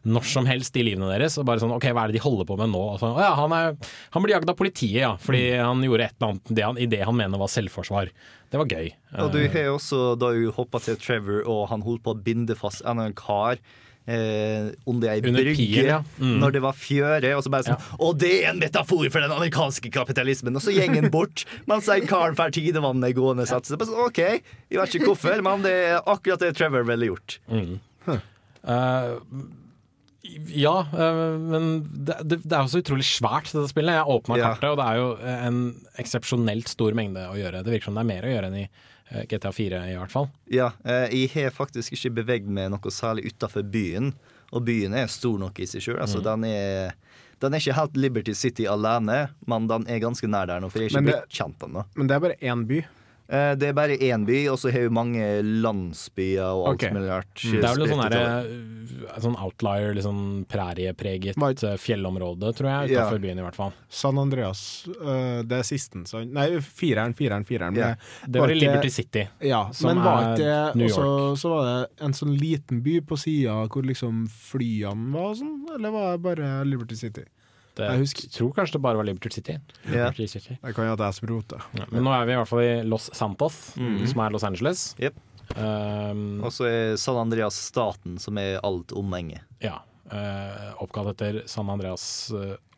når som helst i livene deres. Og bare sånn, ok, Hva er det de holder på med nå? Og så, ja, han, er, han blir jaget av politiet, ja, fordi Mm. han gjorde et eller annet det han, i det han mener var selvforsvar. Det var gøy. Og du har har også da jo hoppa til Trevor, og han holdt på å binde fast en kar. Eh, under ei brygge pier, ja. Mm. når det var fjøre. Og så bare sånn Og det er en metafor for den amerikanske kapitalismen! Og så går han bort mens ei kar får tidevannet gående. Så er bare sånn, OK, jeg vet ikke hvorfor, men det er akkurat det Trevor ville gjort. Mm. Uh, ja, uh, men det, det, det er jo så utrolig svært, dette spillet. Jeg åpna Ja. kartet, og det er jo en eksepsjonelt stor mengde å gjøre. Det virker som det er mer å gjøre enn i uh, GTA 4, i hvert fall. Ja, eh, jeg har faktisk ikke beveget meg noe særlig utafor byen. Og byen er stor nok i seg sjøl. Altså, Mm. den, er, den er ikke helt Liberty City alene, men den er ganske nær der nå, for jeg er ikke blitt kjent ennå. Men det er bare én by. Eh, Det er bare én by, og så har vi mange landsbyer og alt okay. mulig rart. Mm. Det er vel sånn, utover. sånn outlier, sånn præriepreget eh, fjellområde, tror jeg, Ja. utenfor byen i hvert fall. San Andreas, det er sisten, sant? Nei, fireren, fireren, fireren. Ja. Det var i Liberty City, Ja, som men var er det New også, Så var det en sånn liten by på sida hvor liksom flyene var og sånn, eller var det bare Liberty City? Det, Jeg husker tror kanskje det bare var Liberty City. Yeah. Liberty City. Det kan jo at jeg som roter. Ja, men nå er vi i hvert fall i Los Santos, Mhm. som er Los Angeles. Yep. Um, Og så er San Andreas staten, som er alt omhenget. ja, Uh, oppkalt etter San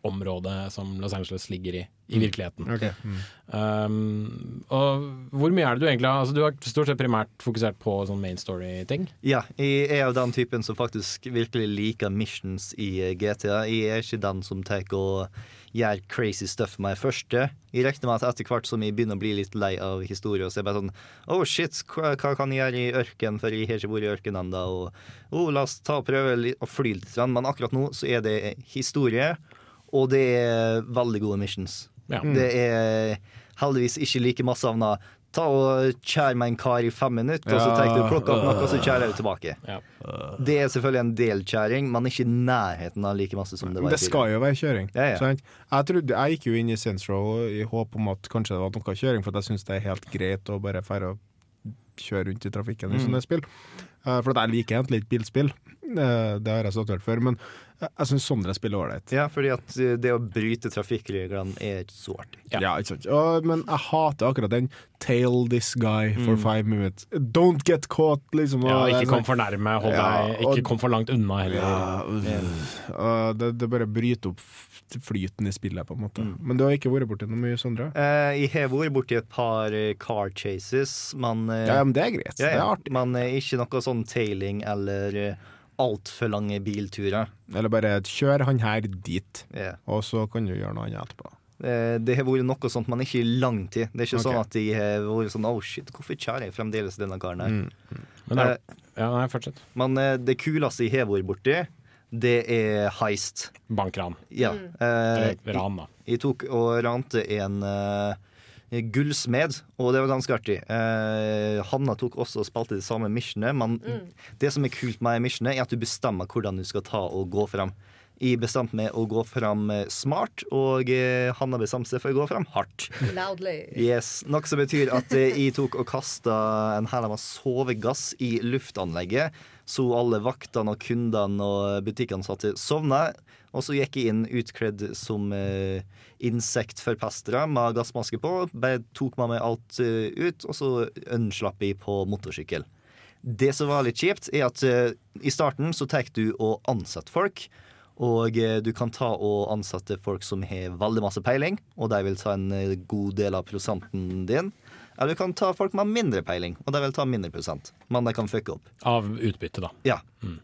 Andreas-området som Los Angeles ligger i, i virkeligheten. virkeligheten. Mm. Um, og hvor mye er det du egentlig har altså, Du har stort sett primært fokusert på sånn main story-ting. Ja, jeg er av den typen som faktisk virkelig liker missions i eh, GTA. Jeg er ikke den som tar og gjør crazy stuff med det første. Jeg regner med at etter hvert som jeg begynner å bli litt lei av Historie så er jeg bare sånn Oh shit, hva, hva kan jeg gjøre i ørken, for jeg har ikke vært i ørken ennå. Og oh, la oss ta og prøve å fly litt. Men akkurat nå så er det historie, og det er veldig gode missions. Ja. Det er heldigvis ikke like masse av noe Ta og kjære meg en kar i fem minutter, og så Ja. tar du plukk opp noe, og så kjærer du tilbake. Ja. Det er selvfølgelig en del kjæring, men ikke i nærheten av like masse som det var Det skal jo være kjøring. Ja, ja. Sant? Jeg, trodde, jeg gikk jo inn i Central i håp om at kanskje det var noe kjøring, for at jeg syns det er helt greit å bare dra og kjøre rundt i trafikken i Mm. sånne spill. Eh, For at jeg liker egentlig ikke bilspill. Eh, Det har jeg sagt før. Men jeg- syns Sondre spiller ålreit. Ja, fordi at eh, det å bryte trafikkreglene er ikke så artig. Ja. ikke sant. Og, men jeg hater akkurat den 'tail this guy for Mm. five minutes'. Don't get caught, liksom. Ja, og ikke kom sånn- for nærme, hold Ja, deg, og- ikke kom for langt unna heller. Ja, og det, det bare bryter opp flyten i spillet, på en måte. Mm. Men du har ikke vært borti noe mye, Sondre? Eh, jeg har vært borti et par eh, car chases, men Ja, men det er greit. ja, Det er artig. Men ikke noe sånn tailing eller altfor lange bilturer. Eller bare kjør han her dit, yeah. og så kan du gjøre noe annet etterpå. Eh, Det har vært noe sånt, men ikke i lang tid. Det er ikke okay. sånn at de har vært sånn Oh shit, hvorfor kjører jeg fremdeles denne karen her? Mm. Men er, Eh, ja, nei, fortsett. Men eh, det kuleste jeg har vært borti, det er heist. Bankran. Ja. Mm. Eh, Eller ran, da. Jeg tok og rante en eh, gullsmed, og det var ganske artig. Eh, Hanna tok også og spalte det samme missionet, men Mm. det som er kult med missionet, er at du bestemmer hvordan du skal ta og gå fram. Jeg bestemte meg å gå fram eh, smart, og eh, Hanna bestemte seg for å gå fram hardt. Loudly. Yes, Noe som betyr at eh, jeg tok og kasta en hæl med sovegass i luftanlegget, så alle vaktene og kundene og butikkansatte sovna. Og så gikk jeg inn utkledd som eh, insektforpestere med gassmaske på. Bare tok med meg alt eh, ut, og så unnslapp jeg på motorsykkel. Det som var litt kjipt, er at eh, i starten så tar du og ansetter folk. Og eh, du kan ta og ansette folk som har veldig masse peiling, og de vil ta en eh, god del av prosenten din. Eller du kan ta folk med mindre peiling, og de vil ta mindre prosent. Men de kan fucke opp. Av utbytte, da. Ja. Eh,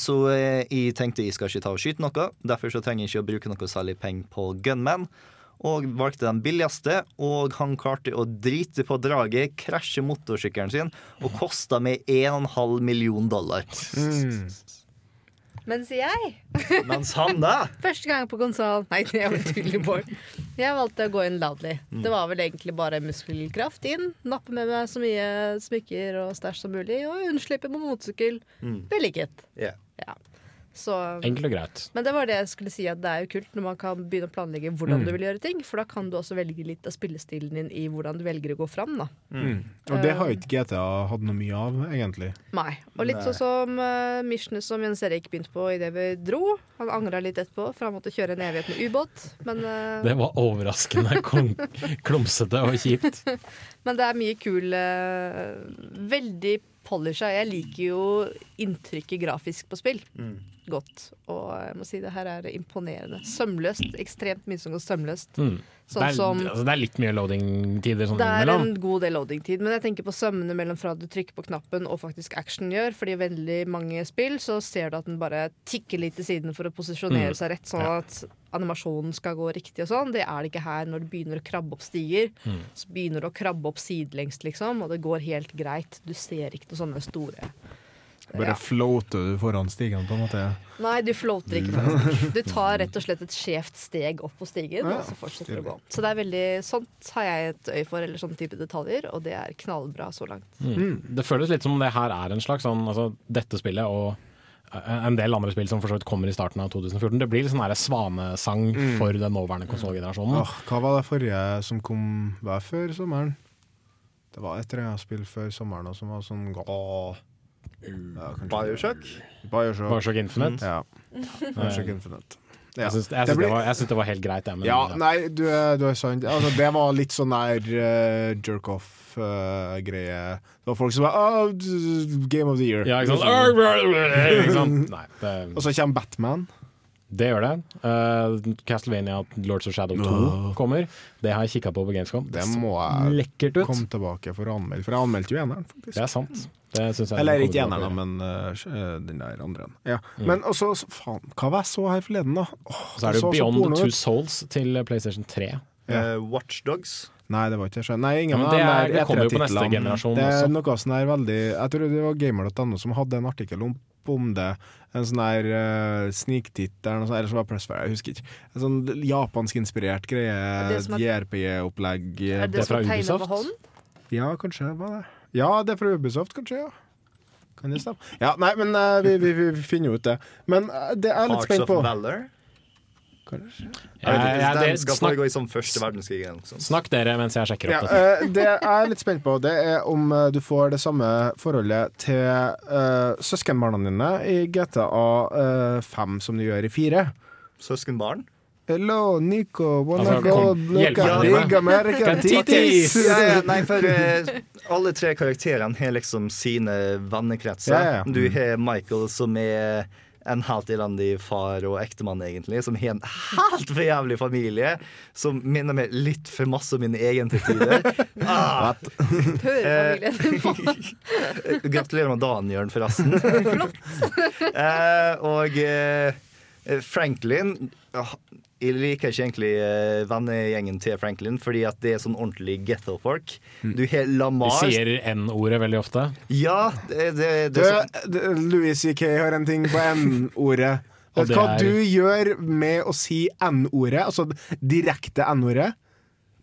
Så eh, jeg tenkte jeg skal ikke ta og skyte noe. Derfor så trenger jeg ikke å bruke noe særlig penger på gunman. Og valgte den billigste, og han klarte å drite på draget, krasje motorsykkelen sin, og kosta meg 1,5 million dollar. Mens jeg, Mens han da første gang på konsoll Nei, er jo tydelig Bård. Jeg valgte å gå inn loudly. Mm. Det var vel egentlig bare muskelkraft inn. Nappe med meg så mye smykker og stæsj som mulig, og unnslippe på motorsykkel. Mm. Vellykket. Ja. Ja. Så Enkelt og greit. Men det var det jeg skulle si, at det er jo kult når man kan begynne å planlegge hvordan Mm. du vil gjøre ting. For da kan du også velge litt av spillestilen din i hvordan du velger å gå fram. Da. Mm. Og det har jo ikke GTA hatt noe mye av, egentlig. Nei. Og litt sånn som uh, missionet som Jens Erik begynte på idet vi dro. Han angra litt etterpå, for han måtte kjøre en evighet med ubåt. Men, uh... Det var overraskende klum, klumsete og kjipt. men det er mye kul uh, Veldig polisha. Jeg liker jo inntrykket grafisk på spill. Godt. Og jeg må si det her er imponerende. Sømløst. Ekstremt mye som går sømløst. Mm. Sånn det, er, som altså, det er litt mye loading-tider sånn Det er en god del loading-tid, men jeg tenker på sømmene mellom fra du trykker på knappen og faktisk action gjør. Fordi i veldig mange spill så ser du at den bare tikker litt til siden for å posisjonere Mm. seg rett, sånn Ja. at animasjonen skal gå riktig og sånn. Det er det ikke her når du begynner å krabbe opp stiger. Mm. Så begynner du å krabbe opp sidelengs, liksom, og det går helt greit. Du ser ikke noen sånne store Bare Ja. floater du foran stigen, på en måte. Nei, du floater ikke foran stigen. Du tar rett og slett et skjevt steg opp på stigen, Ja, og så fortsetter du å gå. Så det er veldig sånt har jeg et øye for, eller sånne type detaljer, og det er knallbra så langt. Mm. Det føles litt som om det her er en slags sånn altså, Dette spillet og en del andre spill som for så vidt kommer i starten av 2014. Det blir litt sånn her svanesang Mm. for den nåværende konsollgenerasjonen. Oh, hva var det forrige som kom hver før sommeren? Det var et eller annet spill før sommeren som var sånn åh. Ja, Bioshock? Bioshock. Bioshock Infinite? Ja. Bioshock Infinite. Ja. Jeg syns, Det det, det var helt greit, jeg. Men, ja, nei, du er, du er sant. Altså, det var litt sånn der uh, jerk-off-greie. det var folk som var oh, Game of the Year. Ja, ikke sant? Ikke sant? Nei, det- Og så kommer Batman. Det gjør det. Uh, Castlevania Lords of Shadow 2 Åh. kommer. Det har jeg kikka på på Gamescom. Det må jeg lekkert ut. komme tilbake for å anmelde, for jeg anmeldte jo eneren, faktisk. Det er sant. Det jeg Eller ikke eneren, men uh, den der andre. Ja. Mm. Men også, faen, hva var jeg så her forleden, da? Oh, Så er det jo Beyond the Two ut. Souls til PlayStation 3. Uh, Watchdogs. Nei, det var ikke det. Nei, ingen Ja, av det er- det kommer jo på neste E3-titlene. generasjon Det er også. noe sånn her veldig Jeg tror det var gamer.no som hadde en artikkel om, om det. En sånn der uh, sniktitt eller noe sånt, eller så var det Pressfire, jeg husker ikke. En sånn japansk-inspirert greie, det som er- JRPG-opplegg. Er det, det som er med hånd? Ja, kanskje var det. Ja, det er fra Ubisoft, kanskje. ja Kan det stemme? Ja, nei, men uh, vi, vi, vi finner jo ut det. Men uh, det er jeg litt på Parts of. Valor. Kanskje. Ja, ja, Den det- skal snakk- foregå i sånn første verdenskrig. eller. Snakk dere mens jeg sjekker opp Ja, eh, det jeg er litt spent på, det er om eh, du får det samme forholdet til uh, søskenbarna dine i GTA uh, 5 som du gjør i 4. Søskenbarn? Hello, Nico. Wanna Altså, go look at big American titties? Ja, ja, nei, for alle tre karakterene har liksom sine vennekretser. Ja, ja, ja. Du har Michael, som er en helt elendig far og ektemann, egentlig. Som har en helt for jævlig familie. Som minner meg litt for masse om mine egne til tider. Ah. Gratulerer med dagen, Jørn, forresten. eh, og eh, Franklin ah, Jeg liker ikke egentlig eh, vennegjengen til Franklin, fordi at det er sånn ordentlig ghetto-folk. Du har Lamar De sier N-ordet veldig ofte. Ja, det, det, det Du, sånn Louis C.K. har en ting på N-ordet. Vet du hva er- du gjør med å si N-ordet, altså direkte N-ordet?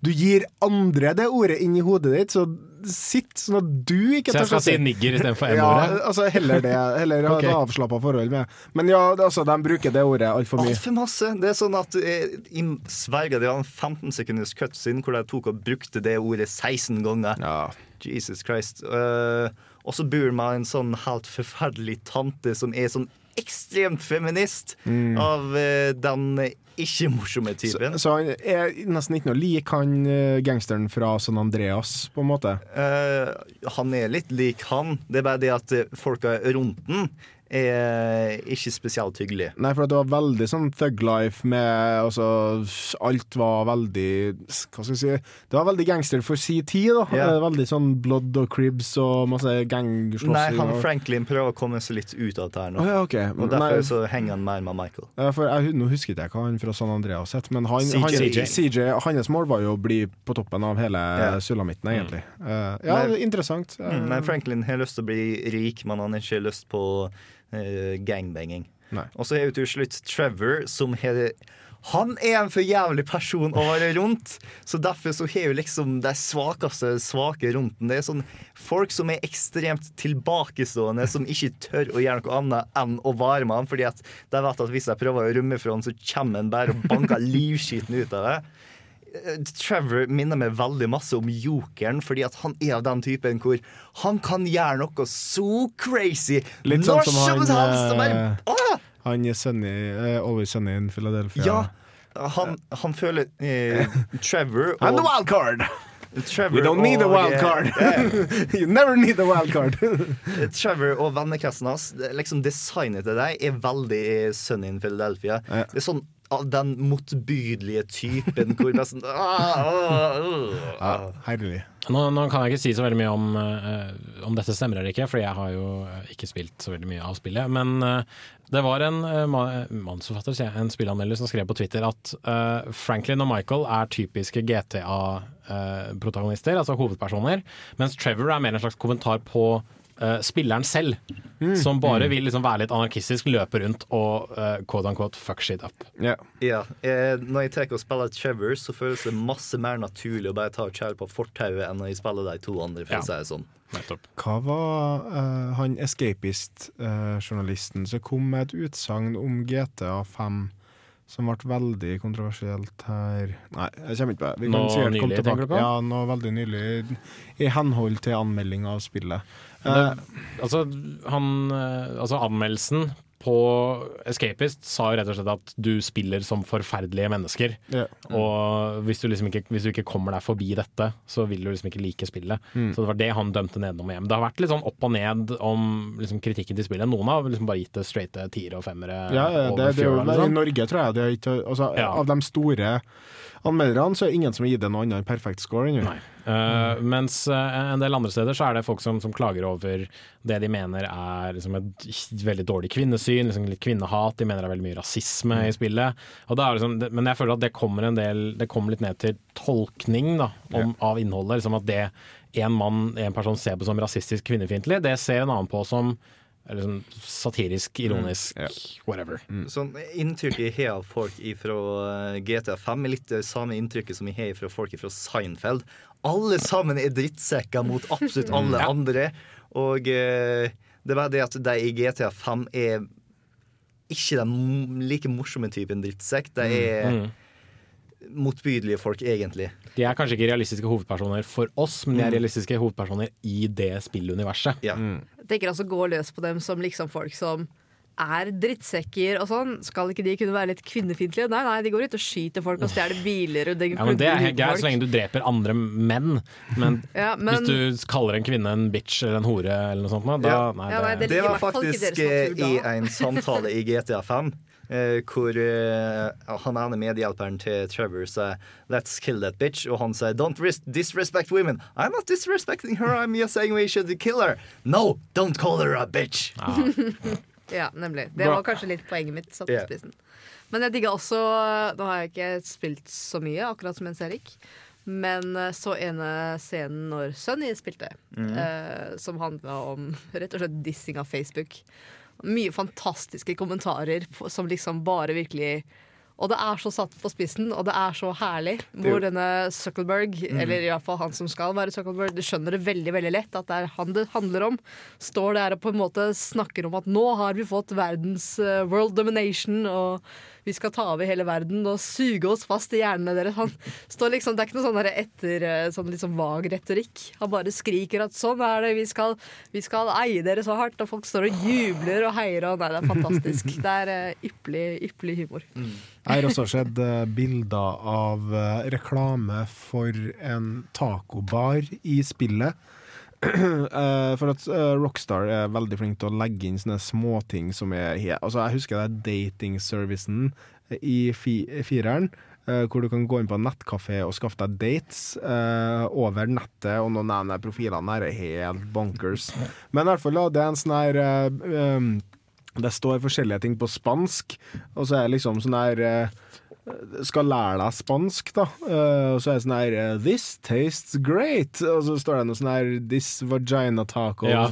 Du gir andre det ordet inn i hodet ditt, så sitt sånn at du ikke Så jeg skal si nigger istedenfor Ja, N-ordet? altså heller det. Heller ha Ok. et avslappa forhold med. Men ja, altså, de bruker det ordet altfor mye. Altfor masse. Det er sånn at eh, i Sverige de har en 15 sekunders cutscene hvor de tok og brukte det ordet 16 ganger. Jesus Christ. Uh, og så bor man en sånn helt forferdelig tante som er sånn ekstremt feminist Mm. av eh, den ikke-morsomme typen. så han er nesten ikke noe lik han eh, gangsteren fra San Andreas, på en måte. Uh, han er litt lik han. Det er bare det at folka rundt den er ikke spesielt hyggelig. Nei, for det var veldig sånn thug life med altså, Alt var veldig Hva skal jeg si Det var veldig gangster for si tid, da. Eh, Veldig sånn blood og cribs og masse gangslåssing. Nei, han og- Franklin prøver å komme seg litt ut av det her nå. Oh, ja, okay. Og derfor Nei. så henger han mer med Michael. Ja, for jeg, Nå husket jeg hva han fra San Andreas het, men han, CJ. han, CJ, hans mål var jo å bli på toppen av hele yeah. sulamitten, egentlig. Eh, ja, Men- interessant. Eh, Mm, men Franklin har lyst til å bli rik, men han har ikke lyst på eh, gangbanging. Og så er jo til slutt Trevor, som har han er en for jævlig person å være rundt, så derfor så har jo liksom de svakeste svake rundt. Det er sånn folk som er ekstremt tilbakestående, som ikke tør å gjøre noe annet enn å være med han, fordi at de vet at hvis de prøver å rømme fra han, så kommer han bare og banker livskiten ut av det. Eh, Trevor minner meg veldig masse om jokeren, fordi at han er av den typen hvor han kan gjøre noe så crazy Litt sånn som han, helst. og bare, eh, Han er Sunny, eh, Always Sunny in Philadelphia. Ja, han, han føler eh, Trevor I'm the wild card! Trevor We don't need a wild card! Yeah. you never need a wild card! Trevor og vennekretsen hans, liksom designet til deg er veldig Sunny in Philadelphia. Det er sånn av den motbydelige typen hvor det er sånn ah, ah, ah, ah. Nå, nå kan jeg ikke si så veldig mye om, uh, om dette stemmer eller ikke, for jeg har jo eh, ikke spilt så veldig mye av spillet. Men uh, det var en uh, manusforfatter, sier jeg, en spillanmelder, som skrev på Twitter at Franklin og Michael er typiske GTA-protagonister, altså hovedpersoner, mens Trevor er mer en slags kommentar på eh, spilleren selv, Mm. som bare Mm. vil liksom være litt anarkistisk, løpe rundt og uh, quote unquote fuck shit up. Ja. eh, når jeg trekker og spiller Trevor, så føles det masse mer naturlig å bare ta og kjære på fortauet enn når jeg spiller de to andre, for Ja. å si det sånn. Hva var uh, han escapist-journalisten som kom med et utsagn om GTA 5 som ble veldig kontroversielt her Nei, jeg kommer ikke på det. Vi kan Nå sikkert nylig, tenker du tilbake. på? Ja, nå veldig nylig, i henhold til anmelding av spillet. Det, altså, han, eh, altså anmeldelsen på Escapist sa jo rett og slett at du spiller som forferdelige mennesker. Ja. Og hvis du, liksom ikke, hvis du ikke kommer deg forbi dette, så vil du liksom ikke like spillet. Mm. Så det var det han dømte nedenom hjem. Det har vært litt sånn opp og ned om liksom, kritikken til spillet. Noen har liksom bare gitt det straighte tiere og femmere. Ja, det, det er jo, det I liksom. Norge tror jeg det er ikke altså, Ja. Av de store anmelderne så er det ingen som har gitt det noe annet enn perfekt score. ennå. Eh, mens eh, en del andre steder så er det folk som, som klager over det de mener er liksom et veldig dårlig kvinnesyn, liksom litt kvinnehat. De mener det er veldig mye rasisme Mm. i spillet. Er liksom, men jeg føler at det kommer en del Det kommer litt ned til tolkning da, om, av innholdet. Liksom at det en mann, en person ser på som rasistisk kvinnefiendtlig, det ser en annen på som eller sånn satirisk, ironisk, whatever. Sånn Inntrykket jeg har av folk fra GTA 5 er litt det samme inntrykket som jeg har fra folk fra Seinfeld. Alle sammen er drittsekker mot absolutt alle Ja. andre. Og eh, det er bare det at de i GTA 5 er ikke den like morsomme typen drittsekk. De er Mm. motbydelige folk, egentlig. De er kanskje ikke realistiske hovedpersoner for oss, men de er Mm. realistiske hovedpersoner i det spilluniverset. Ja. Jeg tenker altså gå løs på dem som liksom folk som er drittsekker og sånn. Skal ikke de kunne være litt kvinnefiendtlige? Nei, nei, de går ut og skyter folk og stjeler biler og Ja, men Det er helt greit så lenge du dreper andre menn, men, Ja, men- hvis du kaller en kvinne en bitch eller en hore, eller noe sånt, da, Ja. nei, Ja, nei, det, det Det var faktisk eh, natur i en samtale i GTA 5. eh, hvor eh, han ene medhjelperen til Trevor sier 'let's kill that bitch', og han sier 'don't disrespect women'. I'm not disrespecting her, I'm just saying we should kill her. No, don't call her a bitch. Ja, nemlig. Det var kanskje litt poenget mitt. Satt på spissen. Men jeg digga også Nå har jeg ikke spilt så mye, akkurat som Jens Erik. Men eh, så ene scenen når Sunny spilte, mm. eh, som handla om rett og slett dissing av Facebook. Mye fantastiske kommentarer som liksom bare virkelig Og det er så satt på spissen, og det er så herlig. Er Hvor denne Zuckerberg, mm. eller iallfall han som skal være Zuckerberg, du skjønner det veldig veldig lett at det er han det handler om. Står der og på en måte snakker om at nå har vi fått verdens eh, world domination, og vi skal ta over hele verden og suge oss fast i hjernene deres. Han står liksom, Det er ikke noe sånn etter eh, sånn liksom vag retorikk. Han bare skriker at sånn er det, vi skal, vi skal eie dere så hardt, og folk står og jubler og heier. Og nei, det er fantastisk. Det er eh, ypperlig, ypperlig humor. Jeg har også sett eh, bilder av reklame for en tacobar i spillet. Eh, for at eh, Rockstar er veldig flink til å legge inn sånne småting som er Altså Jeg husker det er datingservicen i fi fireren. Uh, hvor du kan gå inn på en nettkafé og skaffe deg dates uh, over nettet. Og noen av jeg profilene her er helt bonkers. Men i hvert fall, da, det er en sånn her uh, um, det står forskjellige ting på spansk, og så er det liksom sånn her skal lære deg spansk, da. Eh, og så er det sånn her eh, This tastes great. Og så står det noe sånn her This vagina taco Ja.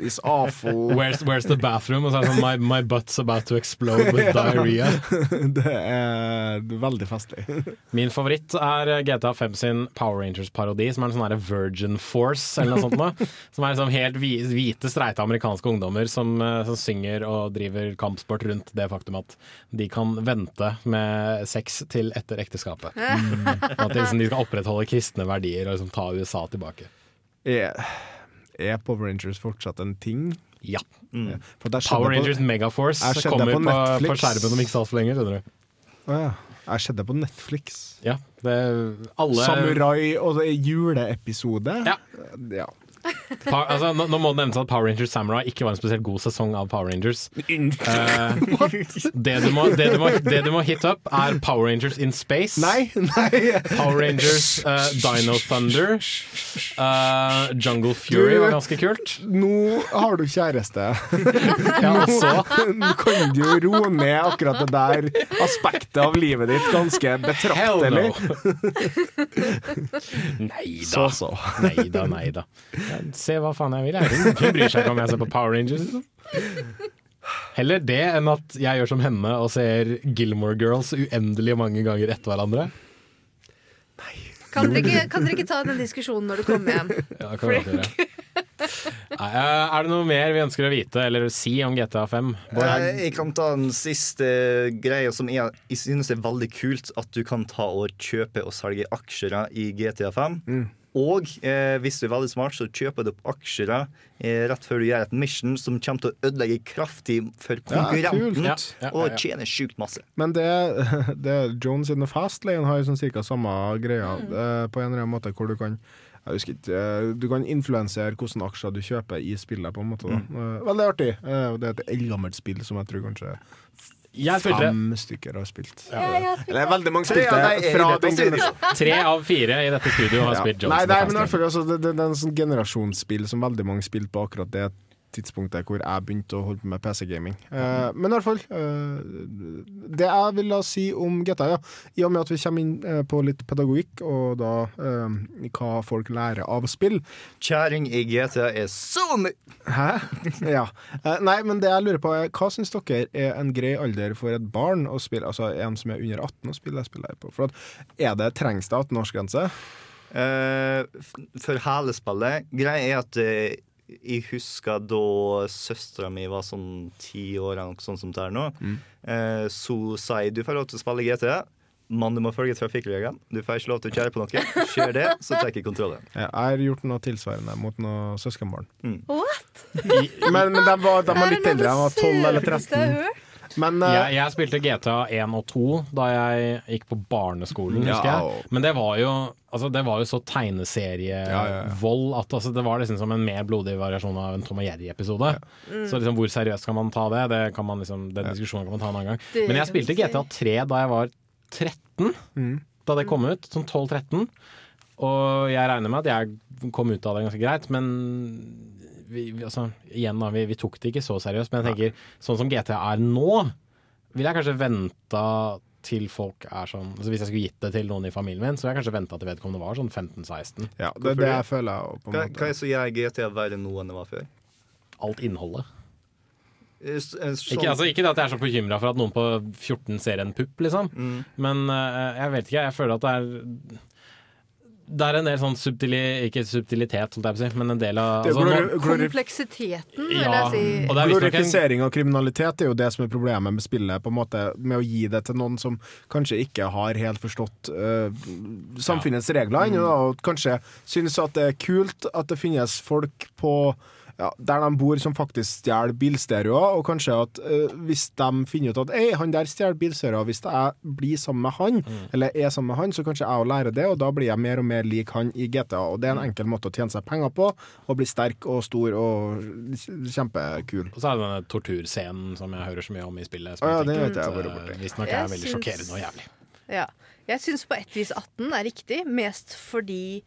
is awful. Where's, where's the bathroom? Og så er det sånn my, my butt's about to explode with diarrhea. det er veldig festlig. Min favoritt er GTA 5 sin Power Rangers-parodi, som er en sånn her Virgin Force, eller noe sånt noe. Som er liksom helt hvite, streite amerikanske ungdommer som, eh, som synger og driver kampsport rundt det faktum at de kan vente med sex til etter ekteskapet. Mm. At liksom, de skal opprettholde kristne verdier og liksom ta USA tilbake. Er, er Power Rangers fortsatt en ting? Ja. For Power Rangers Power på- Rangers Megaforce kommer på på, på, skjermen om ikke så altfor lenge. skjønner du. Oh, ja. Jeg skjedde på Netflix. Ja, det, alle Samurai og juleepisode. Ja. ja. Pa, altså, nå, nå må det nevnes at Power Rangers Samurai ikke var en spesielt god sesong av Power Rangers. Uh, det, du må, det, du må, det du må hit up, er Power Rangers in Space. Nei, nei Power Rangers uh, Dino Thunder. Uh, Jungle Fury Du- var ganske kult. Nå har du kjæreste. Ja, også. Nå kan du roe ned akkurat det der aspektet av livet ditt ganske betraktelig. Nei da. Så, så. Nei da, nei da. Se hva faen jeg vil. Jeg. Hun bryr seg ikke om jeg ser på Power Rangers. Liksom. Heller det enn at jeg gjør som henne og ser Gilmore Girls uendelig mange ganger etter hverandre. Kan dere, ikke, kan dere ikke ta den diskusjonen når du kommer hjem? Ja, kan vi gjøre. Nei, eh, er det noe mer vi ønsker å vite eller si om GTA 5? Eh, Jeg kan ta en siste greie som jeg, jeg synes er veldig kult. At du kan ta og kjøpe og selge aksjer i GTA 5. Og eh, hvis du er veldig smart, så kjøper du opp aksjer eh, rett før du gjør et mission som kommer til å ødelegge kraftig for konkurrenten. Ja, ja, ja, Og tjener tjene sjukt masse. Men det, det Jones in the Fast Lane har jo sånn cirka samme greia eh, på en eller annen måte, hvor du kan jeg husker ikke, eh, Du kan influensere hvilke aksjer du kjøper i spillet. på en måte da. Eh, Veldig artig. Eh, Det er et eldgammelt spill som jeg tror kanskje Jeg fem stykker har spilt. Ja, Ja, det er veldig mange spilte fra den generasjonen. Tre av fire i dette studioet har spilt Jones Nei, nei, men altså, det, det, det er en sånn generasjonsspill som veldig mange spilte på akkurat det tidspunktet hvor jeg begynte å holde på med PC-gaming. Eh, men i hvert fall eh, Det jeg vil da si om GTA, ja, i og med at vi kommer inn eh, på litt pedagogikk, og da eh, hva folk lærer av spill Kjæring i GTA er så mye Hæ? Ja. Eh, nei, men det jeg lurer på er hva syns dere er en grei alder for et barn å spille, altså en som er under 18 å spille spillet her på? For at, er det, trengs det 18-årsgrense? Uh, for hele spillet. Greia er at eh, jeg husker da søstera mi var sånn ti år, eller noe sånt som det er nå. Eh, så sa jeg du får lov til å spille GT, men du må følge trafikkreglene. Du får ikke lov til å kjøre på noe. Kjør det, så tar jeg kontrollen. Ja, jeg har gjort noe tilsvarende mot noen søskenbarn. What? Men, men de var, de var er litt eldre, de var 12 eller søreste jeg har 13. Men uh, jeg, jeg spilte GTA 1 og 2 da jeg gikk på barneskolen, Ja, husker jeg. Men det var jo, altså, det var jo så tegneserievold at altså, det var liksom som en mer blodig variasjon av en Tom og Jerry-episode. Mm. Så liksom, hvor seriøst kan man ta det? det kan man liksom, den diskusjonen kan man ta en annen gang. Det Men jeg spilte. GTA 3 da jeg var 13. Mm. Da det kom ut, sånn 12-13. Og jeg regner med at jeg kom ut av det ganske greit, men vi, vi, altså, igjen da, vi, vi tok det ikke så seriøst. Men jeg tenker, sånn som GTA er nå, ville jeg kanskje venta til folk er sånn altså Hvis jeg skulle gitt det til noen i familien min, så ville jeg kanskje venta til vedkommende var sånn 15-16. Ja, det er det jeg føler jeg på en Hva, måte. hva er det som gjør GTA verre nå enn det var før? Alt innholdet. Eh, eh, sånn- Ikke, altså, ikke det at jeg er så bekymra for at noen på 14 ser en pupp, liksom. Mm. Men uh, jeg vet ikke, jeg føler at det er Det er en del sånn subtili, ikke subtilitet, holdt jeg på å si, men en del av altså, glori- glori- Kompleksiteten, vil jeg si. er Glorifisering av kriminalitet er jo det som er problemet med spillet, på en måte med å gi det til noen som kanskje ikke har helt forstått uh, samfunnets regler ennå, da, og kanskje synes at det er kult at det finnes folk på ja, der de bor som faktisk stjeler bilstereoer, og kanskje at uh, hvis de finner ut at Ei, han der stjeler bilstereoer, hvis jeg blir sammen med han, eller er sammen med han, så kanskje jeg å lære det, og da blir jeg mer og mer lik han i GTA. Og det er en enkel måte å tjene seg penger på, og bli sterk og stor og kjempekul. Og så er det denne torturscenen som jeg hører så mye om i spillet. som ja, jeg det tenker vet jeg at, eh. Visstnok er veldig syns- sjokkerende og jævlig. Ja. Jeg syns på et vis 18 er riktig, mest fordi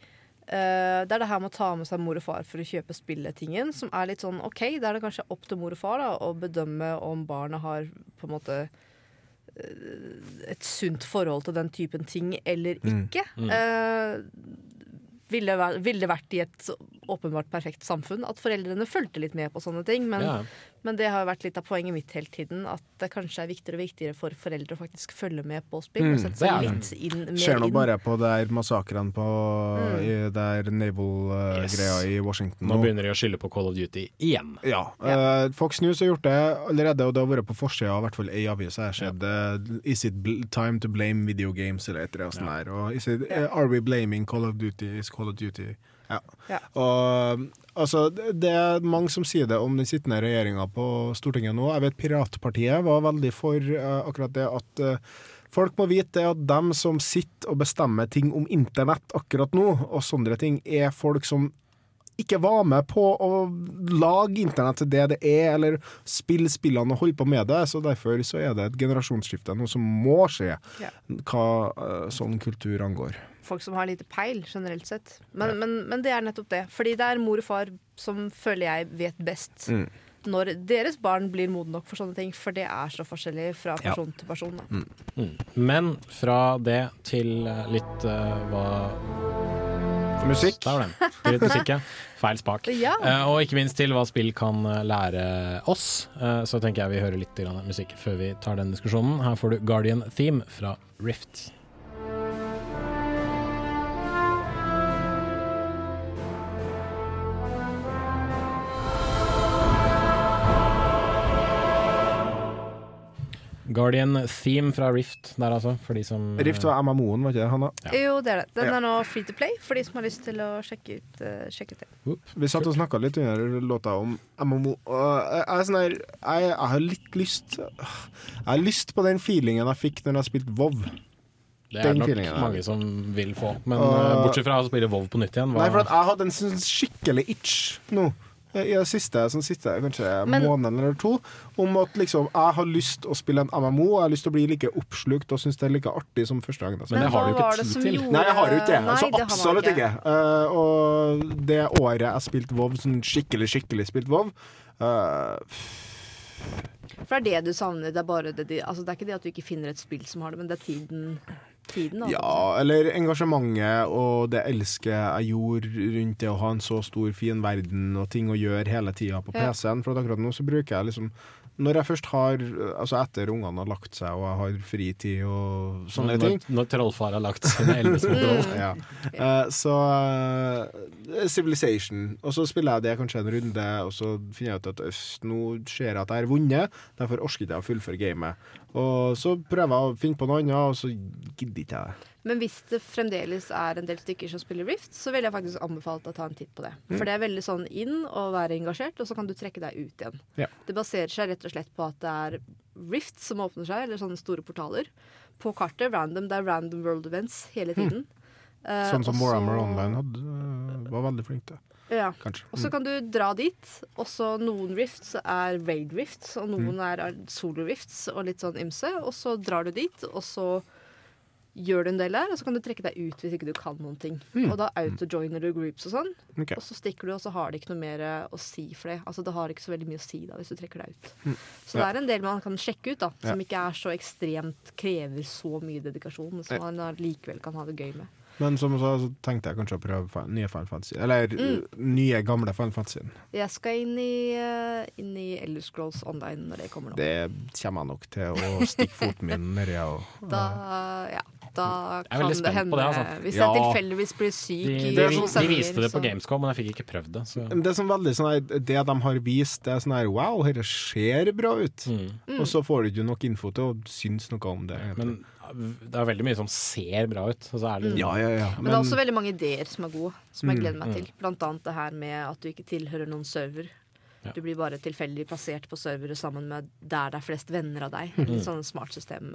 eh, det er det her med å ta med seg mor og far for å kjøpe spilletingen, som er litt sånn OK, da er det kanskje opp til mor og far da, å bedømme om barnet har på en måte uh, et sunt forhold til den typen ting eller Mm. ikke. Mm. Eh, ville, ville det vært i et åpenbart perfekt samfunn at foreldrene fulgte litt med på sånne ting. Men, Ja. men det har vært litt av poenget mitt hele tiden. At det kanskje er viktigere og viktigere for foreldre å faktisk følge med på spill. Mm, og sette seg litt inn, mer Ser nå bare på der massakrene på Mm. i der naval-greia Yes. i Washington. Nå begynner de å skylde på Call of Duty igjen. Ja. eh, Fox News har gjort det allerede, og det har vært på forsida av i hvert fall ei avis. Jeg har sett eh, Is it bl time to blame video games, eller et eller annet sånt der. Og is it, uh, Are we blaming Call of Duty? Is Call of Duty Ja. Ja. Og altså, det er mange som sier det om den sittende regjeringa på Stortinget nå. Jeg vet Piratpartiet var veldig for uh, akkurat det at uh, Folk må vite at dem som sitter og bestemmer ting om internett akkurat nå, og sånne ting, er folk som ikke var med på å lage internett til det det er, eller spille spillene og holde på med det. Så derfor så er det et generasjonsskifte, noe som må skje, Ja. hva eh, sånn kultur angår. Folk som har lite peil, generelt sett. Men, men, men det er nettopp det. Fordi det er mor og far som føler jeg vet best. Mm. Når deres barn blir modne nok for sånne ting, for det er så forskjellig fra Ja. person til person. Da. Mm. Men fra det til eh, litt uh, hva Musikk. Der var den. Litt musikk, ja. Feil spak. Ja. Uh, og ikke minst til hva spill kan eh, lære oss. Uh, så tenker jeg vi hører litt musikk før vi tar den diskusjonen. Her får du Guardian Theme fra Rift. Guardian Theme fra Rift der, altså. For de som Rift var MMO-en, var ikke det? Hanna? Jo, det er det. Den Ja. er nå free to play for de som har lyst til å sjekke ut, uh, sjekke ut det. Vi satt og snakka litt under låta om MMO. Uh, jeg, sånn her, jeg, jeg har litt lyst Jeg har lyst på den feelingen jeg fikk når jeg spilte WoW. Det er Den nok der. mange som vil få. Men eh, bortsett fra å spille WoW på nytt igjen. hva- Nei, for at jeg hadde en sånn skikkelig itch nå. I det siste, sånn siste kanskje Men- måneden eller to, om at liksom jeg har lyst å spille en MMO, og jeg har lyst til å bli like oppslukt og synes det er like artig som første gang. Men det har du ikke tid til. Nei, jeg har jo ikke det. Nei, Så det absolutt ikke. ikke. Eh, og det året jeg spilte WoW, sånn skikkelig, skikkelig spilt WoW uh, For det er det du savner. Det er, bare det, de- altså, det er ikke det at du ikke finner et spill som har det, men det er tiden. Tiden da. Ja, eller engasjementet og det elsket jeg gjorde rundt det å ha en så stor, fin verden og ting å gjøre hele tida på PC-en. For at akkurat nå så bruker jeg liksom Når jeg først har Altså etter ungene har lagt seg og jeg har fritid og sånne når, ting. når trollfar har lagt sine elleve små troll. ja. uh, så uh, Civilization. Og så spiller jeg det kanskje en runde, og så finner jeg ut at øss, nå ser jeg at jeg har vunnet, derfor orker ikke jeg å fullføre gamet. Og så prøver jeg å finne på noe annet, og så gidder ikke jeg det. Men hvis det fremdeles er en del stykker som spiller Rift, så vil jeg faktisk anbefale å ta en titt på det. Mm. For det er veldig sånn inn og være engasjert, og så kan du trekke deg ut igjen. Ja. Det baserer seg rett og slett på at det er Rift som åpner seg, eller sånne store portaler. På kartet, random, det er random world events hele tiden. Eh, Sånn som og så- Warhammer Online hadde, øh, var veldig flink til. Ja. Kanskje. Og så kan du dra dit, og så noen rifts er raid rifts, og noen Mm. er solo rifts og litt sånn ymse. Og så drar du dit, og så gjør du en del der, og så kan du trekke deg ut hvis ikke du kan noen ting. Mm. Og da autojoiner du groups og sånn, okay. og så stikker du, og så har det ikke noe mer eh, å si for det. Altså det har ikke så veldig mye å si da, hvis du trekker deg ut. Mm. Så det er en del man kan sjekke ut, da, som Ja. ikke er så ekstremt krever så mye dedikasjon, men som Ja. man likevel kan ha det gøy med. Men som så, så tenkte jeg kanskje å prøve nye Final Fantasy. Eller Mm. nye, gamle Final Fantasy. Jeg skal inn i, eh, inn i Elder Scrolls Online når det kommer nå. Det kommer jeg nok til å stikke foten min nedi. og- Da, ja, da er kan det hende det, altså. Hvis Ja. jeg tilfeldigvis blir syk De, i de, de viste det på Gamescom, men jeg fikk ikke prøvd det. Så. Men Det er sånn veldig sånn her, Det de har vist, det er sånn her Wow, dette ser bra ut. Mm. Og så får du ikke nok info til å synes noe om det. Men det er veldig mye som ser bra ut. Er det, Ja, ja, ja. Men det er også veldig mange ideer som er gode, som jeg Mm, gleder meg mm. til. Blant annet det her med at du ikke tilhører noen server. Ja. Du blir bare tilfeldig plassert på servere sammen med der det er flest venner av deg. Mm. Litt sånn smart system.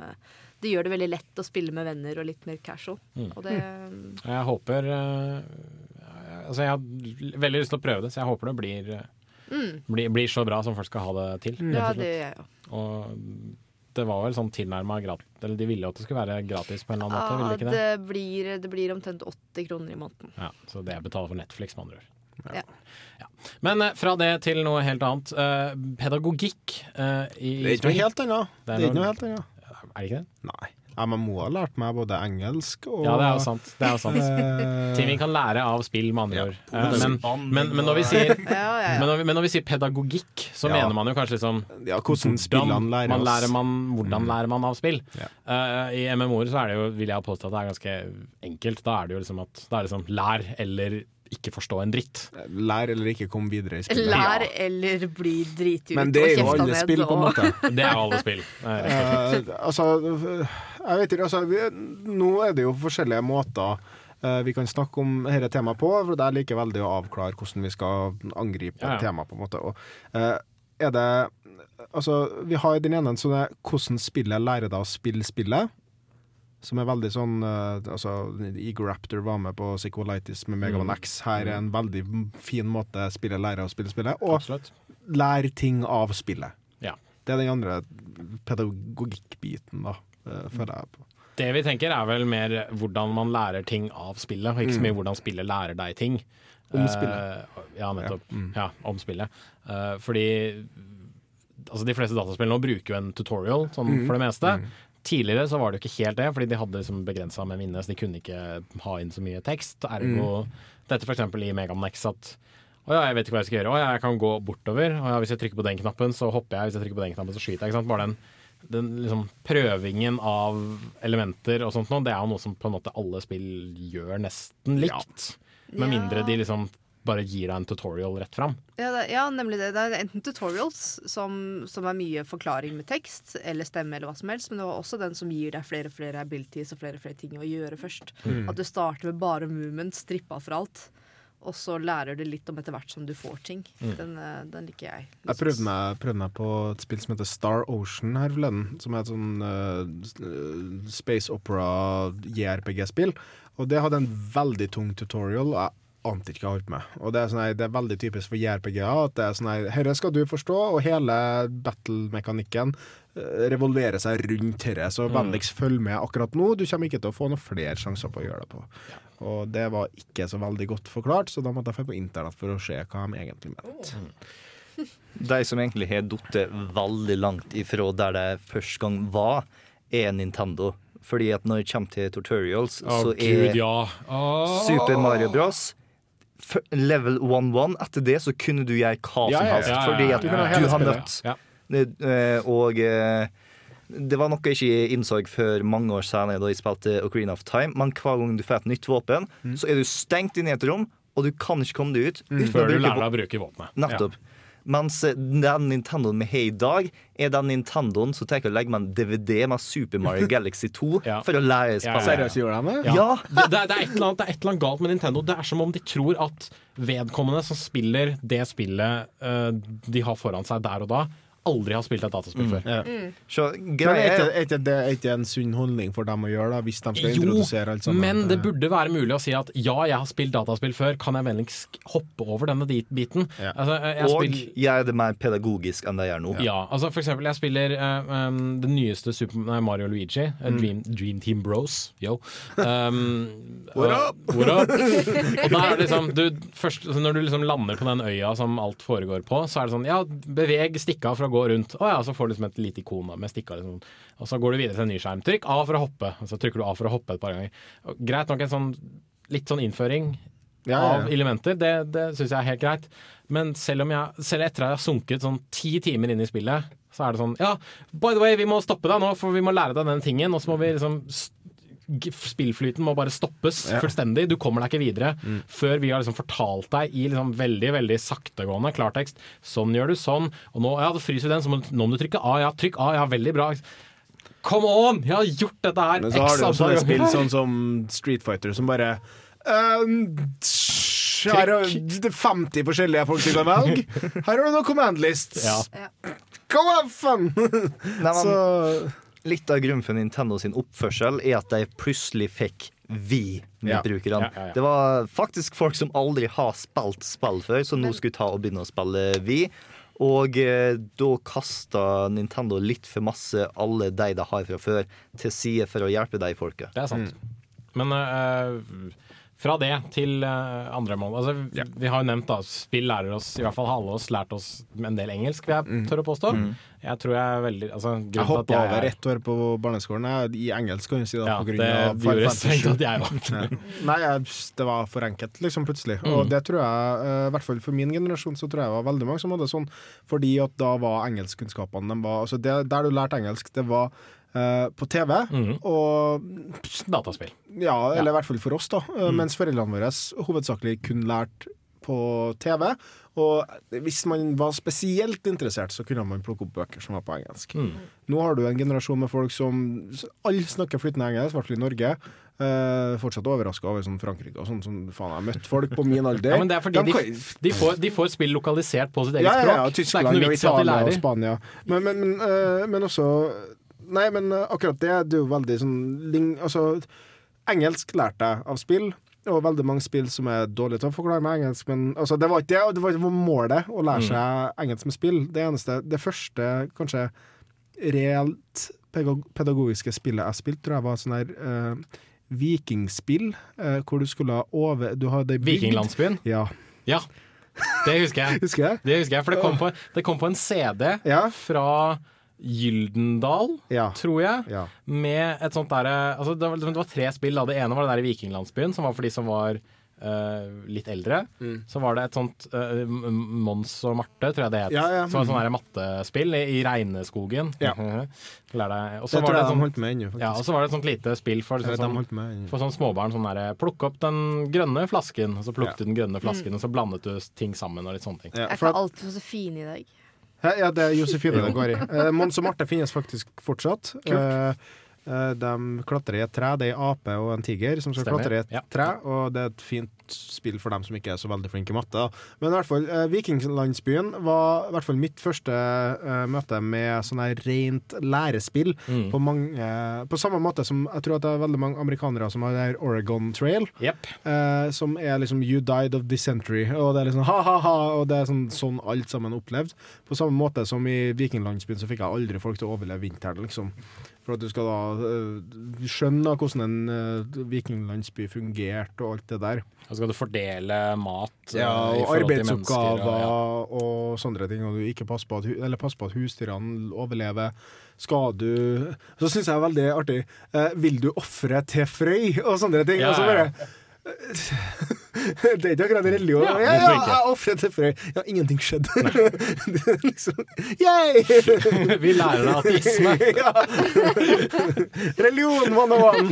Det gjør det veldig lett å spille med venner og litt mer casual. Mm. Og det Jeg håper eh, Altså, jeg har veldig lyst til å prøve det, så jeg håper det blir, eh, Mm. blir, blir så bra som folk skal ha det til. rett Ja, det gjør jeg jo. Og det var vel sånn tilnærma gratis Eller de ville jo at det skulle være gratis på en eller annen måte, ville Ja, de ikke det? det blir, det blir omtrent 80 kroner i måneden. Ja, så det jeg betaler for Netflix, med andre ord. Ja. Men eh, fra det til noe helt annet. Eh, pedagogikk eh, i Det er ikke noe helt annet. Det Det er er ikke noe helt annet. Er det ikke det? Nei. MMO har lært meg både engelsk og Ja, det er jo sant. Det er jo sant. Eh, Ting vi kan lære av spill, med andre ord. Ja, men, men, men, når vi sier, Ja, ja, ja. men, når vi, men når vi sier pedagogikk, så Ja. mener man jo kanskje liksom Ja, hvordan spillene lærer man lærer man, Hvordan Mm. lærer man av spill? Ja. Uh, I MMO-er så er det jo, vil jeg påstå at det er ganske enkelt. Da er det jo liksom at Da er det liksom lær eller ikke forstå en dritt. Lær eller ikke komme videre i spillet. Lær eller bli driti ut Men det er jo alle spill, på en måte. Det er alle spill. Eh, altså, jeg vet ikke, altså vi- Nå er det jo forskjellige måter uh, vi kan snakke om dette temaet på, for jeg liker veldig å avklare hvordan vi skal angripe Ja, ja. et tema. på en måte. Og, uh, er det Altså, vi har den ene som er hvordan spillet lærer deg å spille spillet. Som er veldig sånn uh, altså, Eagle Raptor var med på Psycholitis med Megaman Mm. X. Her er en veldig fin måte spillet lærer å spille spillet. Og Absolutt. lære ting av spillet. Ja. Det er den andre pedagogikkbiten, da, uh, føler jeg på. Det vi tenker er vel mer hvordan man lærer ting av spillet, og ikke så Mm. mye hvordan spillet lærer deg ting. Om spillet. spillet. ja, nettopp. Ja, mm. Ja, om spillet. Uh, fordi altså, de fleste dataspill nå bruker jo en tutorial, sånn Mm. for det meste. Mm. Tidligere så var det jo ikke helt det, fordi de hadde liksom begrensa med minne, så de kunne ikke ha inn så mye tekst. Ergo dette f.eks. i Meganex at å ja, jeg vet ikke hva jeg skal gjøre. Å ja, jeg kan gå bortover. Å ja, hvis jeg trykker på den knappen, så hopper jeg. Hvis jeg trykker på den knappen, så skyter jeg. Ikke sant? Bare den, den liksom prøvingen av elementer og sånt noe, det er jo noe som på en måte alle spill gjør nesten likt. Med mindre de liksom bare gir deg en tutorial rett fram. Ja, det, ja, nemlig det. Det er enten tutorials, som, som er mye forklaring med tekst, eller stemme, eller hva som helst, men det var også den som gir deg flere og flere abilities og flere og flere ting å gjøre først. Mm. At du starter med bare movement, strippa for alt, og så lærer du litt om etter hvert som du får ting. Mm. Den, eh, den liker jeg. Jeg prøvde meg, prøvde meg på et spill som heter Star Ocean her forleden. Som er et sånn uh, space opera JRPG-spill. Og det hadde en veldig tung tutorial. Jeg ante ikke hva jeg holdt med. Og det er, sånn, det er veldig typisk for JRPG-er. At det er sånn her, skal du forstå, og hele battle-mekanikken eh, revolverer seg rundt dette. Så Mm. vennligst følg med akkurat nå. Du kommer ikke til å få noen flere sjanser på å gjøre det på. Og det var ikke så veldig godt forklart, så da måtte jeg dra på internett for å se hva de egentlig mente. De som egentlig har falt veldig langt ifra der det første gang var, er Nintendo. Fordi at når det kommer til tutorials, oh, så Gud, er ja. oh. Super Mario Bros. Level 1-1. Etter det så kunne du gjøre hva Ja, som ja, helst, ja, ja, fordi at ja, ja, du har møtt ja. det, eh, Og eh, det var noe jeg ikke innså før mange år senere da jeg spilte Ocarina of Time. Men hver gang du får et nytt våpen, så er du stengt inne i et rom, og du kan ikke komme deg ut. Mm. Før du lærer deg å bruke våpenet. Nettopp. Mens eh, den Nintendoen vi har i dag, er den Nintendoen som tenker å legge med en DVD med Super Mario Galaxy 2 for å lære Ja, ja, ja. spillet. Seriøst, gjorde de det? Ja. Det, det er et eller annet galt med Nintendo. Det er som om de tror at vedkommende som spiller det spillet uh, de har foran seg der og da, aldri har spilt et dataspill før. Ja. Så Men greia er ikke, er ikke det er ikke en sunn holdning for dem å gjøre, da, hvis de skal Jo, introdusere alt sammen? men det burde være mulig å si at ja, jeg har spilt dataspill før, kan jeg vennligst hoppe over denne biten? biten? Altså, jeg Og spill- gjøre det mer pedagogisk enn det gjør nå. Ja, altså for eksempel jeg spiller uh, um, det nyeste Super Mario Luigi, eh, Mm. Dream, Dream Team Bros. Yo. Um, What up? what up? og da er det liksom du, først, Når du liksom lander på den øya som alt foregår på, så er det sånn Ja, beveg stikka for å gå rundt. Å ja, så får du liksom et lite ikon med stikka. Liksom. Og så går du videre til en ny skjerm. Trykk A for å hoppe. Og så trykker du A for å hoppe et par ganger. Og greit nok en sånn litt sånn innføring Ja, ja, av elementer, det, det syns jeg er helt greit. Men selv, om jeg, selv etter at jeg har sunket sånn ti timer inn i spillet, så er det sånn Ja, by the way, vi må stoppe deg nå, for vi må lære deg den tingen. Og så må vi liksom Spillflyten må bare stoppes Ja. fullstendig. Du kommer deg ikke videre før vi har liksom fortalt deg i liksom veldig veldig saktegående klartekst. Sånn gjør du sånn. Og nå, ja, fryser den, så må, nå må du trykke A. Ja, trykk A. Ja, veldig bra. Come on! Jeg har gjort dette her Men så har du også et spill sånn som Street Fighter, som bare um, Her er det 50 forskjellige folk du kan velge. Her har du noen command lists. Ja. Go have fun! Nei, men, Så- Litt av grunnen for Nintendo sin oppførsel er at de plutselig fikk vi med brukerne. Ja, ja, ja. Det var faktisk folk som aldri har spilt spill før, som nå skulle ta og begynne å spille vi. Og eh, da kasta Nintendo litt for masse alle de de har fra før, til side for å hjelpe de folka. Det er sant. Men eh, fra det til eh, andre mål altså, vi, vi har jo nevnt da, spill lærer oss, i hvert fall alle oss, lært oss en del engelsk, vil jeg tørre å påstå. Mm. Jeg tror jeg er veldig altså, Jeg hoppa over er- ett år på barneskolen. Jeg, I engelsk, kan du si. da Ja, på grunn det av gjorde strengt at jeg var Nei, Nei, jeg, det var for enkelt, liksom, plutselig. Mm. Og det tror jeg, eh, i hvert fall for min generasjon, så tror jeg var veldig mange som hadde sånn, fordi at da var engelskkunnskapene de var, altså det, Der du lærte engelsk, det var eh, på TV og Dataspill. Ja, eller Mm. Ja. i hvert fall for oss, da. Mm. Mens foreldrene våre hovedsakelig kun lærte på TV. Og hvis man var spesielt interessert, så kunne man plukke opp bøker som var på engelsk. Mm. Nå har du en generasjon med folk som Alle snakker flytende engelsk, i hvert fall i Norge. Eh, fortsatt overraska over sånn Frankrike og sånn. Som faen, jeg har møtt folk på min alder. Ja, men det er fordi de, de, de, får, de får spill lokalisert på sitt eget ja, ja, ja, språk. Det er Tyskland og Italia og. Spania. Men, men, men, eh, men også Nei, men eh, akkurat det, det er jo veldig sånn Altså, engelsk lærte jeg av spill. Og veldig mange spill som er dårlige til å forklare meg engelsk. Men altså, det var ikke det, det var ikke målet å lære Mm. seg engelsk med spill. Det eneste, det første kanskje reelt pedagogiske spillet jeg spilte, tror jeg var sånn her uh, vikingspill, uh, hvor du skulle over Du hadde bygd Vikinglandsbyen? Ja. Ja, det husker jeg. Husker jeg? Det husker jeg, For det kom på, det kom på en CD fra Gyldendal, tror jeg, med et sånt derre altså det, var, det var tre spill. Da. Det ene var det der i Vikinglandsbyen, som var for de som var uh, litt eldre, Mm. så var det et sånt uh, Mons og Marte, tror jeg det het. Ja, ja. Som var et sånt der mattespill i, i regneskogen. Ja. Lær deg- og så var det et sånt- holdt med ennå, faktisk. Ja, og så var det et sånt lite spill for, liksom, med ennå. for sånn småbarn. Sånn der, plukk opp den grønne flasken, og så plukket du den grønne flasken, Mm. og så blandet du ting sammen og litt sånne ting. Ja, Er for ikke alt så fine i dag? Ja, det er Josefine det går i. Eh, Mons og Marte finnes faktisk fortsatt. Kult. eh, de klatrer i et tre. Det er ei ape og en tiger som skal Stemmer, klatre i et ja. tre. Og det er et fint spill for dem som ikke er så veldig flinke i matte. da. Men i hvert fall, eh, Vikinglandsbyen var i hvert fall mitt første eh, møte med sånn her rent lærespill. Mm. På, mange, på samme måte som jeg tror at det er veldig mange amerikanere som har det her Oregon Trail. Eh, som er liksom 'You died of dysentery', og det er liksom ha-ha-ha, og det er sånn, sånn alt sammen opplevd. På samme måte som i Vikinglandsbyen så fikk jeg aldri folk til å overleve vinteren, liksom. For at du skal da eh, skjønne hvordan en uh, vikinglandsby fungerte og alt det der. Og så skal du fordele mat eh, Ja, og mennesker. arbeidsoppgaver og- og, sånne ting, og du ikke passer på at, passer på at husdyrene overlever. Skal du Så syns jeg det er veldig artig eh, Vil du ofre til Frøy? Og sånne ting. Ja, og så ja. bare Det er ikke akkurat religion. Ja, Ja, ja, jeg ofret til Frøy. Ja, ingenting skjedde. det er liksom Yay! Vi lærer deg ateisme. ja. Religion, one on one!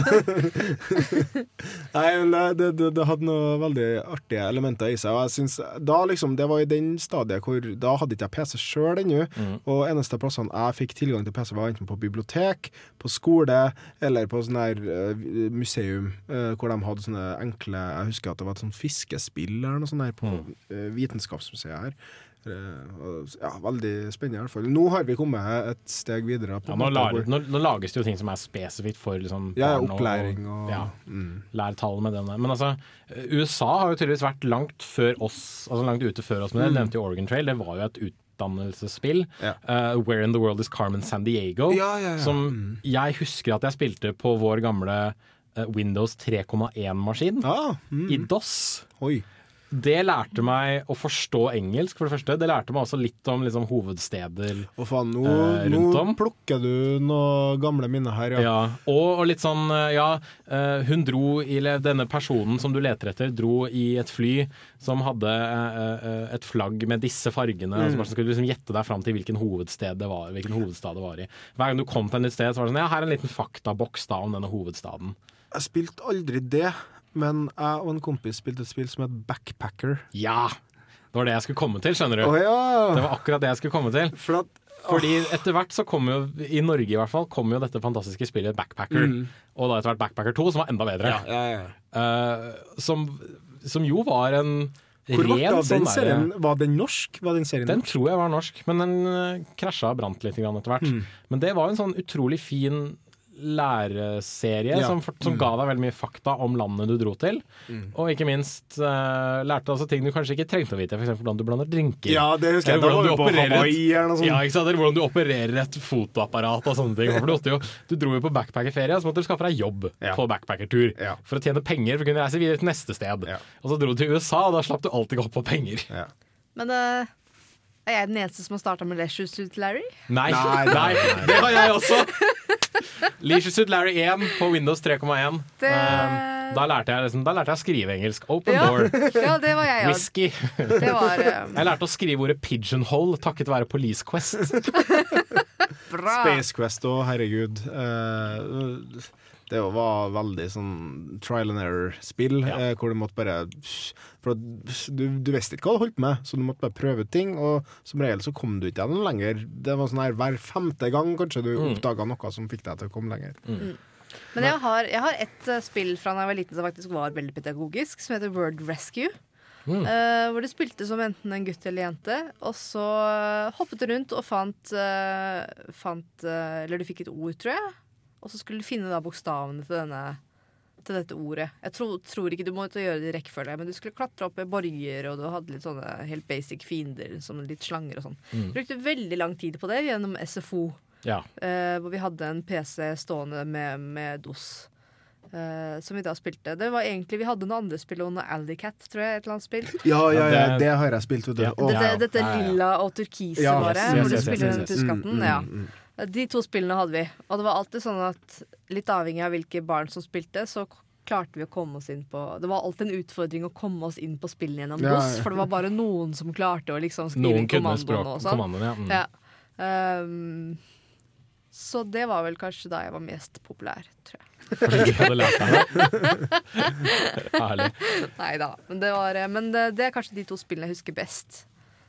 Nei, men det, det, det, det hadde noe veldig artige elementer i seg. Og jeg synes, da liksom, Det var i den stadiet hvor Da hadde ikke jeg PC sjøl ennå. Mm. Og eneste plassene jeg fikk tilgang til PC, var enten på bibliotek, på skole eller på sånn her uh, museum, uh, hvor de hadde sånne enkle Jeg husker at det var et sånt fiskespill eller noe sånt der på Mm. eh, Vitenskapsmuseet her. Eh, ja, veldig spennende i hvert fall. Nå har vi kommet et steg videre. På Ja, nå, lager, nå, nå lages det jo ting som er spesifikt for liksom, Ja, opplæring og- ja, mm. Lær tall med den der. Men altså, USA har jo tydeligvis vært langt før oss, altså langt ute før oss med det. Mm. Nevnte jo Oregon Trail, det var jo et utdannelsesspill. Ja. Uh, Where in the World is Carmen San Diego? Som jeg husker at jeg spilte på vår gamle Windows 3,1-maskin. Ah, mm. I DOS. Oi. Det lærte meg å forstå engelsk, for det første. Det lærte meg også litt om liksom, hovedsteder oh, faen, nå, eh, rundt om. plukker du noen gamle minner her, ja. Ja, og, og litt sånn eh, Ja, eh, hun dro i Denne personen som du leter etter, dro i et fly som hadde eh, eh, et flagg med disse fargene. Og så Mm. bare skulle du liksom gjette deg fram til hvilken hovedsted det var Hvilken hovedstad det var i. Hver gang du kom til et nytt sted, så var det sånn Ja, her er en liten faktaboks da om denne hovedstaden. Jeg spilte aldri det, men jeg og en kompis spilte et spill som het Backpacker. Ja! Det var det jeg skulle komme til, skjønner du. Oh, ja. Det var akkurat det jeg skulle komme til. For at, Fordi etter hvert så kom jo, i Norge i hvert fall, kom jo dette fantastiske spillet Backpacker. Mm. Og da etter hvert Backpacker 2, som var enda bedre. Eh, som, som jo var en Hvor ren var den sånn serien? derre- Var den norsk? Var den serien Den norsk? tror jeg var norsk, men den uh, krasja og brant litt grann etter hvert. Mm. Men det var en sånn utrolig fin læreserie Ja. som, som Mm. ga deg veldig mye fakta om landet du dro til. Mm. Og ikke minst uh, lærte altså ting du kanskje ikke trengte å vite, f.eks. hvordan du blander drinker. Ja, det husker jeg. Eller hvordan du opererer et- eller noe sånt. Ja, ikke sant? Eller hvordan du opererer et fotoapparat og sånne ting. For du, jo, du dro jo på backpackerferie, og så måtte du skaffe deg jobb på backpackertur for å tjene penger for å kunne reise videre til neste sted. Og så dro du til USA, og da slapp du alltid opp på penger. Men eh, er jeg den eneste som har starta med Leisure Suit Larry? Nei, Nei, nei, nei. det har jeg også. Leisure Suit Larry 1 på Windows 3,1. Det- Um, da, lærte jeg liksom, da lærte jeg å skrive engelsk. Open Ja. door. Ja, det var jeg, ja. Whisky. Det var, um, Jeg lærte å skrive ordet pigeonhole takket være Police Quest. Bra. Space Quest og herregud. eh, det var veldig sånn trial and error-spill, eh, hvor du måtte bare For du, du visste ikke hva du holdt med, så du måtte bare prøve ut ting, og som regel så kom du ikke gjennom lenger. Det var sånn her hver femte gang kanskje du Mm. oppdaga noe som fikk deg til å komme lenger. Mm. Men jeg har, jeg har et eh, spill fra da jeg var liten som faktisk var veldig pedagogisk, som heter Word Rescue. Mm. Uh, hvor du spilte som enten en gutt eller jente, og så eh, hoppet du rundt og fant, uh, fant uh, Eller du fikk et ord, tror jeg. Og så skulle du finne da bokstavene til, denne, til dette ordet. Jeg tro, tror ikke du måtte gjøre det i rekkefølge, men du skulle klatre opp i borger, og du hadde litt sånne helt basic fiender, som litt slanger og sånn. Mm. Brukte veldig lang tid på det gjennom SFO. Ja. Eh, hvor vi hadde en PC stående med, med DOS. Uh, som vi da spilte. Det var egentlig, Vi hadde noen andre spill, noe Alleycat, tror jeg. et eller annet spill. Ja, ja, ja, det- har jeg spilt. Ja. Dette, dette lilla og turkise Ja, bare, yes, hvor yes, du yes, spiller yes, rundt yes. i skatten. Mm, mm, ja. mm. De to spillene hadde vi. Og det var alltid sånn at litt avhengig av hvilke barn som spilte, så klarte vi å komme oss inn på Det var alltid en utfordring å komme oss inn på spillene gjennom Ja, DOS, for det var bare noen som klarte å liksom skrive Noen språk- og sånn. ja. Mm. Ja. Um, så det var vel kanskje da jeg var mest populær, tror jeg. Fordi du hadde lært deg det. Herlig. Nei da. Men, det, var, men det, det er kanskje de to spillene jeg husker best.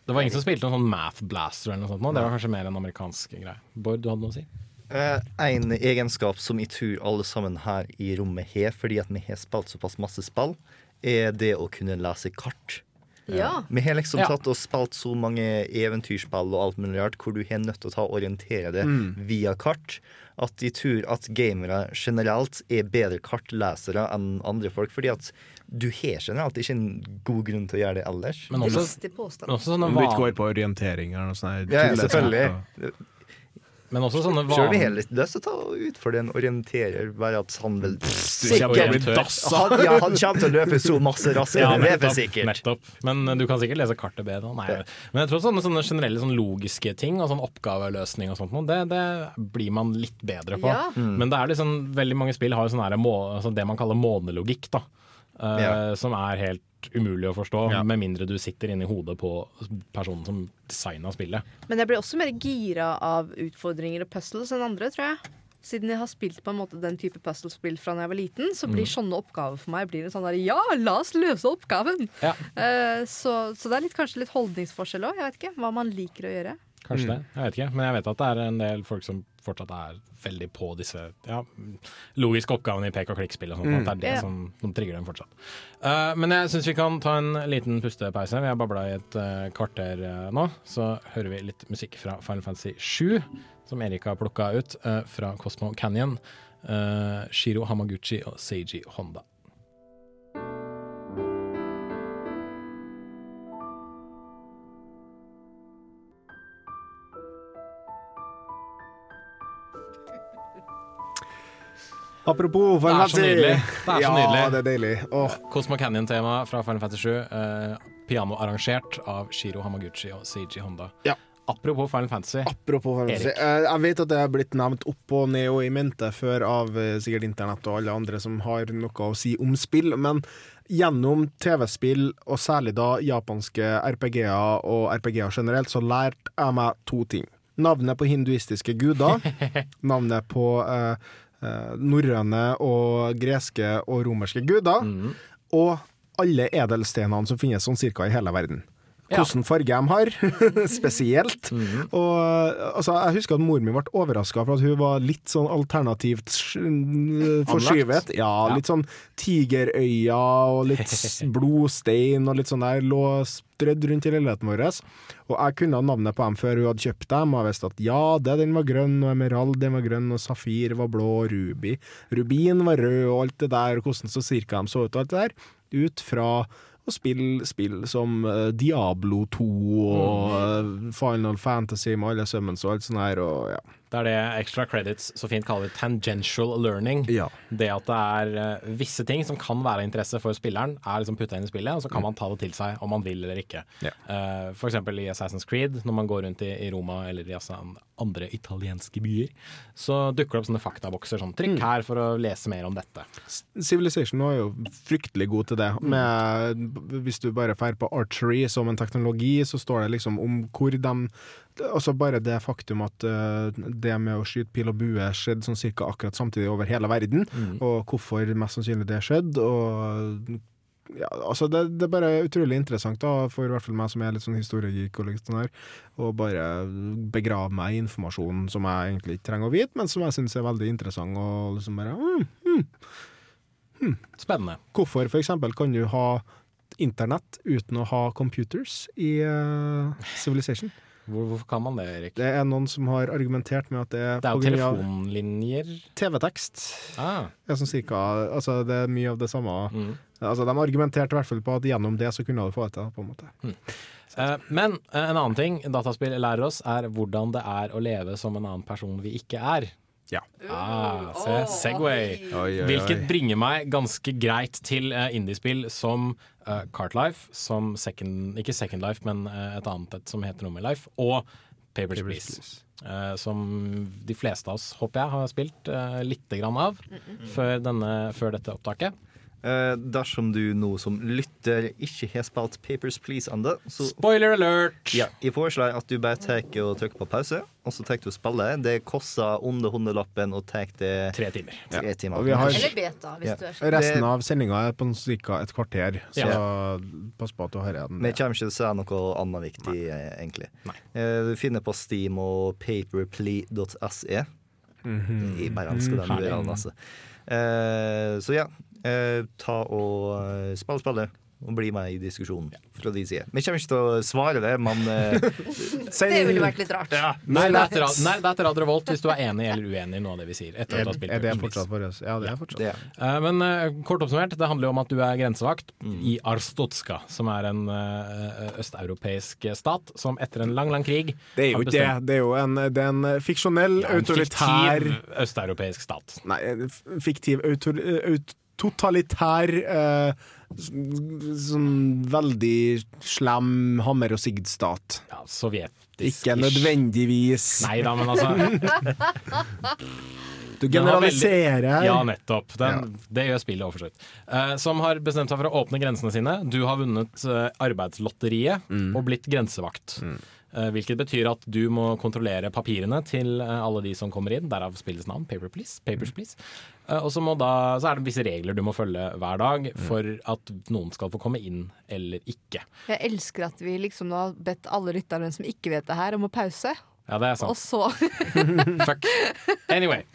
Det var ingen som spilte noen sånn Math Blaster eller noe sånt nå. Det var kanskje mer en amerikansk greie. Bård, du hadde noe å si? Eh, en egenskap som jeg tror alle sammen her i rommet har, fordi at vi har spilt såpass masse spill, er det å kunne lese kart. Ja. Vi har liksom Ja. tatt og spilt så mange eventyrspill og alt mulig rart hvor du har nødt til å ta og orientere det Mm. via kart. At de tror at gamere generelt er bedre kartlesere enn andre folk. Fordi at du har generelt ikke en god grunn til å gjøre det ellers. Men også- påstand. men også sånne vanlige går på orientering eller noe sånt. Ja, ja, selvfølgelig. Men også sånne Selv om jeg har litt lyst til å ta ut for en orienterer, bare at han vil dassa. Han, ja, han kommer til å løpe så masse raskere, Ja, det er for sikkert. nettopp. Men eh, du kan sikkert lese kartet bedre. Nei, men jeg tror sånne, sånne generelle sånne logiske ting og sånn oppgaveløsning og sånt, noe, det, det blir man litt bedre på. Ja. Mm. Men det er liksom, veldig mange spill har jo sånn altså det man kaller månelogikk, da. Eh, Ja. Som er helt umulig å forstå, Ja. med mindre du sitter inni hodet på personen som designa spillet. Men jeg blir også mer gira av utfordringer og puzzles enn andre, tror jeg. Siden jeg har spilt på en måte den type puzzlespill fra da jeg var liten, så blir Mm. sånne oppgaver for meg blir en sånn der Ja, la oss løse oppgaven! Ja. Uh, så, så det er litt, kanskje litt holdningsforskjell òg. Jeg vet ikke hva man liker å gjøre. Kanskje Mm. det. Jeg vet ikke. Men jeg vet at det er en del folk som fortsatt er veldig på disse ja, logiske oppgavene i pek og klikk-spill. og sånt, Mm. At det er det yeah. som, som trigger dem fortsatt. Uh, men jeg syns vi kan ta en liten pustepause. Vi har babla i et uh, kvarter uh, nå. Så hører vi litt musikk fra Final Fantasy 7, som Erik har plukka ut eh, fra Cosmo Canyon. Eh, Shiro Hamaguchi og Seiji Honda. Apropos Det er så nydelig. Det er så ja, nydelig. det er deilig. Åh. Cosmo Canyon-tema fra Final Fantasy 7. Eh, piano arrangert av Shiro Hamaguchi og Seiji Honda. Ja. Apropos Final Fantasy. Apropos Final Fantasy. Eh, Jeg vet at det har blitt nevnt opp og ned og i mente før av eh, sikkert internett og alle andre som har noe å si om spill, men gjennom TV-spill, og særlig da japanske RPG-er og RPG-er generelt, så lærte jeg meg to ting. Navnet på hinduistiske guder, navnet på eh, norrøne og greske og romerske guder, Mm. og alle edelstenene som finnes sånn cirka i hele verden. Ja. Hvilken farge de har, spesielt. Mhm. Og altså, Jeg husker at mor mi ble overraska for at hun var litt sånn alternativt forskyvet. Ja, Ja. litt sånn tigerøya og litt blodstein og litt sånn der lå strødd rundt i leiligheten vår. Og jeg kunne navnet på dem før hun hadde kjøpt dem, og jeg visste at ja, det den var grønn, og emerald den var grønn, og safir var blå, og ruby. Rubin var rød, og alt det der, og hvordan så cirka de så ut, og alt det der. Ut fra å spill, spill som uh, Diablo 2 og uh, Final Fantasy med alle summons og alt sånt her, og ja. Det er det extra credits så fint kaller tangential learning. Ja. Det at det er eh, visse ting som kan være av interesse for spilleren, er liksom putta inn i spillet, og så kan man ta det til seg om man vil eller ikke. Ja. Uh, for eksempel i Assassin's Creed, når man går rundt i, i Roma eller i altså, andre italienske byer, så dukker det opp sånne faktabokser. Sånn, Trykk her for å lese mer om dette. Civilization var jo fryktelig god til det. Med, hvis du bare drar på archery som en teknologi, så står det liksom om hvor de Altså bare det faktum at eh, det med å skyte pil og bue skjedde sånn cirka akkurat samtidig over hele verden, og hvorfor mest sannsynlig det skjedde, og ja, altså det, det er bare utrolig interessant, da, for i hvert fall meg som er litt sånn historiegeek og sånn her, å bare begrave meg i informasjon som jeg egentlig ikke trenger å vite, men som jeg syns er veldig interessant, og liksom bare mm, mm. Spennende. Hvorfor for eksempel kan du ha internett uten å ha computers i uh, Civilization? Hvor, hvorfor kan man det, Erik? Det er noen som har argumentert med at det er Det er jo telefonlinjer. TV-tekst. Ah. Er sånn cirka, altså det er mye av det samme. Mm. Altså De argumenterte i hvert fall på at gjennom det så kunne du få det på en måte. Eh, Men eh, en annen ting dataspill lærer oss, er hvordan det er å leve som en annen person vi ikke er. Ja. Ah, se, Segway. Oi, oi. Hvilket bringer meg ganske greit til eh, indiespill som uh, Cartlife, som second, ikke Second Life, men uh, et annet et som heter noe med Life, og Papers, Please. Eh, som de fleste av oss, håper jeg, har spilt uh, lite grann av før, denne, før dette opptaket. Eh, dersom du nå som lytter ikke har spilt Papers Please ennå, så Spoiler alert! ja, jeg foreslår at du bare tar og trykker på pause, og så tar du å spiller. Det koster under hundelappen og tar det Tre timer. Tre timer. Og vi har- Eller beta, hvis Ja. du er Resten av sendinga er på ca. et kvarter, så pass på at du hører den. Vi kommer ikke til å si noe annet viktig, Nei. egentlig. Eh, Du finner på Steam og paperplea.se. Mhm. Jeg bare elsker den Herlig. URL-en, altså. Uh, så ja, eh, ta og eh, spill spillet. Og bli med i diskusjonen fra de sider. Vi kommer ikke til å svare det, men eh, Det ville vært litt rart. Nei, det er etter nei, det er etter Radio Revolt hvis du er enig eller uenig i noe av det vi sier. Etter at du har spilt Er det Please. fortsatt oss. Ja, det er fortsatt. det Eh, Men eh, kort oppsummert, det handler jo om at du er grensevakt Mm. i Arstotska, som er en eh, østeuropeisk stat som etter en lang, lang krig Det er jo har ikke det. bestemt- Det er jo en, det er en fiksjonell, Ja, en autoritær fiktiv østeuropeisk stat. Nei, f- fiktiv, autor, aut, totalitær eh, Sånn veldig slem hammer og sigd-stat. Ja, sovjetisk Ikke nødvendigvis. Nei da, men altså Du generaliserer. Ja, nettopp. Den, Det gjør spillet for så. Eh, som har bestemt seg for å åpne grensene sine. Du har vunnet uh, arbeidslotteriet Mm. og blitt grensevakt. Eh, hvilket betyr at du må kontrollere papirene til eh, alle de som kommer inn. Derav spillets navn, Paper Please. Papers, please. Eh, og så, må da, så er det visse regler du må følge hver dag for at noen skal få komme inn eller ikke. Jeg elsker at vi liksom nå har bedt alle lytterne som ikke vet det her, om å pause. Ja, det er sant. Og så Fuck. Anyway.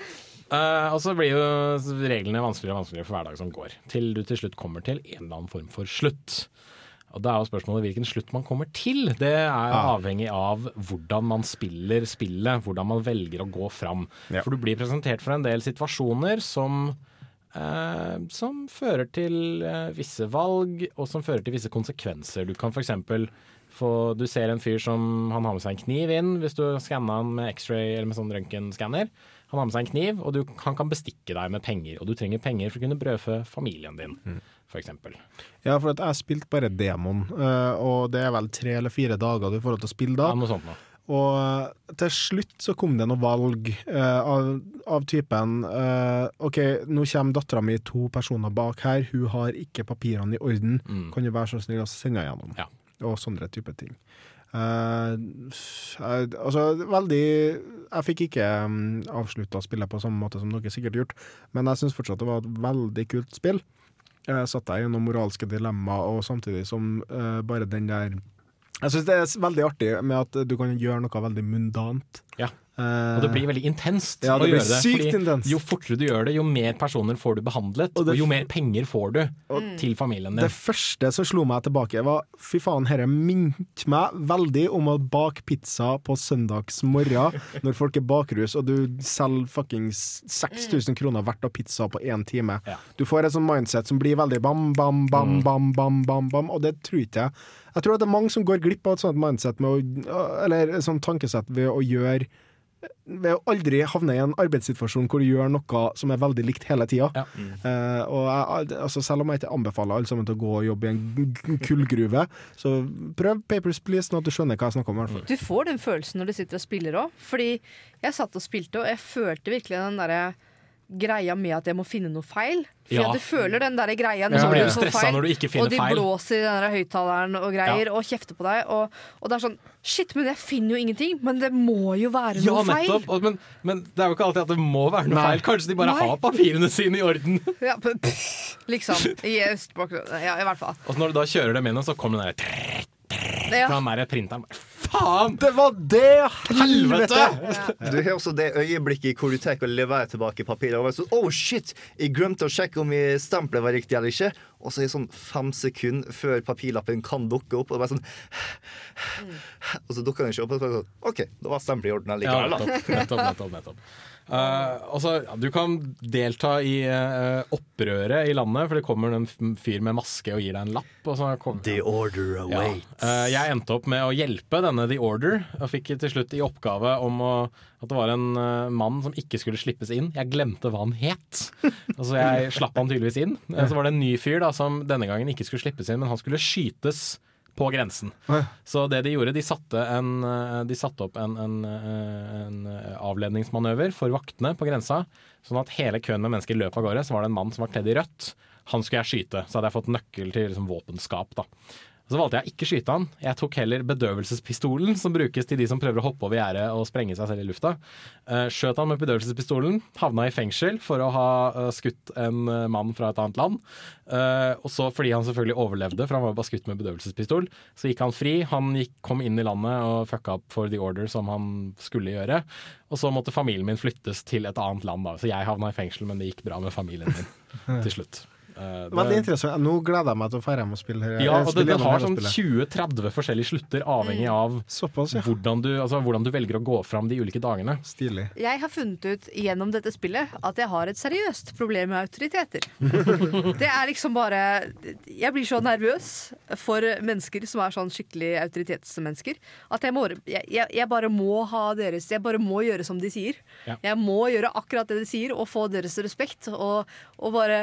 Uh, og så blir jo reglene vanskeligere og vanskeligere for hver dag som går. Til du til slutt kommer til en eller annen form for slutt. Og da er jo spørsmålet hvilken slutt man kommer til. Det er Ja. avhengig av hvordan man spiller spillet, hvordan man velger å gå fram. Ja. For du blir presentert for en del situasjoner som eh, som fører til eh, visse valg, og som fører til visse konsekvenser. Du kan f.eks. få Du ser en fyr som Han har med seg en kniv inn hvis du skanner han med X-ray eller med sånn røntgenskanner. Han har med seg en kniv, og du, han kan bestikke deg med penger. Og du trenger penger for å kunne brødfø familien din, for eksempel. Ja, for jeg spilte bare demoen, eh, og det er vel tre eller fire dager du får til å spille da. Ja, noe sånt noe. Og eh, til slutt så kom det noen valg eh, av, av typen OK, nå kommer dattera mi to personer bak her, hun har ikke papirene i orden. Mm. Kan du være så snill å sende gjennom? Ja. Og sånne type ting. Uh, jeg- altså, veldig Jeg fikk ikke um, avslutta spillet på samme måte som dere sikkert gjort, men jeg syns fortsatt det var et veldig kult spill. Jeg satt deg noen moralske dilemmaer, og samtidig som eh, bare den der Jeg syns det er veldig artig med at du kan gjøre noe veldig mundant. Ja. Eh, Og det blir veldig intenst Ja, å det blir gjøre det. sykt intenst. Jo fortere du gjør det, jo mer personer får du behandlet, Og og, jo mer penger får du til familien din. Det første som slo meg tilbake, var fy faen, dette minte meg veldig om å bake pizza på søndags morgen når folk er bakrus, og du selger fuckings 6000 kroner verdt av pizza på én time. Ja. Du får et sånt mindset som blir veldig bam, bam, bam, bam, bam, bam, bam, og det tror ikke jeg. Jeg tror at det er mange som går glipp av et sånt mindset, med å, eller et sånt tankesett ved å gjøre ved å aldri havne i en arbeidssituasjon hvor du gjør noe som er veldig likt hele tida. Ja. Eh, og jeg, altså selv om jeg ikke anbefaler alle sammen til å gå og jobbe i en kullgruve, så prøv Papers, Please, sånn at du skjønner hva jeg snakker om. i hvert fall. Du får den følelsen når du sitter og spiller òg. Fordi jeg satt og spilte, og jeg følte virkelig den derre greia med at jeg må finne noe feil. For Ja. du føler den der greia Ja, så når blir du du feil, når du ikke finner og de feil. blåser i den der høyttaleren og greier, Ja. og kjefter på deg. Og, og det er sånn Shit, men jeg finner jo ingenting! Men det må jo være Ja, noe feil! Og- Men, men det er jo ikke alltid at det må være noe Nei. feil. Kanskje de bare Nei. har papirene sine i orden. Ja, pff, liksom. I østbakgrunnen. Ja, i hvert fall. Og så når du da kjører dem inn, så kommer den der Ja. fra den der printeren. Faen! Det var det! Helvete! Du har også det øyeblikket hvor du tar og leverer tilbake papiret. Og sånn, oh shit, jeg glemte å sjekke om stempelet var riktig eller ikke. Og så er det sånn fem sekunder før papirlappen kan dukke opp. Og bare sånn Og så dukker den ikke opp. Og så det sånn, OK, da var stempelet i orden Ja, nettopp. nettopp, nettopp, nettopp. Eh, altså, du kan delta i uh, opprøret i landet, for det kommer en fyr med maske og gir deg en lapp. Og så The order ja. awaits. Eh, jeg endte opp med å hjelpe denne The Order, og fikk til slutt i oppgave om å, at det var en mann som ikke skulle slippes inn. Jeg glemte hva han het. Altså Jeg slapp han tydeligvis inn. Så var det en ny fyr da som denne gangen ikke skulle slippes inn, men han skulle skytes på grensen. Så det de gjorde, de satte, en, eh, de satte opp en, en, eh, en avledningsmanøver for vaktene på grensa, sånn at hele køen med mennesker løp av gårde. Så var det en mann som var kledd i rødt. Han skulle jeg skyte, så hadde jeg fått nøkkel til liksom, våpenskap. da. Så valgte jeg ikke skyte han. Jeg tok heller bedøvelsespistolen, som brukes til de som prøver å hoppe over gjerdet og sprenge seg selv i lufta. Uh, skjøt han med bedøvelsespistolen, havna i fengsel for å ha eh, skutt en eh, mann fra et annet land. Eh, og så fordi han selvfølgelig overlevde, for han var bare skutt med bedøvelsespistol, så gikk han fri. Han gikk, kom inn i landet og fucka opp for the order som han skulle gjøre. Og så måtte familien min flyttes til et annet land, da. Så jeg havna i fengsel, men det gikk bra med familien min til slutt. Eh, det- Veldig interessant. Nå gleder jeg meg til å dra hjem og spille her. ja, og det, det har sånn 20-30 forskjellige slutter, avhengig av hvordan, du, altså, hvordan du velger å gå fram de ulike dagene. Stilig. Jeg har funnet ut gjennom dette spillet at jeg har et seriøst problem med autoriteter. Det er liksom bare Jeg blir så nervøs for mennesker som er sånn skikkelig autoritetsmennesker, at jeg, må, jeg, jeg bare må ha deres Jeg bare må gjøre som de sier. Ja. Jeg må gjøre akkurat det de sier, og få deres respekt. Og, og bare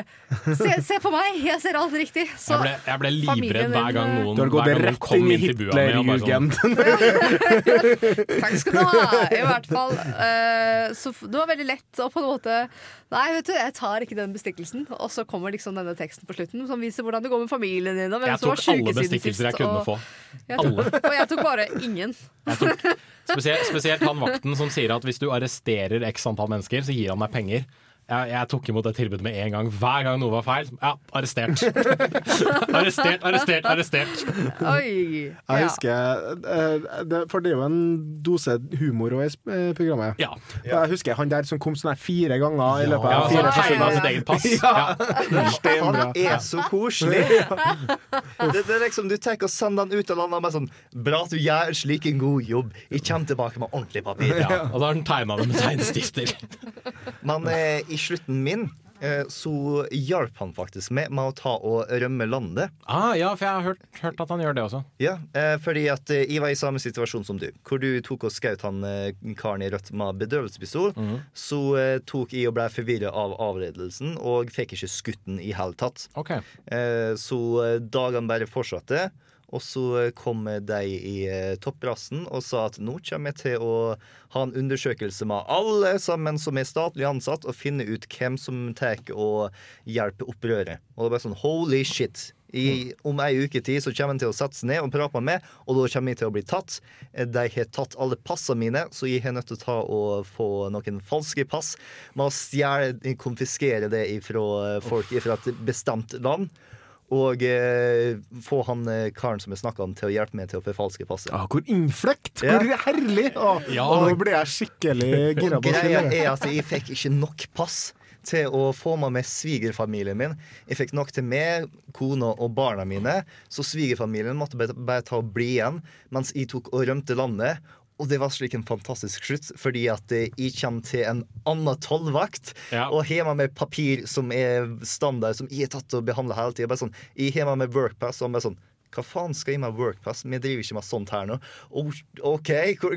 se, se på meg! Jeg ser alt riktig. Så Jeg ble, jeg ble livredd hver gang noen, Du har gått hver gang noen kom inn til bua mi sånn. Takk skal du ha! I hvert fall. Uh, så det var veldig lett å på en måte Nei, vet du, jeg tar ikke den bestikkelsen. Og så kommer liksom denne teksten på slutten som viser hvordan det går med familien din. Og hvem Jeg som var tok alle bestikkelser jeg kunne og- få. Jeg tok, Alle. og jeg tok bare ingen. Spesielt, spesielt han vakten som sier at hvis du arresterer x antall mennesker, så gir han deg penger. Jeg, jeg tok imot det tilbudet med en gang. Hver gang noe var feil, ja, arrestert. arrestert, arrestert, arrestert. Oi! Jeg husker eh, det, For det er jo en dose humor òg i eh, programmet. Ja. Jeg husker han der som kom sånn her fire ganger i løpet Ja, av fire tegna episoder. sitt eget pass. Ja. Ja. Han er så koselig! Det, det er liksom, Du tenker å sende han ut av landet med sånn Bra at du gjør slik en god jobb. Jeg kommer tilbake med ordentlig papir. Ja, og da har han tegna det med tegnestifter. Men eh, i slutten min eh, så hjalp han faktisk med, med å ta og rømme landet. Ah, ja, for jeg har hørt, hørt at han gjør det også. Ja, eh, fordi at eh, jeg var i samme situasjon som du. Hvor du tok og skjøt han karen i rødt med bedøvelsespistol. Så eh, tok jeg og ble forvirra av avledelsen og fikk ikke skutt den i hele tatt. Ok. Eh, så dagene bare fortsatte. Og så eh, kom de i eh, topprassen og sa at nå kommer jeg til å ha en undersøkelse med alle sammen som er statlig ansatt, og finne ut hvem som tar og hjelper opprøret. Og det ble sånn holy shit. I, om ei uke tid så kommer han til å sette seg ned og prate med meg, og da kommer jeg til å bli tatt. Eh, De har tatt alle passene mine, så jeg er nødt til å ta og få noen falske pass. Med å stjele, konfiskere det fra folk fra et bestemt land. Og eh, få han eh, karen som jeg snakka om, til å hjelpe meg til å forfalske passet. Ah, hvor innfløkt! Ja. Hvor herlig! Å, Ja. Nå ble jeg skikkelig gira på å Greia er at jeg fikk ikke nok pass til å få med meg svigerfamilien min. Jeg fikk nok til meg, kona og barna mine, så svigerfamilien måtte bare, bare ta og bli igjen mens jeg tok og rømte landet. Og det var slik en fantastisk slutt, fordi at eh, jeg kommer til en annen tollvakt Ja. og har med meg papir som er standard, som jeg har tatt og behandla hele tida. Sånn, jeg har med meg workpass, og han bare sånn hva faen skal jeg med workpass? Vi driver ikke med sånt her nå. «Oh, OK,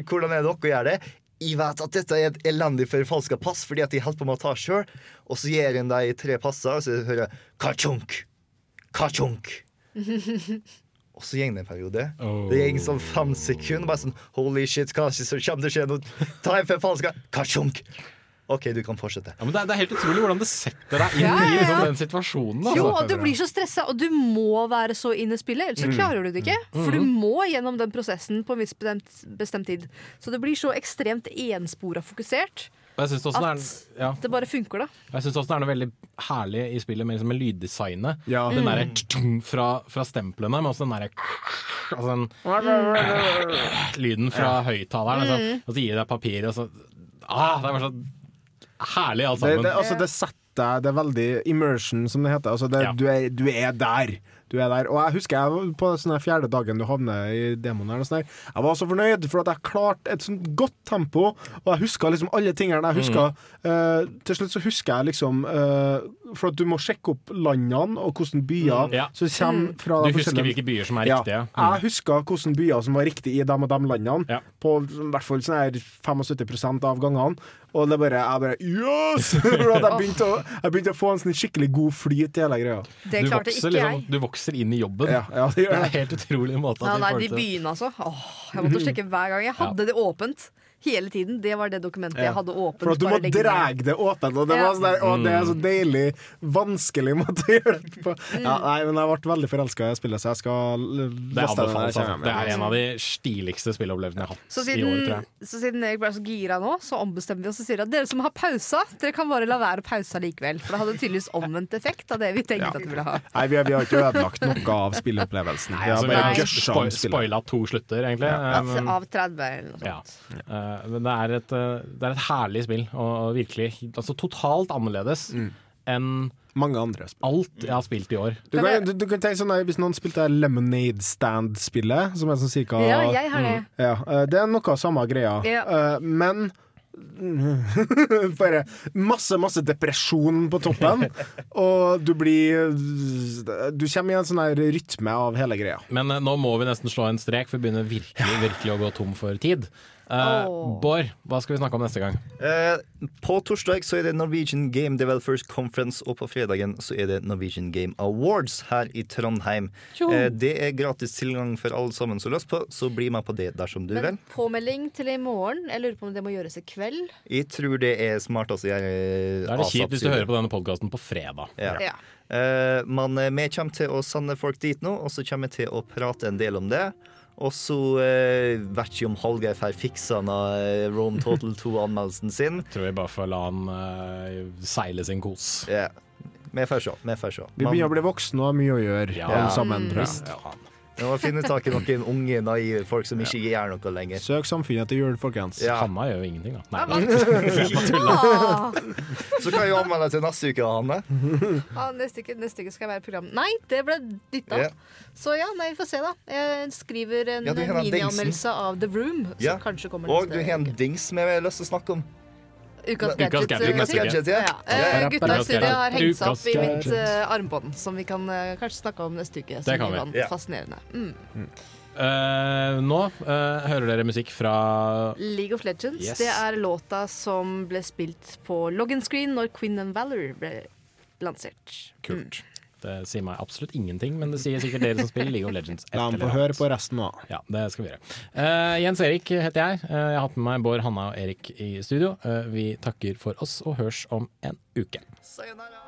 hvordan er det dere gjør det? Jeg vet at dette er et elendig forfalska pass fordi at de holder på med å ta sjøl. Og så gir en de tre passer, og så hører jeg ka-chunk, ka-chunk. Og så går det en periode. Det gikk sånn fem sekunder. Bare sånn Holy shit, kanskje så kommer det skje noe. Ta en forfalska ka-chunk. OK, du kan fortsette. Ja, men det, er, det er helt utrolig hvordan det setter deg inn Ja, ja, i liksom, den situasjonen. da. Jo, og du blir så stressa, og du må være så inn i spillet, ellers så Mm. klarer du det ikke. For du Mhm. må gjennom den prosessen på en viss bestemt, bestemt tid. Så det blir så ekstremt enspora fokusert Og jeg syns også, det at er- ja. det bare funker, da. Jeg synes også det er noe veldig herlig i spillet med, liksom, med lyddesignet. Ja. Den derre mm. fra, fra stemplene, men også den derre altså den lyden fra høyttaleren. Altså, Mm. og så gir det deg papir, og så ah, Det er bare så herlig alt Det, sammen. det, altså, det setter deg Det er veldig immersion, som det heter. Altså, det, Ja. du, er, du er der. Du er der. Og jeg husker jeg på den fjerde dagen du havner i demoen her, sånn. Jeg var så fornøyd, for at jeg klarte et sånt godt tempo, og jeg huska liksom alle tingene. Jeg huska, uh, til slutt så husker jeg liksom uh, For at du må sjekke opp landene og hvordan byer Mm, ja. som kommer fra Du husker hvilke byer som er Ja. riktige. Mm. Jeg huska hvilke byer som var riktige i de og de landene, på i hvert fall sånn her 75% av gangene. Og det bare, jeg bare Yes! Jeg, begynte å, jeg begynte å få en sånn skikkelig god flyt i hele greia. Det du klarte vokser, ikke liksom, jeg. du vokser inn i jobben. Ja, ja, det gjør er det. helt utrolig måte Ja, at nei, de det begynner altså. Åh, jeg måtte sjekke hver gang. Jeg hadde det åpent hele tiden. Det var det dokumentet jeg hadde åpent. For at du må dra det åpent, og det, Ja. var sånn der, og det er så Mm. deilig vanskelig måte å gjøre det på. Ja, nei, men jeg ble veldig forelska i spillet, så jeg skal Det laste det jeg Altså. Det er en av de stiligste spilleopplevelsene jeg har hatt Så i år, tror siden, jeg. så siden jeg ble så gira nå, så ombestemmer vi oss og sier at dere som har pausa, dere kan bare la være å pause likevel. For det hadde tydeligvis omvendt effekt av det vi tenkte at vi ville ha. Nei, vi har, vi har ikke ødelagt noe av spilleopplevelsen. Vi har Altså, vi bare har spo om spillet. spoila to slutter, egentlig. Ja. Um, Av 30 eller noe sånt. Ja. Eh, men det er, et, eh, det er et herlig spill, og, virkelig altså, totalt annerledes Mm. enn Mange andre spill. alt jeg har spilt i år. Du kan, du, du kan tenke sånn der, Hvis noen spilte Lemonade Stand-spillet, som er sånn cirka Ja, jeg har det. Ja, eh, det er noe av samme greia, Ja. Eh, men Bare masse, masse depresjon på toppen, og du blir Du kommer i en sånn her rytme av hele greia. Men eh, nå må vi nesten slå en strek, for vi begynner virkelig, virkelig å gå tom for tid. Åh. Bård, hva skal vi snakke om neste gang? Uh, på torsdag så er det Norwegian Game Developers Conference, og på fredagen så er det Norwegian Game Awards her i Trondheim. Eh, det er gratis tilgang for alle sammen som har lyst på, så bli med på det dersom du vil. Men påmelding til i morgen. Jeg lurer på om det må gjøres i kveld. Jeg tror det er smartest å gjøre Da er det kjipt hvis du hører på denne podkasten på fredag. Ja. Ja. Eh, men vi kommer til å sende folk dit nå, og så kommer vi til å prate en del om det. Og så eh, vet ikke om Hallgeir får fiksa uh, Rome Total 2-anmeldelsen sin. Tror vi bare får la han eh, seile sin kos. Ja. Vi får se. Vi får se. Vi begynner å bli voksne og har mye å gjøre, Ja. alle sammen. Ja. Visst, jeg. må finne tak i noen unge, naive folk som ikke gjør noe lenger. Søk samfunnet etter jul, folkens. Ja. Hanna gjør jo ingenting, da. Nei, Så kan jeg anmelde til neste uke, Hanne. Ja, neste, uke, neste uke skal jeg være program... Nei, det ble dytta. Ja. Så ja, nei, vi får se, da. Jeg skriver en Ja, minianmeldelse av The Room, som Ja. kanskje kommer Og du har en dings vi har lyst til å snakke om. Ukas gadget. Gutta i studio har hengt seg opp i mitt eh, armbånd, som vi kan uh, kanskje snakke om neste uke. Det kan vi. Ja. fascinerende. Mm. Eh, nå uh, hører dere musikk fra League of Legends. Yes. Det er låta som ble spilt på login screen når Queen and Valor ble lansert. Kult. Det sier meg absolutt ingenting, men det sier sikkert dere som spiller League of Legends. La ham få høre på resten nå. Ja, det skal vi gjøre. Uh, Jens Erik heter jeg. Uh, jeg har hatt med meg Bård, Hanna og Erik i studio. Uh, vi takker for oss og hørs om en uke. Sayonara.